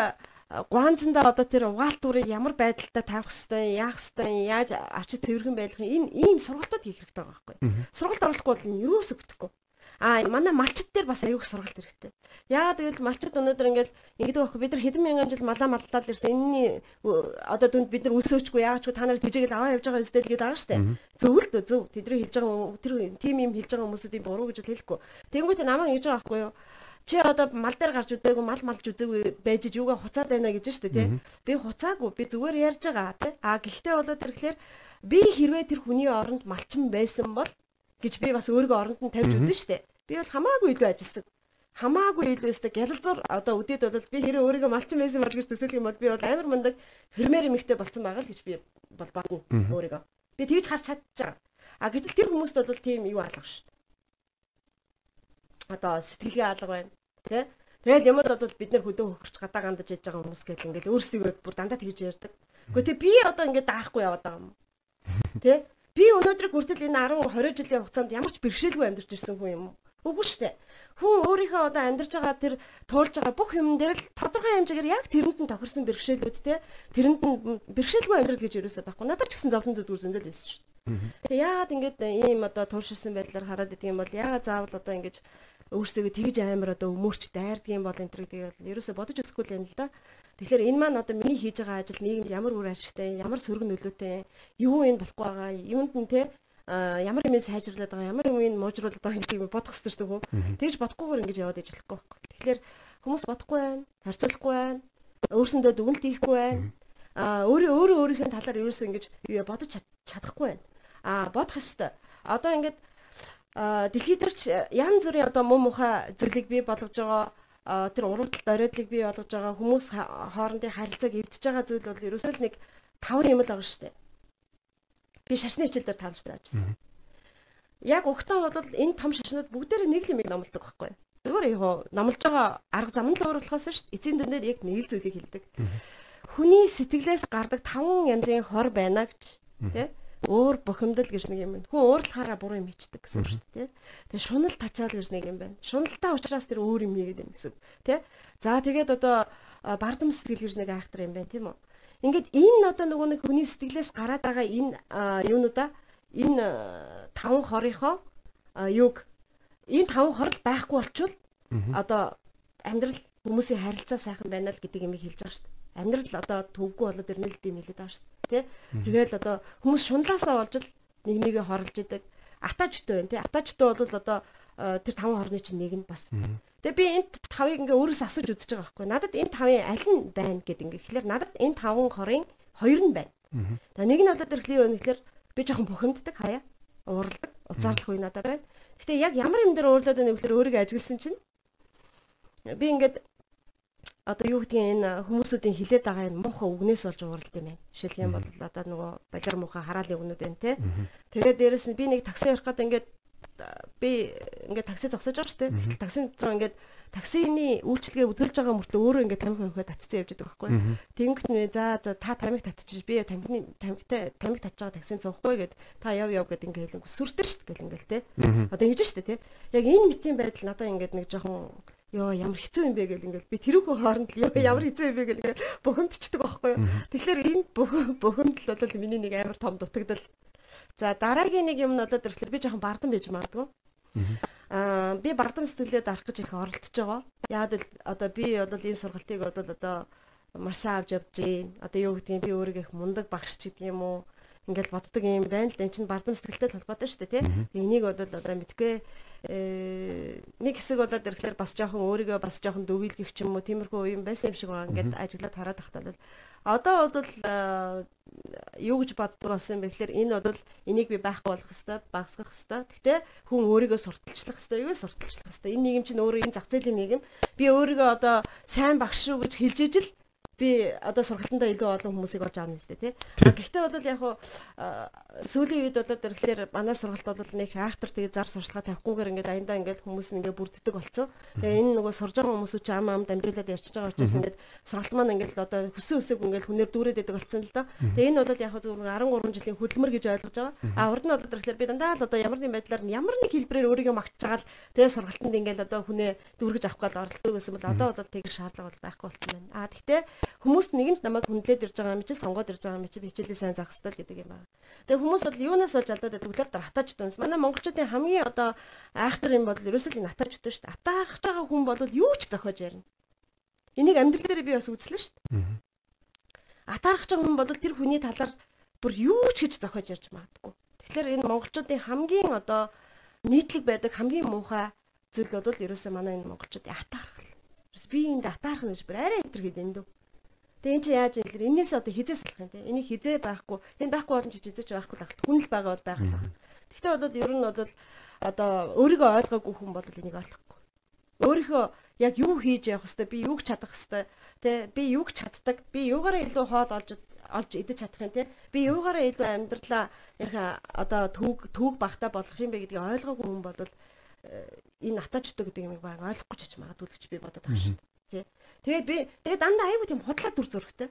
Speaker 2: гуанзанда одоо тэр угаалтурыг ямар байдалтай тавих хэвтэй, яах хэвтэй, яаж арчид цэвэрхэн байлгах энэ ийм сургалтууд хийх хэрэгтэй байгаа байхгүй. Сургалт оруулахгүй бол энэ юусоо бүтэхгүй. Аа манай малчид дээр бас аюух сургалт хэрэгтэй. Яагаад гэвэл малчид өнөөдөр ингээл ингэдэг байхгүй бид нар хэдэн мянган жил малаа малтаад ирсэн. Энэний одоо дүнд бид нар өсөөчгүй яагаачгүй та нар тэжээгэл аваа явж байгаа юм стэл гэдэг байгаа штэ. Зөв л дөө зөв. Тэдний хэлж байгаа тэр тим юм хэлж байгаа хүмүүсийн буруу гэж хэлэхгүй. Тэнгүүтээ намайг ингэж байгаа байхгүй юу? чи одоо мал дээр гарч үзээгүй мал малж үзээгүй байж юугаа хуцаад байна гэж штэ тий. Би хуцаагүй би зүгээр ярьж байгаа тий. А гэхдээ болоод ирэхлээр би хэрвээ тэр хүний оронд малчин байсан бол гэж би бас өөрийгөө оронд нь тавьж үзэн штэ. Би бол хамаагүй илүү ажилласан. Хамаагүй илүү өстэй гялалзуур одоо үдээд бол би хэрэв өөрийгөө малчин байсан бол гэж төсөөлөх юм бол би бол амар мундаг фермер эмэгтэй болцсон байгаа л гэж би бол бодно өөрийгөө. Би тэгж харж чадчих. А гэтэл тэр хүмүүст бол тийм юу алга штэ. Одоо сэтгэлгээ алга байна. Тэ? Тэгэл юмд бол бид нар хөдөө хөхөрч гадаа гандаж яж байгаа хүмүүс гэл ингээл өөрсдөө бүр дандаа тэгж ярьдаг. Гэхдээ би одоо ингээд даахгүй яваад байгаа юм. [LAUGHS] Тэ? Би өнөөдрийг хүртэл энэ 10 20 жилийн хугацаанд ямар ч бэрхшээлгүй амьдарч ирсэн хүн юм? Үгүй шүү дээ. Хүн өөрийнхөө одоо амьдарч байгаа тэр туулж байгаа бүх юм дээр л тодорхой хэмжээгээр яг тэрэнд нь тохирсон бэрхшээлүүд те тэрэнд нь бэрхшээлгүй амьдрал гэж юусаа байхгүй. Надад ч гэсэн зовлон зүдгүүр зөндөл байсан шүү дээ. Тэгээ яагаад ингэж ийм одоо тууширсан байдлаар хараад идэг юм бол яагаад заавал одоо ингэж өөрсдөө тэгж амар одоо өмөрч дайрдаг юм бол энэ төр тэгээд ерөөсө бодож үзэхгүй л юм л да. Тэгэхээр энэ маань одоо миний хийж байгаа ажил нийгэмд ямар үр ашигтай, ямар сөрөг нөлөөтэй, юу энэ болохгүй байгаа, юунд нь те ямар юм сайжруулад байгаа, ямар юм муужруулад байгаа гэдгийг бодох хэрэгтэй шүү дээ. Тэгж бодохгүйгээр ингэж яваад иж болохгүй байхгүй. Тэгэхээр хүмүүс бодохгүй байна, харьцуулахгүй байна, өөрсөндөө дүгнэлт хийхгүй байна. А өөрөө өөрөө өөрийнхөө талаар ерөөсөө ингэж бодож чадахгүй байна. А бодох хэрэгтэй. Одоо ингэж дэлхийд төрч янз бүрийн одоо муу мухай зүйлийг бий болгож байгаа тэр уралдалт оройдлыг бий болгож байгаа хүмүүс хоорондын харилцааг эвдэж байгаа зүйл бол ерөөсөө л нэг таван юм л байгаа шүү дээ. Би шашны хичээл дээр таамж зааж байсан. Яг өгтөн бол энэ том шашнууд бүгдээр нэг л юм номлодог байхгүй? Зүгээр яг номлож байгаа арга зам нь л өөр болохоос шүү дээ. Эцсийн дүндээ яг нэг л зүйлийг хэлдэг. Хүний сэтгэлээс гардаг таван янзын хор байна гэж тий өөр бухимдал гэж нэг юм байна. Хүн уурлахаараа буруу юм хийдэг гэсэн үг шүү дээ. Тэгээ шунал тачаал гэж нэг юм байна. Шуналтай учраас тэр өөр юм хийгээд байна гэсэн үг. Тэ? За тэгээд одоо бардам сэтгэл гэж нэг айхтар юм байна тийм үү? Ингээд энэ одоо нөгөө нэг хүний сэтгэлээс гараад байгаа энэ юунуудаа энэ таван хорийнхоо юг энэ таван хор байхгүй болчвол одоо амьдрал хүмүүсийн харилцаа сайхан байна л гэдэг юм хэлж байгаа шүү дээ. Амьдрал одоо төвгүй болоод ирнэ л гэм хэлээд байгаа шүү дээ тий. Тэгэл одоо хүмүүс шунлаасаа болж л нэг нэгэ хорлж идэг. Атаачтай байна тий. Атаачтай бол одоо тэр таван хорны чинь нэг нь бас. Тэгээ би энэ тавыг ингээ өөрөөс асууж үзэж байгаа байхгүй. Надад энэ тавын аль нь байна гэд ингээ ихлээр надад энэ таван хорын хоёр нь байна. За нэг нь болоод ирэхлээр байна гэхлээр би жоохон бухимддаг хаяа. Уурладаг. Уцаарлах үе надад байна. Гэтэ яг ямар юм дээр уурлаад байна гэхлээр өөрийгөө ажигласан чинь би ингээд одоо юу гэдгийг энэ хүмүүсүүдийн хилээд байгаа энэ муухай үгнээс болж ууралд юм байна. Жишээлх юм бол одоо нөгөө балер муухай хараалын үгнүүд байна те. Тэгээд дээрэс нь би нэг такси явах гээд ингээд би ингээд такси зогсож байгаа шүү дээ. Таксин дотор ингээд таксины үйлчлэгээ үзүүлж байгаа мөртлөө өөрөө ингээд тамхи хөнхөө татцсан явж байгаа байхгүй. Тэнгөт нэ за за та тамхи татчих би тамхины тамхитай тамхи татж байгаа таксин цуухгүй гэд та яв яв гэд ингээд хэлэн сүрдэр шүү дээ гэл ингээд те. Одоо ингэж дээ те. Яг энэ мэтийн байдал надаа ингээд нэг жоохон ёо ямар хэцүү юм бэ гэл ингээл би тэрүүхэн хооронд л ёо ямар хэцүү юм бэ гэл ингээл бухимдчихдаг байхгүй юу. Тэгэхээр энэ бухимдал бол миний нэг амар том дутагдал. За дараагийн нэг юм нь болоод ирэхлээр би жоохон бардам байж магадгүй. Аа би бардам сэтгэлээ дарах гэж их оролдож байгаа. Яад л одоо би бол энэ сургалтыг бол одоо маш сайн авч явж гин. Одоо юу гэдгийг би өөрийгөө их мундаг багш ч гэдэг юм уу ингээл боддог юм байна л да. Энд чинь бардам сэтгэлтэй холбоотой шүү дээ, тий. Энийг бол одоо мэдгүй нэг хэсэг болоод ирэхлээр бас жоохон өөрийгөө бас жоохон дөвийлгэх ч юм уу тиймэрхүү юм байсан юм шиг байгаа. Ингээд ажиглаад хараад тахтаа бол одоо бол юу гэж боддог болсон юм бэ гэхээр энэ бол энийг би байхгүй болох хэвээр багасгах хэвээр. Гэхдээ хүн өөрийгөө сурталчлах хэвээр юу сурталчлах хэвээр. Энэ нийгэм чинь өөрөө энэ зах зээлийн нийгэм. Би өөрийгөө одоо сайн багш шүү гэж хэлж ижил би одоо сургалтандаа илүү олон хүмүүсийг олж авна нэстэ тий. Гэхдээ бол яг хуу сүүлийн үед болоод ирэхлээр манай сургалт бол нэг айхтар тэгээ зар сурчлага тавихгүйгээр ингээд аяндаа ингээд хүмүүс ингээд бүрддэг болсон. Тэгээ энэ нөгөө сурж байгаа хүмүүсүүд ч ам ам дамжуулаад ярьчихж байгаа учраас ингээд сургалт маань ингээд одоо хүсэн хүсэг ингээд хүнээр дүүрээд байдаг болсон л доо. Тэгээ энэ бол яг хуу зөвхөн 13 жилийн хөдөлмөр гэж ойлгож байгаа. А урд нь болоод ирэхлээр би дандаа л одоо ямар нэгэн байдлаар ямар нэг хэлбэрээр өөрийгөө магтж байгаа л тэгээ сургалтанд ингээд одоо хүнээ дүүргэж авах гал оролддог гэсэн бол одоо бол тэгэр шаардлага бол байхгүй болсон байна. А тэгтээ Хүмүүс нэгэнт намайг хүндлээд ирж байгаа юм чи сонгоод ирж байгаа юм чи хичээлээ сайн заах хэрэгтэй гэдэг юм байна. Тэгээ хүмүүс бол юунаас болж алдаад гэхээр хатаач дүнс. Манай монголчуудын хамгийн одоо айхтар юм бол ерөөсөө л хатаач дүн шүү дээ. Атаархаж байгаа хүн бол юу ч зохиож ярина. Энийг амьдрал дээр би бас үзлээ шүү дээ. Атаархаж байгаа хүн бол тэр хүний талаар бүр юу ч гэж зохиож ярьж магадгүй. Тэгэхээр энэ монголчуудын хамгийн одоо нийтлэг байдаг хамгийн муухай зүйл бол ерөөсөө манай энэ монголчуудын атаархал. Би энд атаархна гэж бүр арай энэ гээд эндүү. Тэгээ эн чи яаж юм гэхээр энээс одоо хизээ салах юм те. Энийг хизээ байхгүй. Энэ байхгүй болон чи хизээч байхгүй л ахалт. Хүн л байгаа бол байгаа л. Гэхдээ одоо ер нь бол одоо өөрийгөө ойлгоогүй хүн бол энийг ойлгохгүй. Өөрийнхөө яг юу хийж явах хэвээр би юуг чадах хэвээр те би юуг чаддаг би юугаараа илүү хоол олж олж идэж чадах юм те би юугаараа илүү амьдралаа яг одоо төг төг багтаа болох юм бэ гэдгийг ойлгоогүй хүн бол э, энэ атаачдаг гэдэг юм баг ойлгохгүй ч ч л гэж би бодоод байгаа шүү дээ. Тэгээд би тэгээд дандаа айгүй тийм худлаа дүр зургтай.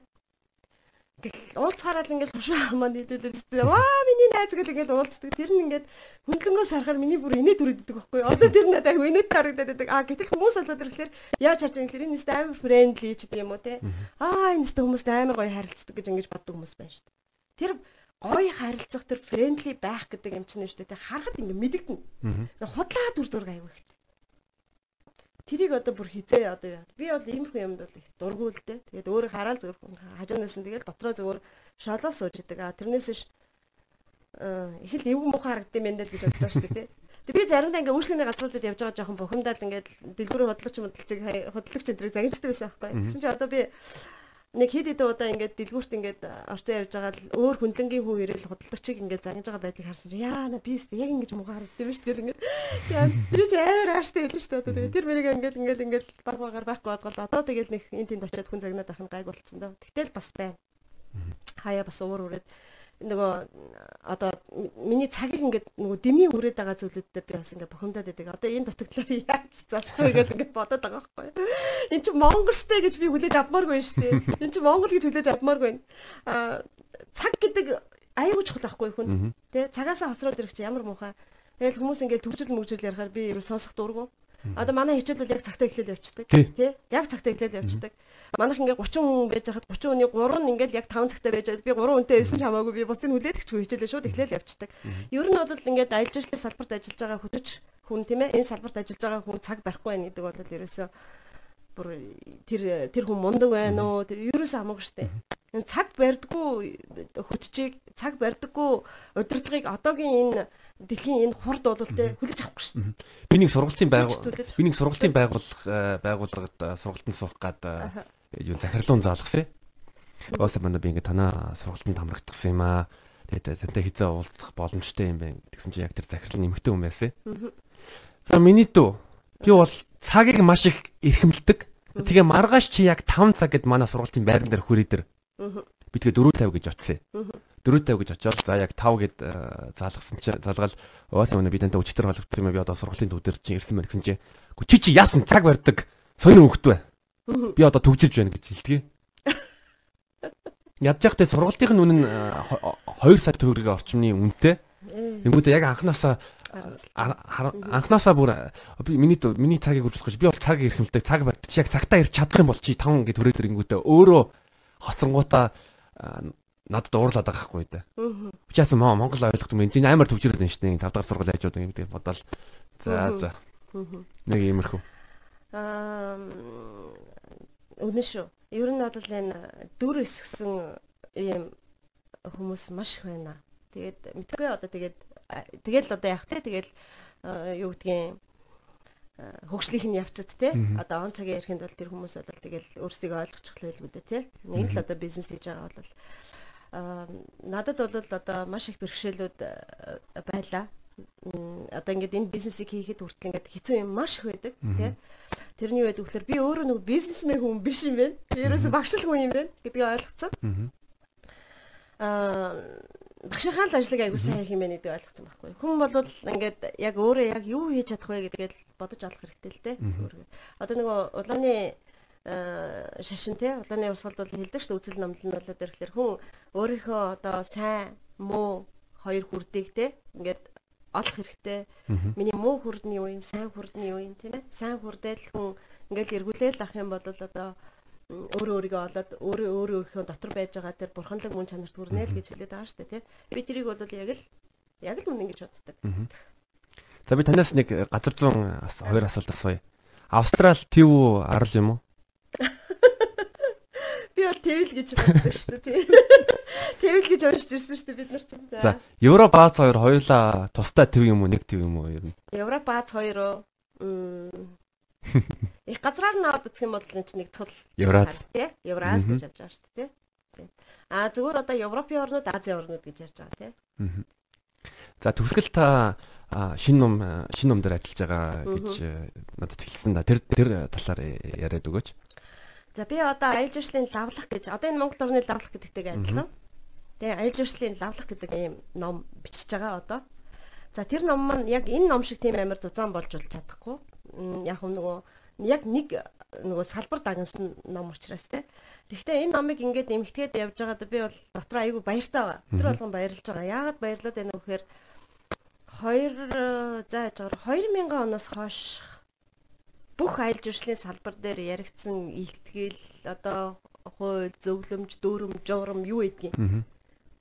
Speaker 2: Ингээл уулзахаараа л ингээл тушаа маань нийлүүлээд өстэй. Ваа миний найз гэл ингээл уулздаг. Тэр нь ингээд хөндлөнгөөс харахаар миний бүр инээд үрддэг байхгүй. Одоо тэр надад айгүй инээд харагдаад байдаг. Аа гэтэл хүмүүс болоод ирэхлээр яаж харж байгаа юм энэ амар фрэндли ч гэдэг юм уу те. Аа энэ хүмүүс амар гоё харилцдаг гэж ингэж боддог хүмүүс байна шүү дээ. Тэр гоё харилцах тэр фрэндли байх гэдэг юм чинь шүү дээ. Харахад ингэ мэдэгдэнэ. Худлаа дүр зураг аягүй ихтэй. Тэрийг одоо бүр хизээ одоо би бол иймэрхүү юмд бол их дургуул дээ. Тэгээд өөрөө хараал зөвхөн хажуунаас нь тэгээд дотроо зөвөр шолоо сууж идэг. А тэрнээс ш их л эвгүй муухай харагдсан юм даа гэж бодож байгаа шүү дээ. Тэг би заримдаа ингээ үйлчлэгийн газруудад явж байгаа жоохон бухимдаад ингээ дэлгүүрийн хөдөлгч хөдөлгч хөдөлгч энэ зэрэг загинждаг байсан байхгүй. Тэгсэн чи одоо би нэг хэд хэдэн удаа ингээд дэлгүүрт ингээд орцсон явж байгаа л өөр хүндлэнгийн хүн ирэл худалдаг чиг ингээд загнаж байгаа байдлыг харсан чинь яа на бист яг ингэж муугаар өгдөг шүү дээ ингээд. Яа би ч амар ааштай хэлсэн шүү дээ тэр мэрийг ингээд ингээд ингээд баг багаар байхгүй бодгол одоо тэгэл нэг энэ тэнд очиод хүн загнаад ах нь гайг болцсон доо тэгтэл бас байна. Хаяа бас уур үрээд нөгөө одоо миний цагийг ингээд нөгөө дэмий хүрээд байгаа зүйлүүдтэй би бас ингээд бухимдаад байдаг. Одоо энэ дутагдлаар яаж засах вэ гэж ингээд бодоод байгаа байхгүй. Энд чинь Монгол штэ гэж би хүлээж авмааргүй штэ. Энд чинь Монгол гэж хүлээж авмааргүй. Аа цаг гэдэг аюул чухал байхгүй хүн. Тэ цагаасаа хоцроод ирэх чи ямар муухай. Тэгэл хүмүүс ингээд төгжил мөгжил ярихаар би ерөө сонсох дурггүй. Одоо манай хичээл бол яг цагтаа эхлээл явчихдаг. Тий? Яг цагтаа эхлээл явчихдаг. Манайх ингээ 30 хүн байж хахад 30 хүний 3 нь ингээл яг 5 цагтаа байж би 3 хүнтэй байсан ч хамаагүй би бусдыг хүлээдэгчгүй хичээлээ шууд эхлээл явчихдаг. Ер нь бол ингээд аялал жуулчлалын салбарт ажиллаж байгаа хөтөч хүн тийм ээ энэ салбарт ажиллаж байгаа хүн цаг барихгүй байх гэдэг бол ерөөсөө бүр тэр тэр хүн мундаг байна уу тэр ерөөсөө хамаагүй шүү дээ. Цаг барьдгүй хөтчийг цаг барьдаггүй удирдлагыг одоогийн энэ дэлхийн энэ хурд бол тэ хүлээж авахгүй шүү дээ.
Speaker 1: Би нэг сургалтын байгуул би нэг сургалтын байгууллага э, байгууллагад э, сургалтанд суух гад э, юу захирлуун заалгасан. Өөсөө манай би ингээ танаа сургалтанд хамрагдсан юм аа. Тэгээд тантай хизээ уулзах боломжтой юм байна. Тэгсэн чинь яг тэр захирал нэмэгтэй хүн байсан. За миний дүү би бол цагийг маш их эрхэмлдэг. Тэгээ маргааш чи яг 5 цаг гэд манай сургалтын байран дээр хүрээ дээр. Би тэгээ 4:50 гэж очив. 4:50 гэж очиод за яг 5 гэд заалгасан чи залгаал уусаа өнө би тантай өчтөр холбогдсон юм би одоо сургуулийн төв дээр чи ирсэн мэн гэсэн чи. Чи чи яасан? Цаг барьдаг. Сонир хөвгт бай. Би одоо төгжирж байна гэж хэлдэг. Ядж явахдаа сургалтын үнэ нь 2 сая төгрөгийн орчмны үнэтэй. Тэнгүүдээ яг анханасаа анханасаа бүр би миний миний цагийг үржүүлэх гэж би бол цаг эрхэмлдэг цаг барьдаг яг цагтаа ирч чадах юм бол чи 5 гэд төрөөд ирэнгүүтээ өөрөө хоцронгуудаа надад уурлаад байгаа хгүй да. Би яасан маа Монгол ойлгох юм. Энд амар төгжрээд байна шүү дээ. 5 дахь сургууль хажууд юм гэдэг бодоол. За за. Нэг иймэрхүү.
Speaker 2: Аа үнэн шүү. Ер нь бол энэ дүр эсгсэн ийм хүмүүс маш их байна. Тэгээд мэдгүй одоо тэгээд тэгэл одоо явах те тэгэл юу гэдгийг хөгжлийнх нь явцад те одоо он цагийн ярихынд бол тэр хүмүүс бол тэгэл өөрсдийгөө ойлгочих байлгүй дээ те нэг л одоо бизнес хийж байгаа бол надад бол одоо маш их бэрхшээлүүд байлаа. Одоо ингээд энэ бизнесийг хийхэд хүртэл ингээд хэцүү юм маш их байдаг тий. Тэрний үед үгээр би өөрөө нэг бизнесмен хүн биш юм байна. Ерөөсө багшил хүн юм байна гэдгийг ойлгоцсон. Аа багшийнхаа л ажлыг аягүй сайн байна гэдгийг ойлгоцсон байхгүй. Хүн бол ингээд яг өөрөө яг юу хийж чадах вэ гэдгийг бодож олох хэрэгтэй л дээ. Одоо нөгөө улааны шашин те улааны урсгалд бол хэлдэг шүү үзэл номлол нь болоод ирэхлээр хүн өөрийнхөө одоо сайн муу хоёр хүрдийг те ингээд олох хэрэгтэй. Миний муу хүрдний юу юм, сайн хүрдний юу юм тийм ээ. Сайн хүрдэл хүн ингээд эргүүлээл ах юм бол одоо өөрөө өөрийгөө олоод өөрөө өөрөө өөрийнхөө дотор байж байгаа тэр бурханлаг мөн чанарт хүрнэ л гэж хэлээд байгаа шүү дээ тий. Би тэрийг бол яг л яг л үнэн гэж боддог.
Speaker 1: За би танаас нэг газар зүүн хоёр асуулт асууя. Австрал төв арал юм уу? [LAUGHS]
Speaker 2: Би бол тэвэл гэж боддог шүү дээ. [LAUGHS] Тэвэл гэж уншиж ирсэн шүү дээ бид нар ч.
Speaker 1: За, Европ Аз хоёр хоёулаа тустай төв юм уу, нэг төв юм уу ер нь?
Speaker 2: Европ Аз хоёр уу? [LAUGHS] Их газраар наваад үзэх юм бол энэ чинь нэг цул
Speaker 1: Евраз
Speaker 2: тий. Евраз гэж явж байгаа шүү дээ тий. А зүгээр одоо Европын орнууд, Азийн орнууд гэж ярьж байгаа тий.
Speaker 1: За төгсгөл та шин ном шин ном дээр ажиллаж байгаа гэж надад хэлсэн да. Тэр тэр талаар яриад өгөөч.
Speaker 2: За би одоо аялал жуулчлалын лавлах гэж одоо энэ Монгол орны лавлах гэдэгтэйг адилхан. Тэгээ аялал жуулчлалын лавлах гэдэг ийм ном бичиж байгаа одоо. За тэр ном маань яг энэ ном шиг тийм амар зузаан болж болж чадахгүй. Яг нөгөө яг нэг нөгөө салбар дагнсан ном учраас те. Тэгэхдээ энэ номыг ингээд эмгтгээд явж байгаад би бол дотор айгүй баяртай байгаа. Тэр болгон баярлж байгаа. Яагаад баярлаад байна вэ гэхээр 2 за яж 2000 оноос хойш бүх аялал жуулчлалын салбар дээр яригдсан ихтгэл одоо хууль зөвлөмж дүүрэн журам юу гэдгийг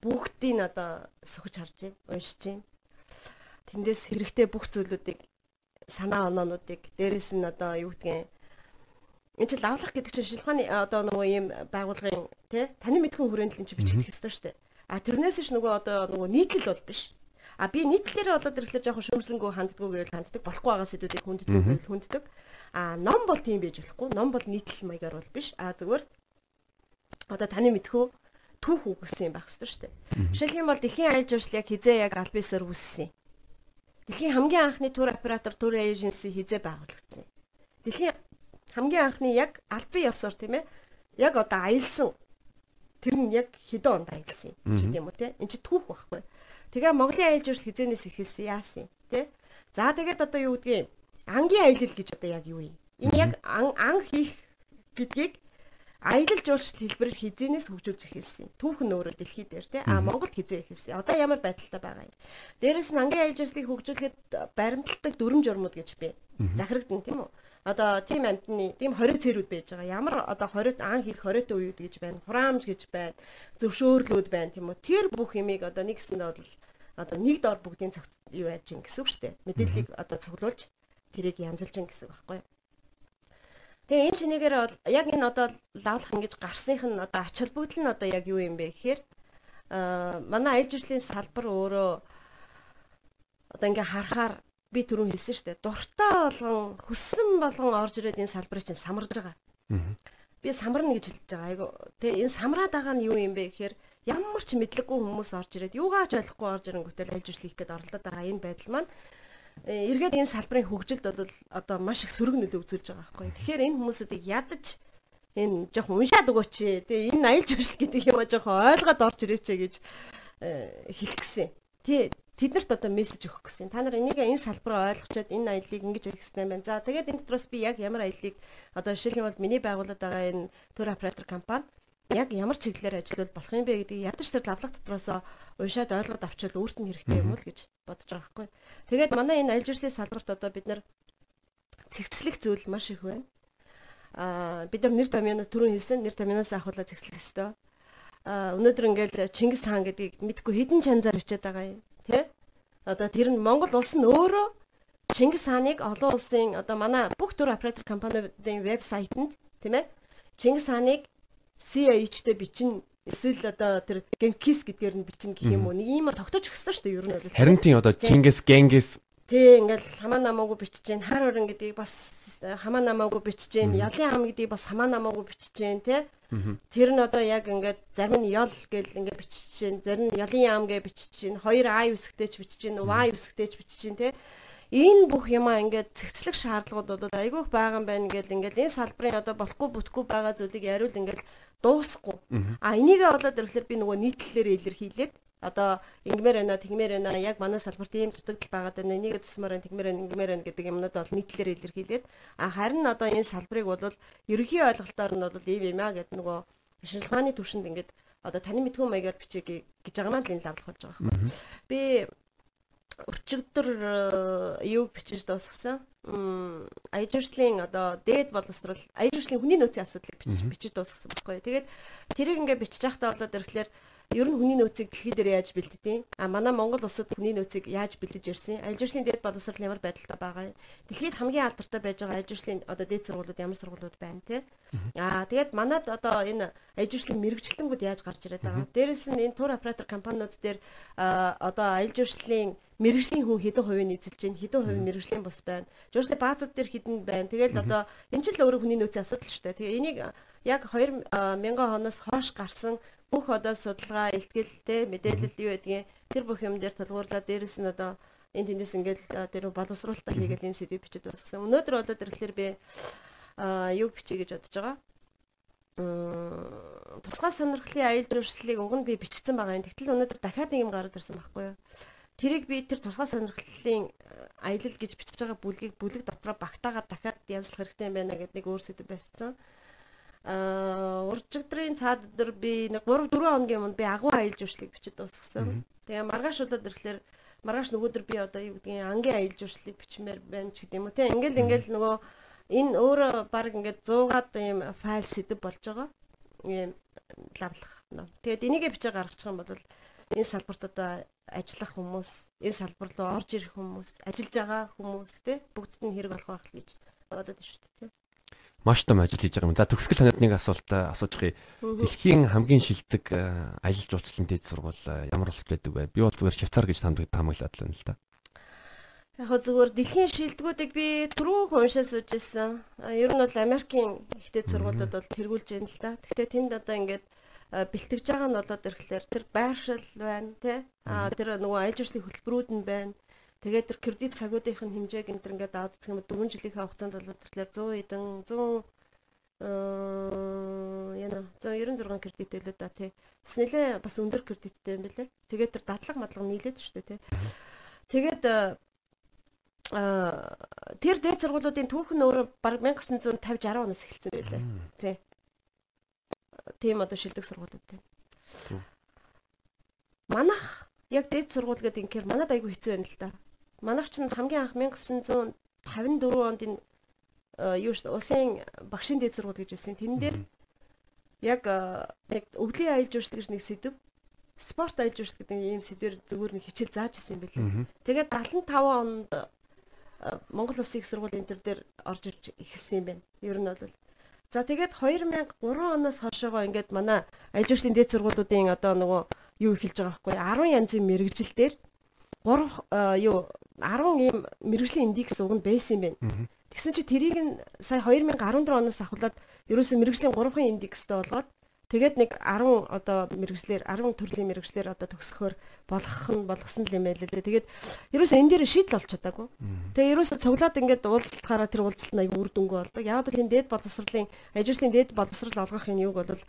Speaker 2: бүгдийг одоо сөхөж харж байна уншиж байна тэндээс хэрэгтэй бүх зүйлүүдийг санаа оноонуудыг дээрэс нь одоо юу гэдгийг энэ чинь лавлах гэдэг чинь шилхааны одоо нөгөө ийм байгууллагын тий таны мэдхэн хүрээнд л энэ чинь бичих хэрэгтэй шүү дээ а тэрнээс ш нөгөө одоо нөгөө нийтлэл бол биш А би нийтлэлээр болоод ирэхлээр жоохон шөмжлөнгөө ханддаггүй гэвэл ханддаг болохгүй байгаа сэдвүүдийг хүнддэг гэвэл хүнддэг. А ном бол тийм байж болохгүй. Ном бол нийтлэл маягаар бол биш. А зүгээр одоо таны мэдхүү түүх үгсэн юм байх ёстой шүү дээ. Жишээлх юм бол дэлхийн аялал жуулчлал яг хизээ яг аль биесээр үүссэн юм. Дэлхийн хамгийн анхны тур оператор тур эйженси хизээ байгуулагдсан. Дэлхийн хамгийн анхны яг аль бие ёсоор тийм ээ яг одоо аялсан тэр нь яг хэдэн онд аялсан юм ч гэдэм үү те эн чи түүх байхгүй. Тэгээ Монголын аялал жуулчлал хизээнээс эхэлсэн яасан те. За тэгээд одоо юу гэдгийг ангийн аялал гэж одоо яг юу юм? Энэ яг ан хийх гэдгийг аялал жуулчлал хэлбэрээр хизээнээс хөгжүүлж эхэлсэн. Түүх нь өөрөө дэлхий дээр тий а Монголд хизээ эхэлсэн. Одоо ямар байдалтай байгаа юм. Дээрээс нь ангийн аялал жуулчлалыг хөгжүүлэхэд баримталдаг дүрм журмууд гэж би захирагдан тийм үү? Одоо тийм амтны тийм хориг цэрүүд байж байгаа. Ямар одоо хориг ан хийх хориотой үеуд гэж байна. Хураамж гэж байна. Зөвшөөрлүүд байна тийм үү? Тэр бүх юмыг одоо нэгсэндээ бол одоо нэг дор бүгдийн цаг юу яаж гин гэсэн үг шүү дээ. Мэдээллийг одоо цуглуулж тэрийг янзалж гин гэсэн үг байхгүй юу? Тэгээ энэ чинээгээр яг энэ одоо лавлах ингэж гарсных нь одоо ач холбогдол нь одоо яг юу юм бэ гэхээр аа манай аялал жуулчлалын салбар өөрөө одоо ингээ харахаар би түрүүн хэлсэн шүү дээ. Дуртай болгон хүссэн болгон орж ирээд энэ салбарыг чинь самарж байгаа. Би самарна гэж хэлж байгаа. Айгу тэгээ энэ самраад байгаа нь юу юм бэ гэхээр ямар ч мэдлэггүй хүмүүс орж ирээд юугаач ойлгохгүй орж ирэнгүүтэл жуулчлал хийх гээд оролдоод байгаа энэ байдал маань эргээд энэ салбарын хөгжилд бол одоо маш их сөрөг нөлөө үзүүлж байгаа байхгүй. Тэгэхээр энэ хүмүүсүүдийг ядаж энэ жоохон уншаад өгөөч. Тэгээ энэ аялал жуулчлал гэдэг юм а жоохон ойлгоод орж ирээч гэж э, хэлэх гэсэн. Тий тэднэрт одоо мессеж өгөх гэсэн. Та нар энийг энэ салбараа ойлгочоод энэ аяллыг ингэж хийх хэрэгтэй байна. За тэгээд энэ дотроос би яг ямар аяллыг одоо жишээлбэл миний байгуулад байгаа энэ тур оператор компани яг ямар чиглэлээр ажиллавал болох юм бэ гэдгийг ядаж тэр лавлах дотроос уншаад ойлгоод авчвал өөрт нь хэрэгтэй юм уу гэж бодож байгаа байхгүй. Тэгээд манай энэ аялал жуулчлалын салбарт одоо бид нар цэгцлэх зүйл маш их байна. Аа бид нар нэр томьёоноос түрүүн хэлсэн нэр томьёоноос ахуулаад цэгцлэх ёстой. Аа өнөөдөр ингээл Чингис хаан гэдгийг мэдгүй хідэн чанзаар бичээд байгаа юм тий. Одоо тэр нь Монгол улс нь өөрөө Чингис хааныг олон улсын одоо манай бүх тур оператор компаниудын вебсайтанд тийм ээ Чингис хааныг CH-тэй бичин эсвэл одоо тэр Genghis гэдгээр нь бичин гэх юм уу? Нэг юм тогтож өгсөн шүү дээ ер нь бол.
Speaker 1: Харин тийм одоо Чингис Genghis
Speaker 2: тий ингээл хамаа намаагүй бичиж гэн хар орон гэдгийг бас хамаа намаагүй бичиж гэн ялын хам гэдгийг бас хамаа намаагүй бичиж гэн тий тэр нь одоо яг ингээд зарим нь ёл гэл ингээд бичиж гэн зарим нь ялын ям гэж бичиж гэн хоёр а үсгтэй ч бичиж гэн y үсгтэй ч бичиж гэн тий энэ бүх юмаа ингээд цэгцлэх шаардлагууд бол айгүйх байгаа юм байна гэл ингээд энэ салбарын одоо болохгүй бүтггүй байгаа зүйлийг яриул ингээд дуусахгүй. А энийгээ болоод ирэхлээр би нөгөө нийтлэлээр илэрхийлээд одоо ингэмээр байна тэгмээр байна яг манай салбарт ийм дутагдал байгаад байна энийг засмаар байна тэгмээр байна ингэмээр байна гэдэг юмнууд бол нийтлэлээр илэрхийлээд а харин одоо энэ салбарыг бол ерөнхий ойлголтоор нь бол ийм юм а гэдэг нөгөө шинжилгээний төвшөнд ингээд одоо таны мэдгүй маягаар бичээ гэж байгаа маань л энэ лавлах болж байгаа байхгүй. Би өчигдөр э, юуг бичиж дуусгасан. Аяжурслын одоо дээд боловсрал аяжурслын хүний нөөцийн асуудлыг бичиж дуусгасан байхгүй. Тэгээд тэрийг ингээд бичиж байхдаа болоод ирэхлээр ер нь хүний нөөцийг дэлхий дээр яаж бэлддэг? А манай Монгол улсад хүний нөөцийг яаж бэлдэж ирсэн? Аль жишлийн дээд боловсрал ямар байдалтай байгаа юм? Дэлхийд хамгийн алдартай байж байгаа аль жишлийн одоо дээд сургуулиуд ямар сургуулиуд байна те? Аа тэгээд манад одоо энэ аль жишлийн мэрэгчлэнгүүд яаж гарч ирээд байгаа? Дээрээс нь энэ тур оператор компаниуд дээр одоо аль жишлийн мэрэгжлийн хүн хэдэн хувийг эзэлж байна хэдэн хувийн мэрэгжлийн бус байна журсны баазууд дээр хэдэн байна тэгэл одоо энэ ч л өөрөө хүний нөөцийн асуудал шүү дээ тэгээ энийг яг 2000 оноос хойш гарсан бүх одоо судалгаа, ихтгэл те мэдээлэл юу гэдгийг тэр бүх юм дээр тулгуурлаа. Дээрэс нь одоо энэ тэндээс ингээл тэр боловсруулалтаа хийгээл энэ сэдвийг бичиж дуусгасан. Өнөөдөр болоод ирэхлээр би юу бичиж гэж бодож байгаа. Тусгай сонирхлын аюул журслыг уг нь би бичсэн байгаа юм. Тэгтэл өнөөдөр дахиад нэг юм гараад ирсэн байхгүй юу? Тэрийг би тэр тусгай сонирхлын аялал гэж бичиж байгаа бүлгийг бүлэг дотроо багтаагаад дахиад янзлах хэрэгтэй юм байна гэдэг нэг өөр сэдв барьсан аа уржигдрын цаад өдөр би нэг 3 4 хоногийн өмнө би агуу аялал жуулчлалыг бичиж дуусгасан. Тэгээ маргааш удаад ирэхлээр маргааш нөгөөдөр би одоо юу гэдгийг ангийн аялал жуулчлалыг бичмээр байна ч гэдэм үү те. Ингээл ингээл нөгөө энэ өөрөө баг ингээд 100-аад ийм файл сэдв болж байгаа. Ийм лавлах. Тэгээд энийгээ бичиж гаргачих юм бол энэ салбарт одоо ажиллах хүмүүс, энэ салбар руу орж ирэх хүмүүс, ажиллаж байгаа хүмүүс те бүгдд нь хэрэг болох байх л гэж байна шүү дээ
Speaker 1: маш том ажил хийж байгаа юм. За төгсгөл ханаад нэг асуулт асууж байгаа. Дэлхийн хамгийн шилдэг аялал жуулчлалын дэд сургууль ямар улсад байдаг вэ? Би бол зүгээр Швейцар гэж тамдаг таамаглаад байна л да.
Speaker 2: Яг зүгээр дэлхийн шилдэгүүдийг би түрүү уншаа сууж ирсэн. Ер нь бол Америкийн ихтэй сургуулиуд бол тэргүүлж байна л да. Гэхдээ тэнд одоо ингээд бэлтгэж байгаа нь болоод ирэхлээр тэр байршил байна тий. Аа тэр нөгөө аялал жуулчлалын хөтөлбөрүүд нь байна. Тэгээд тэр кредит цагуудын хэмжээг энэ төр ингээд аваад үзэх юм 4 жилийн хугацаанд болоод ирэхлээр 100 эдэн 100 э яна 196 кредит байлаа да тий. Бас нэлээ бас өндөр кредиттэй юм билээ. Тэгээд тэр дадлага мадлага нийлээд шүү дээ тий. Тэгээд а тэр дээд сургуулиудын түүх нь өөрөө баг 1950 60 оноос эхэлсэн байлээ. Тий. Тийм одоо шилдэг сургуулиуд байна. Манах яг дээд сургууль гэдэг инхээр манад айгүй хэцүү байна л да. Манайх чинь хамгийн анх 1954 онд энэ юу ш улсын багшийн дээд сургууль гэж хэлсэн. Тэн дээр яг яг өвлийн аялал жуулчлал гэж нэг сэдв спорт аялал жуулчлал гэдэг ийм сэдвэр зөвөр нэг хичээл зааж исэн юм билээ. Тэгээд 75 онд Монгол Улсын их сургуулийн энэ дээр орж ирж эхэлсэн юм байна. Ер нь бол За тэгээд 2003 оноос хойшоогоо ингээд манай аялал жуулчлалын дээд сургуулиудын одоо нөгөө юу эхэлж байгаа байхгүй 10 янзын мэрэгжил дээр 3 юу 10 ийм мэрэгжлийн индекс уг нь байсан юм байна. Тэгсэн чи тэрийг нь сая 2014 оноос ахуулаад ерөөсөө мэрэгжлийн 3-ын индекстэй болгоод Тэгээд нэг 10 одоо мэрэгчлэр 10 төрлийн мэрэгчлэр одоо төгсөхөөр болгох нь болгосон л юм байл л дээ. Тэгээд ерөөсөө энэ дээр шийдэл олж чадаагүй. Тэгээд ерөөсөө цуглаад ингээд уулзалтахаараа тэр уулзалт нь аяг үр дүнгүй болдог. Яг л энэ дээд боловсролын ажлын дээд боловсрол олгох юм юуг бол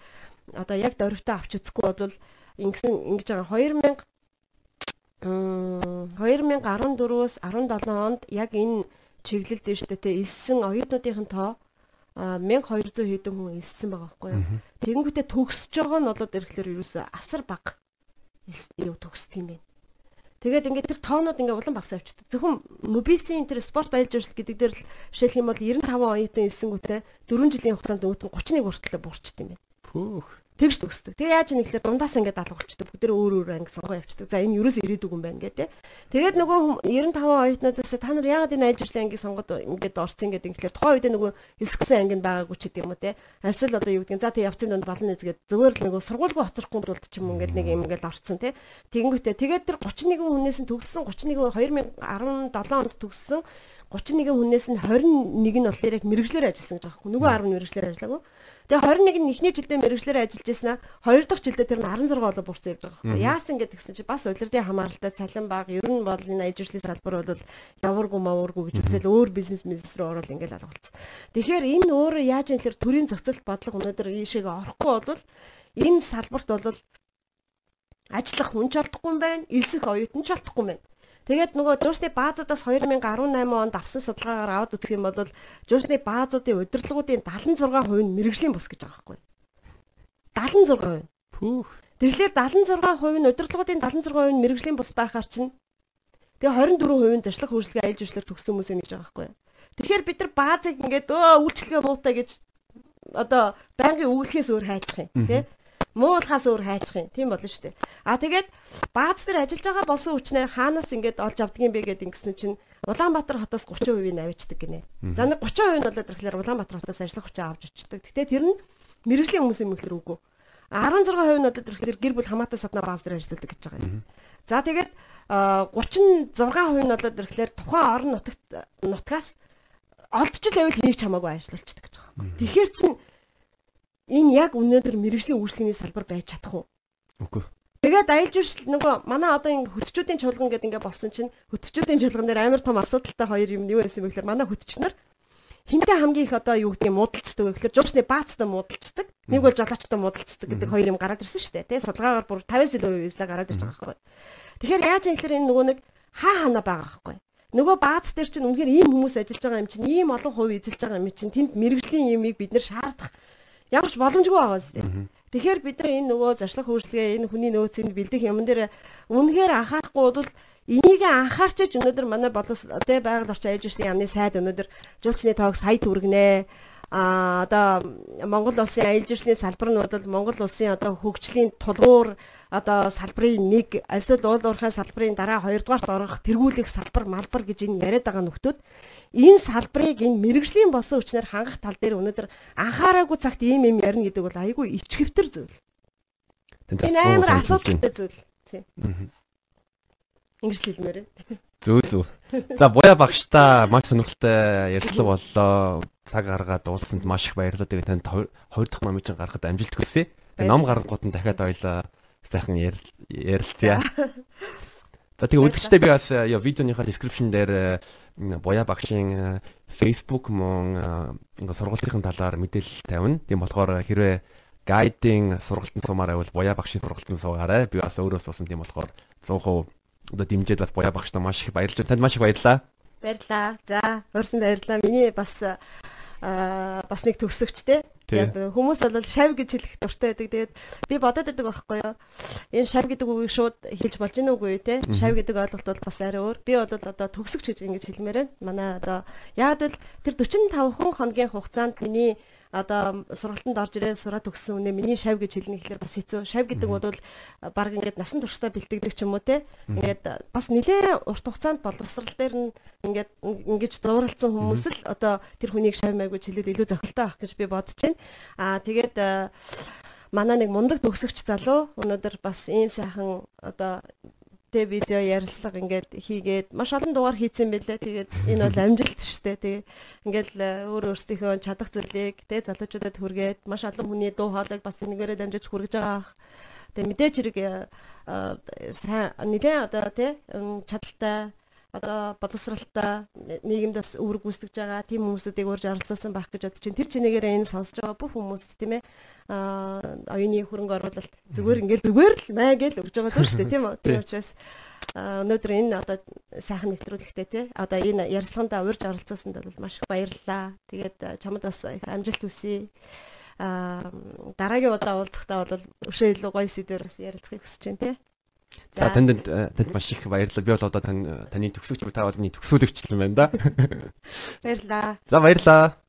Speaker 2: одоо яг дөрвтөө авч үзэхгүй бол ингэсэн ингэж байгаа 2000 2014-өөс 17 онд яг энэ шүү дээ. Илсэн оюутнуудын тоо 1200 хэдэн хүн элсэн байгаа байхгүй юу. Тэгэнгүүтээ төгсөж байгаа нь болоод ирэхлээр ерөөсөө асар бага юу төгсдөг юм байна. Тэгээд ингээд тэр тоонууд ингээд улам багсаа авчдаг. Зөвхөн мобилсийн тэр спорт аялал жуулчлал гэдэг дээр л жишээлх юм бол 95 оюутан элсэнгүүтээ 4 жилийн хугацаанд өөт нь 31 хүртэл буурчт юм байна.
Speaker 1: Пүүх
Speaker 2: тэгж төгсдөг. Тэгээ яаж нэглээ дундаас ингээд алга болчдөг. Бүгд өөр өөр анги сонгоо явчихдаг. За энэ юуроос ирээдүг юм байна гэдэг. Тэгээд нөгөө 95 оюутнуудаас та нар яагаад энэ аялал жуулчлалын ангийг сонгоод ингээд орцсон гэдэг ингээр тухайн үед нөгөө элсгсэн анги нь байгаагүй ч гэдэг юм уу те. Асал одоо юу гэдэг. За тэг явцын донд болно нэзгээд зөвөр л нөгөө сургуульгүй хоцрохгүй тулд ч юм ингээд нэг юм ингээд орцсон те. Тэгэнгүүтээ тэгээд тэр 31 хүнээс нь төгссөн 31 2017 онд төгссөн 31 хүнээс нь 21 нь болохоор яг мэрэгжлэр ажилласан гэж байгаа юм. Нөгөө 10 мэрэгжлэр ажиллаагүй. Тэгээ 21 нь эхний жилдээ мэрэгчлэр ажиллаж аа. Хоёр дахь жилдээ тэр нь 16 болоо буурсан явж байгаа байхгүй. Яасан гэдэг гэсэн чи бас улирдын хамааралтай цалин баг ер нь бол энэ ажилчлалын салбар бол яваргүй маваргүй гэж үзэл өөр бизнес бизнес рүү орол ингээл алгуулсан. Тэгэхээр энэ өөрөө яаж юм тэр төрийн зохицолт бодлого өнөөдөр ийшээгээ орохгүй бол энэ салбарт бол ажиллах хүн ч олдохгүй юм байна. Элсэх оюутан ч олдохгүй юм байна. Тэгээд нөгөө жуурсны баазуудаас 2018 онд авсан судалгаагаар аваад үзэх юм бол жуурсны баазуудын удирдлагуудын 76% нь мэрэгжлийн бус гэж байгаа байхгүй. 76%.
Speaker 1: Пүүх.
Speaker 2: Тэгэхээр 76% нь удирдлагуудын 76% нь мэрэгжлийн бус байхаар чинь тэгээ 24% нь зашлах хөгжлөгийн аялал жуулчлалаар төгссөн хүмүүс юм гэж байгаа байхгүй. Тэгэхээр бид нар баазыг ингээд өө үйлчлэгээ муутай гэж одоо байнгын өвлөхөөс өөр хайчих юм тий муулахаас өөр хайчих юм. Тийм болно шүү дээ. А тэгээд бааз дээр ажиллаж байгаа болсон хүчнээ хаанаас ингээд олж юм бэ гэдэг ингэсэн чинь Улаанбаатар хотоос 30% нь авчдаг гинэ. За нэг 30% нь болоод ирэхлээр Улаанбаатар хотоос ажиллах хүчээ авч очдаг. Гэтэ тэр нь мэрэгжлийн хүмүүс юм ихлэр үгүй. 16% нь болоод ирэхлээр гэр бүл хамаатай садна бааз дээр ажилладаг гэж байгаа юм. За тэгээд 36% нь болоод ирэхлээр тухайн орон нутагт нутгаас олдчих байвал нэг ч хамаагүй ажиллаулчихдаг гэж байгаа юм. Тэгэхээр чинь энэ яг өнөөдөр мэрэгжлийн үйлчлэгийн салбар байж чадах уу?
Speaker 1: Үгүй.
Speaker 2: Тэгээд аялал жуулчлал нөгөө манай одоо ингэ хөтчүүдийн чуулган гэдэг ингээ болсон чинь хөтчүүдийн чуулган дээр амар том асуудалтай хоёр юм юу байсан бэ гэхээр манай хөтчнөр хинтээ хамгийн их одоо юу гэдэг юм муудалцдаг вэ гэхээр жуучны баацтай муудалцдаг. Нэг бол жолоочтой муудалцдаг гэдэг хоёр юм гараад ирсэн шүү дээ. Тэгээ судалгаагаар бүр 50-с илүү үеэслээ гараад ирж байгаа байхгүй. Тэгэхээр яаж юм гэхээр энэ нөгөө нэг хаа хана байгаа байхгүй. Нөгөө баац дээр чинь үнэхээр ийм хүмүүс ажиллаж байгаа юм чинь ийм олон хувь эзэлж байгаа юм чинь тэнд мэрэгжлийн юмыг бид нэр шаардах ямар ч боломжгүй байгаа зү. Тэгэхээр бид нар энэ нөгөө зарчлах хөрслөгээ энэ хүний нөөцийг бэлдэх юм дээр үнэхээр анхаарахгүй бол энийг анхаарч өнөөдөр манай боловс тэ байгаль орчин аяж усны яамны сайд өнөөдөр жуулчны тоог сая төгрөгнээ а одоо Монгол улсын аялал жуулчны салбар нь бол Монгол улсын одоо хөгжлийн тулгуур одоо салбарын нэг эсвэл уул уурхай салбарын дараа хоёрдугаарт орох тэргүүлэх салбар малбар гэж энэ яриад байгаа нөхдүүд энэ салбарыг энэ мэрэгжлийн болсон хүчнээр хангах тал дээр өнөөдөр анхаараагүй цагт ийм юм ярина гэдэг бол айгүй ичгэвтер зүйл. Энэ амар асуудалтай зүйл. Тийм. Ингэж хэлмээр.
Speaker 1: Зөө зөө. За буяа багштай маш сонирхолтой ярилцлага боллоо. Цаг гаргаад уулзсанд маш их баярлалаа. Тэгээ танд хоёр дахь номыг чинь гаргахад амжилт хүсье. Ном гаргахад дахиад ойлоо сайхан ярилцъя. [LAUGHS] За тэгээ үзэгчтэй би бас яа видеоныхаа description дээр буяа багшийн Facebook мөн ингээ сургалтын талаар мэдээлэл тавина. Тийм болохоор хэрвээ гайдын сургалтын сумаар байвал буяа багшийн сургалтын суугаарай. Би бас өөрөө суусан тийм болохоор 100% одоо дэмжиж бас буяа багштай маш их баярлалаа. Танд маш их баярлалаа.
Speaker 2: Баярлалаа. За, өөрсөнд баярлалаа. Миний бас аа бас нэг төгсөгч те. Тэгээд хүмүүс бол шав гэж хэлэх дуртай байдаг. Тэгээд би бодоод байдаг байхгүй юу. Энэ шав гэдэг үгийг шууд хэлж болж гин үгүй те. Шав гэдэг ойлголт бол бас арай өөр. Би бол одоо төгсөгч гэж ингэж хэлмээр байна. Манай одоо яг л тэр 45 хоногийн хугацаанд миний одоо сургалтанд орж ирээд сураад төгссөн үнэ миний шав гэж хэлнэ гэхэлэр бас хэцүү. Шав гэдэг бол баг ингээд насан туршдаа бэлтгэдэг ч юм уу те. Ингээд бас нэлээ урт хугацаанд боловсрал дээр нь ингээд ингэж зууралцсан хүмүүс л одоо тэр хүнийг шав маяг гэж хэлээд илүү зохилтой авах гэж би бодож байна. Аа тэгээд манай нэг мундаг төгсөгч залуу өнөөдөр бас ийм сайхан одоо тэ видео ярилцлага ингээд хийгээд маш олон дугаар хийцэн байлээ. Тэгээд энэ бол амжилт шүү дээ. Тэгээ ингээд өөр өөрсдийнхөө чадах зүйлийг тэ залуучуудад хүргээд маш олон хүний дуу хоолойг бас энэгээрээ дамжиж хүргэж байгаа. Тэгээ мэдээж хэрэг сайн нэлээ одоо тэ чадaltaй одоо боловсралтай нийгэмд бас үүрэг гүйцэтгэж байгаа тийм хүмүүсүүдийг урьж оролцуулсан байх гэж бодож чинь тэр чинээгээр энэ сонсож байгаа бүх хүмүүс тийм ээ оюуны хөрөнгө оруулалт зүгээр ингээл зүгээр л май гэж өгж байгаа зүйл шүү дээ тийм үү? Тийм учраас өнөөдөр энэ одоо сайхан нэвтрүүлэгтээ тий. Одоо энэ ярилцлаганд урьж оролцуулсанд бол маш их баярлалаа. Тэгээд чамд бас амжилт хүсье. А дараагийн удаа уулзахдаа бол өшөө илүү гоё сэдвээр бас ярилцахыг хүсэж байна тий
Speaker 1: За танд танд маш их баярлалаа. Би бол одоо таны төгсөгч та бол миний төгсүүлэгч юм байна да. [LAUGHS]
Speaker 2: Баярлалаа.
Speaker 1: За баярлалаа.